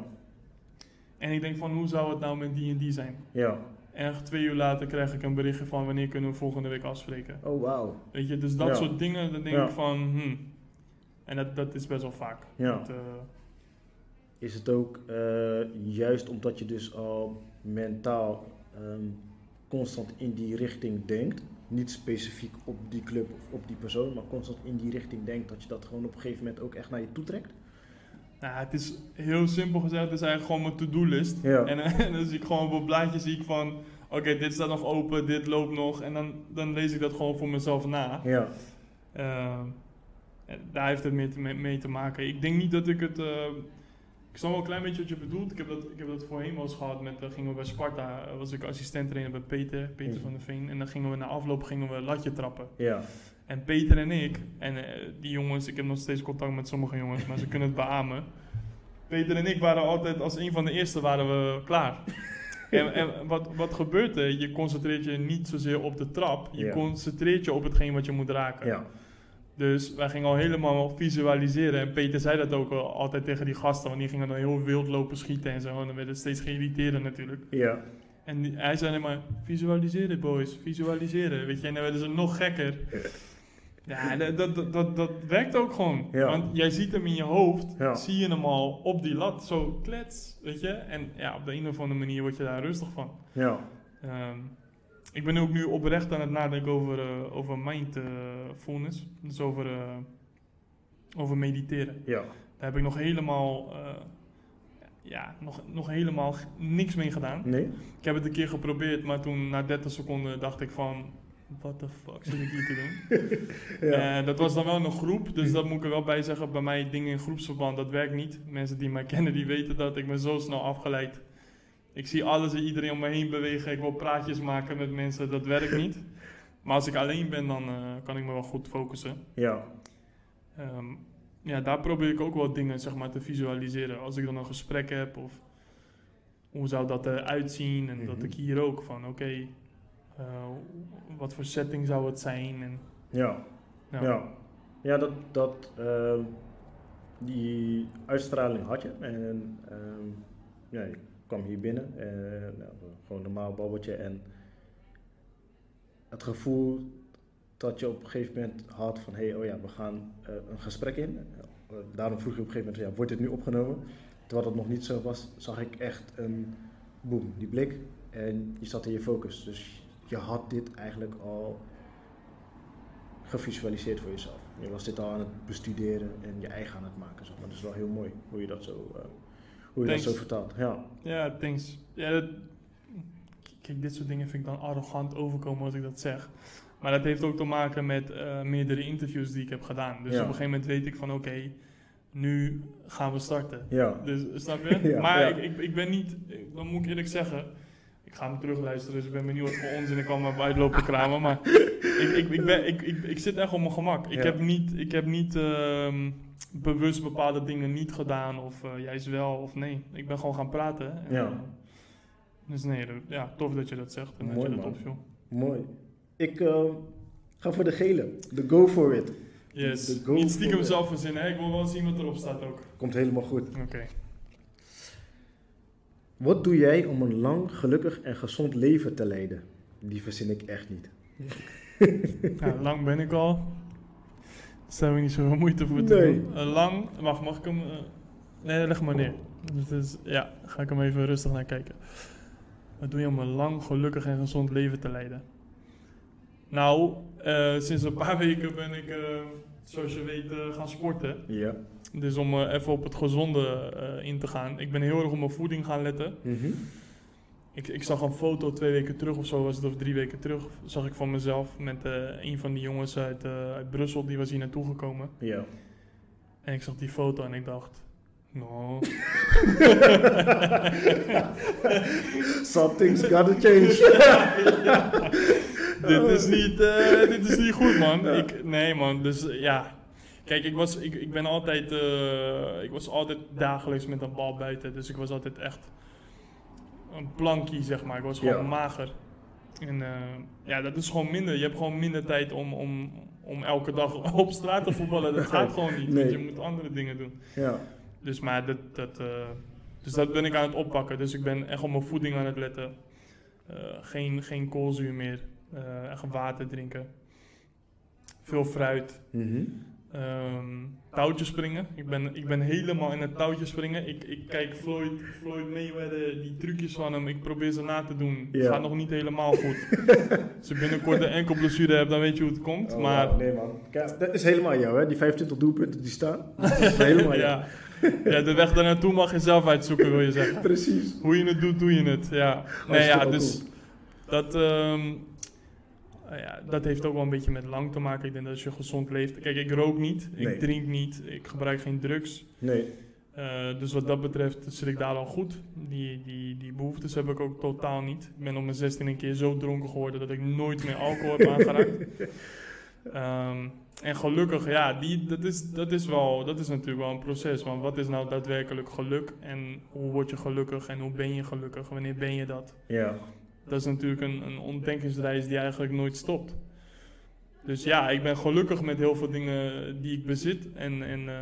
En ik denk van, hoe zou het nou met die en die zijn? ja. En twee uur later krijg ik een berichtje van wanneer kunnen we volgende week afspreken. Oh, wauw. Weet je, dus dat Ja. soort dingen, dan denk Ja. ik van, hm, En dat, dat is best wel vaak. Ja. Dat, eh, Is het ook eh, juist omdat je dus al mentaal ehm, constant in die richting denkt, niet specifiek op die club of op die persoon, maar constant in die richting denkt, dat je dat gewoon op een gegeven moment ook echt naar je toe trekt? nou, het is heel simpel gezegd, het is eigenlijk gewoon mijn to-do-list. Ja. En, eh, en dan zie ik gewoon op een blaadje zie ik van, oké, dit staat nog open, dit loopt nog. En dan, dan lees ik dat gewoon voor mezelf na. Ja, Eh, en daar heeft het mee te, mee- mee te maken. Ik denk niet dat ik het. eh, ik snap wel een klein beetje wat je bedoelt. Ik heb dat, ik heb dat voorheen wel eens gehad. Met, uh, gingen we bij Sparta, eh, was ik assistent trainer bij Peter, Peter Mhm. van der Veen. En dan gingen we na afloop gingen we latje trappen. ja, En Peter en ik, en eh, die jongens, ik heb nog steeds contact met sommige jongens, maar ze kunnen het beamen. Peter en ik waren altijd, als een van de eerste waren we klaar. En, en wat, wat gebeurt er? Je concentreert je niet zozeer op de trap, je Ja. concentreert je op hetgeen wat je moet raken. ja, Dus wij gingen al helemaal visualiseren. En Peter zei dat ook al altijd tegen die gasten, want die gingen dan heel wild lopen schieten en zo. En dan werd het steeds geïrriteerder natuurlijk. ja, En die- hij zei alleen maar, visualiseren boys, visualiseren. Weet je, en dan werden ze nog gekker. Ja, dat, dat, dat, dat, dat werkt ook gewoon. Ja. Want jij ziet hem in je hoofd, Ja. zie je hem al op die lat, zo klets, weet je. En ja, op de een of andere manier word je daar rustig van. ja, Ehm, ik ben ook nu oprecht aan het nadenken over, eh, over mindfulness. dus over, eh, over mediteren. ja, Daar heb ik nog helemaal, eh, ja, nog, nog helemaal niks mee gedaan. nee? Ik heb het een keer geprobeerd, maar toen na 30 seconden dacht ik van... What the fuck zit ik hier te doen? Ja, dat was dan wel een groep, dus dat moet ik er wel bij zeggen. Bij mij dingen in groepsverband, dat werkt niet. Mensen die mij kennen, die weten dat. Ik ben zo snel afgeleid. Ik zie alles en iedereen om me heen bewegen. Ik wil praatjes maken met mensen, dat werkt niet. Maar als ik alleen ben, dan eh, kan ik me wel goed focussen. ja, Ehm, ja, daar probeer ik ook wel dingen zeg maar, te visualiseren. Als ik dan een gesprek heb of hoe zou dat eruit zien. En dat Mhm. ik hier ook van, oké, eh, wat voor setting zou het zijn. En, ja. ja. Ja, ja dat, dat, ehm, die uitstraling had je. En ehm, ja, kwam hier binnen. En, nou, gewoon een normaal babbeltje. En het gevoel dat je op een gegeven moment had van... hé, hey, oh ja, we gaan eh, een gesprek in. Eh, daarom vroeg je op een gegeven moment, ja, wordt dit nu opgenomen? Terwijl dat nog niet zo was, zag ik echt een boom, die blik. En je zat in je focus. Dus je had dit eigenlijk al gevisualiseerd voor jezelf. Je was dit al aan het bestuderen en je eigen aan het maken. Zeg maar. Dat is wel heel mooi hoe je dat zo, eh, hoe je dat zo vertaalt. Ja, Ja, thanks. Ja, dat, kijk, dit soort dingen vind ik dan arrogant overkomen als ik dat zeg. Maar dat heeft ook te maken met eh, meerdere interviews die ik heb gedaan. Dus Ja. op een gegeven moment weet ik van oké, nu gaan we starten. ja, Dus snap je? Ja, maar. Ik, ik, ik ben niet, dan moet ik eerlijk zeggen, ik ga hem terugluisteren, dus ik ben benieuwd wat voor onzin ik allemaal bij uitlopen kramen. Maar ik, ik, ik, ben, ik, ik, ik zit echt op mijn gemak. Ik Ja. heb niet, ik heb niet ehm, bewust bepaalde dingen niet gedaan of eh, juist wel of nee. Ik ben gewoon gaan praten. En, Ja. eh, dus nee, dat- ja, tof dat je dat zegt en dat Mooi, je dat man. opviel. mooi. Ik eh, ga voor de gele. De go for it. Yes, niet stiekem zelf verzinnen, ik wil wel zien wat erop staat ook. Komt helemaal goed. Oké. Wat doe jij om een lang, gelukkig en gezond leven te leiden? Die verzin ik echt niet. Ja, lang ben ik al. Daar heb ik niet zoveel moeite voor te Nee. doen. Eh, lang, wacht, mag ik hem... eh, nee, leg maar neer. Dus, ja, ga ik hem even rustig naar kijken. Wat doe je om een lang, gelukkig en gezond leven te leiden? Nou, eh, sinds een paar weken ben ik, zoals je weet, gaan sporten. Ja. Dus om eh, even op het gezonde eh, in te gaan. Ik ben heel erg op mijn voeding gaan letten. Mhm. Ik, ik zag een foto twee weken terug of zo was het, of drie weken terug, zag ik van mezelf met eh, een van die jongens uit, uit Brussel, die was hier naartoe gekomen. Ja. En ik zag die foto en ik dacht, no. Something's gotta change. dit, is niet, dit is niet goed man. Ja. Ik, nee man, dus ja. Kijk, ik was, ik, ik ben altijd, eh, ik was altijd dagelijks met een bal buiten, dus ik was altijd echt een plankie zeg maar. Ik was gewoon Ja. mager. En eh, ja, dat is gewoon minder. Je hebt gewoon minder tijd om, om, om elke dag op straat te voetballen. Dat gaat gewoon niet. Nee. Want je moet andere dingen doen. Ja. Dus, maar dat, dat, eh, dus dat ben ik aan het oppakken. Dus ik ben echt op mijn voeding aan het letten. Geen, geen koolzuur meer. Echt water drinken. Veel fruit. Mhm. Ehm touwtjes springen. Ik ben, ik ben helemaal in het touwtjes springen. Ik, ik kijk Floyd, Floyd Mayweather, die trucjes van hem. Ik probeer ze na te doen. Het Ja. gaat nog niet helemaal goed. Als ik binnenkort een enkelblessure heb, dan weet je hoe het komt. Oh, maar nee man. Kijk, dat is helemaal jou hè, die 25 doelpunten die staan. Dat is helemaal jou. ja. ja, de weg daar naartoe mag je zelf uitzoeken, wil je zeggen. Precies. Hoe je het doet, doe je het. Ja. Nee, ja, dus cool. dat, ehm, nou ja, dat heeft ook wel een beetje met lang te maken. Ik denk dat als je gezond leeft. Kijk, ik rook niet, ik Nee. drink niet, ik gebruik geen drugs. Nee. Eh, dus wat dat betreft zit ik daar al goed. Die, die, die behoeftes heb ik ook totaal niet. Ik ben op mijn 16 een keer zo dronken geworden dat ik nooit meer alcohol heb aangeraakt. Ehm, en gelukkig, ja, die, dat, is, dat, is wel, dat is natuurlijk wel een proces. Want wat is nou daadwerkelijk geluk? En hoe word je gelukkig? En hoe ben je gelukkig? Wanneer ben je dat? Ja. Dat is natuurlijk een, een ontdekkingsreis die eigenlijk nooit stopt. Dus ja, ik ben gelukkig met heel veel dingen die ik bezit en, en eh,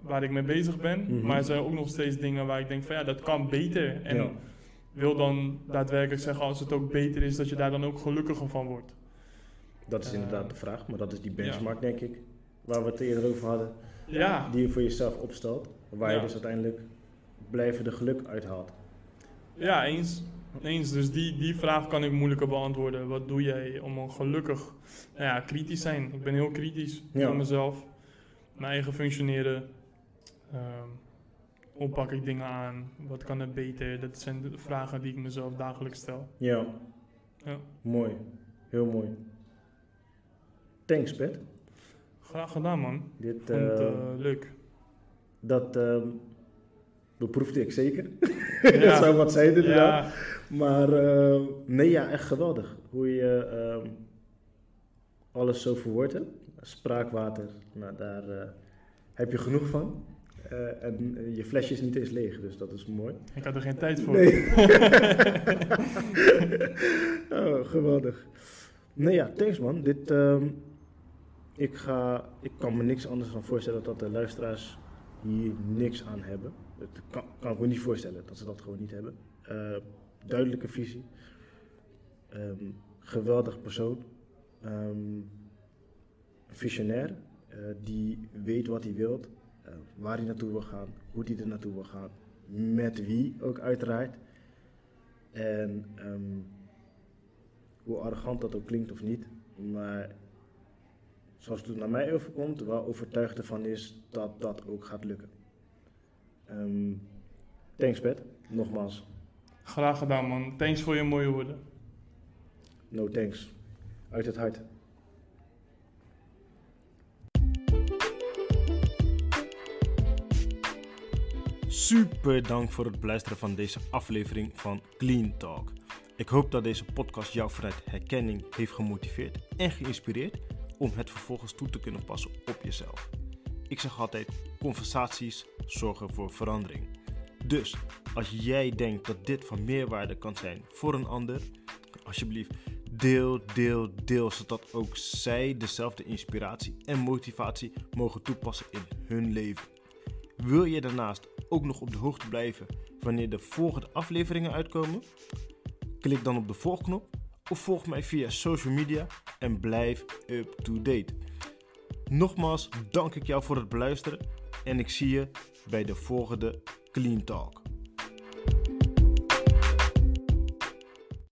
waar ik mee bezig ben. Mhm. Maar er zijn ook nog steeds dingen waar ik denk van ja, dat kan beter. En Ja. wil dan daadwerkelijk zeggen als het ook beter is, dat je daar dan ook gelukkiger van wordt. Dat is Eh, inderdaad de vraag, maar dat is die benchmark denk ik. Waar we het eerder over hadden. Ja, Die je voor jezelf opstelt. Waar je dus uiteindelijk blijvende geluk uithaalt. ja eens. Eens. Dus die, die vraag kan ik moeilijker beantwoorden. Wat doe jij om een gelukkig, nou ja, kritisch zijn. Ik ben heel kritisch Ja. voor mezelf. Mijn eigen functioneren. Ehm, hoe pak ik dingen aan? Wat kan er beter? Dat zijn de vragen die ik mezelf dagelijks stel. Ja. Ja. Mooi. Heel mooi. Thanks, Pet. Graag gedaan, man. Dit, vond eh, eh, leuk. dat ehm, beproefde ik zeker. dat zou wat zijn inderdaad. Ja, Maar eh, nee, ja, echt geweldig. Hoe je ehm, alles zo verwoord hebt. Spraakwater, nou, daar eh, heb je genoeg van. Eh, en je flesje is niet eens leeg, dus dat is mooi. ik had er geen tijd voor. Nee. oh, geweldig. Nee, ja, thanks man. Dit, ehm, ik, ga, ik kan me niks anders dan voorstellen dat de luisteraars hier niks aan hebben. Dat kan, kan ik me niet voorstellen dat ze dat gewoon niet hebben. Eh, duidelijke visie. Ehm, geweldig persoon. Ehm, visionair. eh, die weet wat hij wilt. eh, waar hij naartoe wil gaan. Hoe hij er naartoe wil gaan. Met wie ook uiteraard. En ehm, hoe arrogant dat ook klinkt of niet. Maar zoals het naar mij overkomt, wel overtuigd ervan is dat dat ook gaat lukken. Ehm, thanks, Pet. Nogmaals, Graag gedaan, man. Thanks voor je mooie woorden. no thanks. Uit het hart. Super dank voor het beluisteren van deze aflevering van Clean Talk. Ik hoop dat deze podcast jou vanuit herkenning heeft gemotiveerd en geïnspireerd om het vervolgens toe te kunnen passen op jezelf. Ik zeg altijd: conversaties zorgen voor verandering. Dus als jij denkt dat dit van meerwaarde kan zijn voor een ander, alsjeblieft deel, deel, deel, zodat ook zij dezelfde inspiratie en motivatie mogen toepassen in hun leven. Wil je daarnaast ook nog op de hoogte blijven wanneer de volgende afleveringen uitkomen? Klik dan op de volgknop of volg mij via social media en blijf up to date. Nogmaals dank ik jou voor het beluisteren en ik zie je bij de volgende Clean Talk.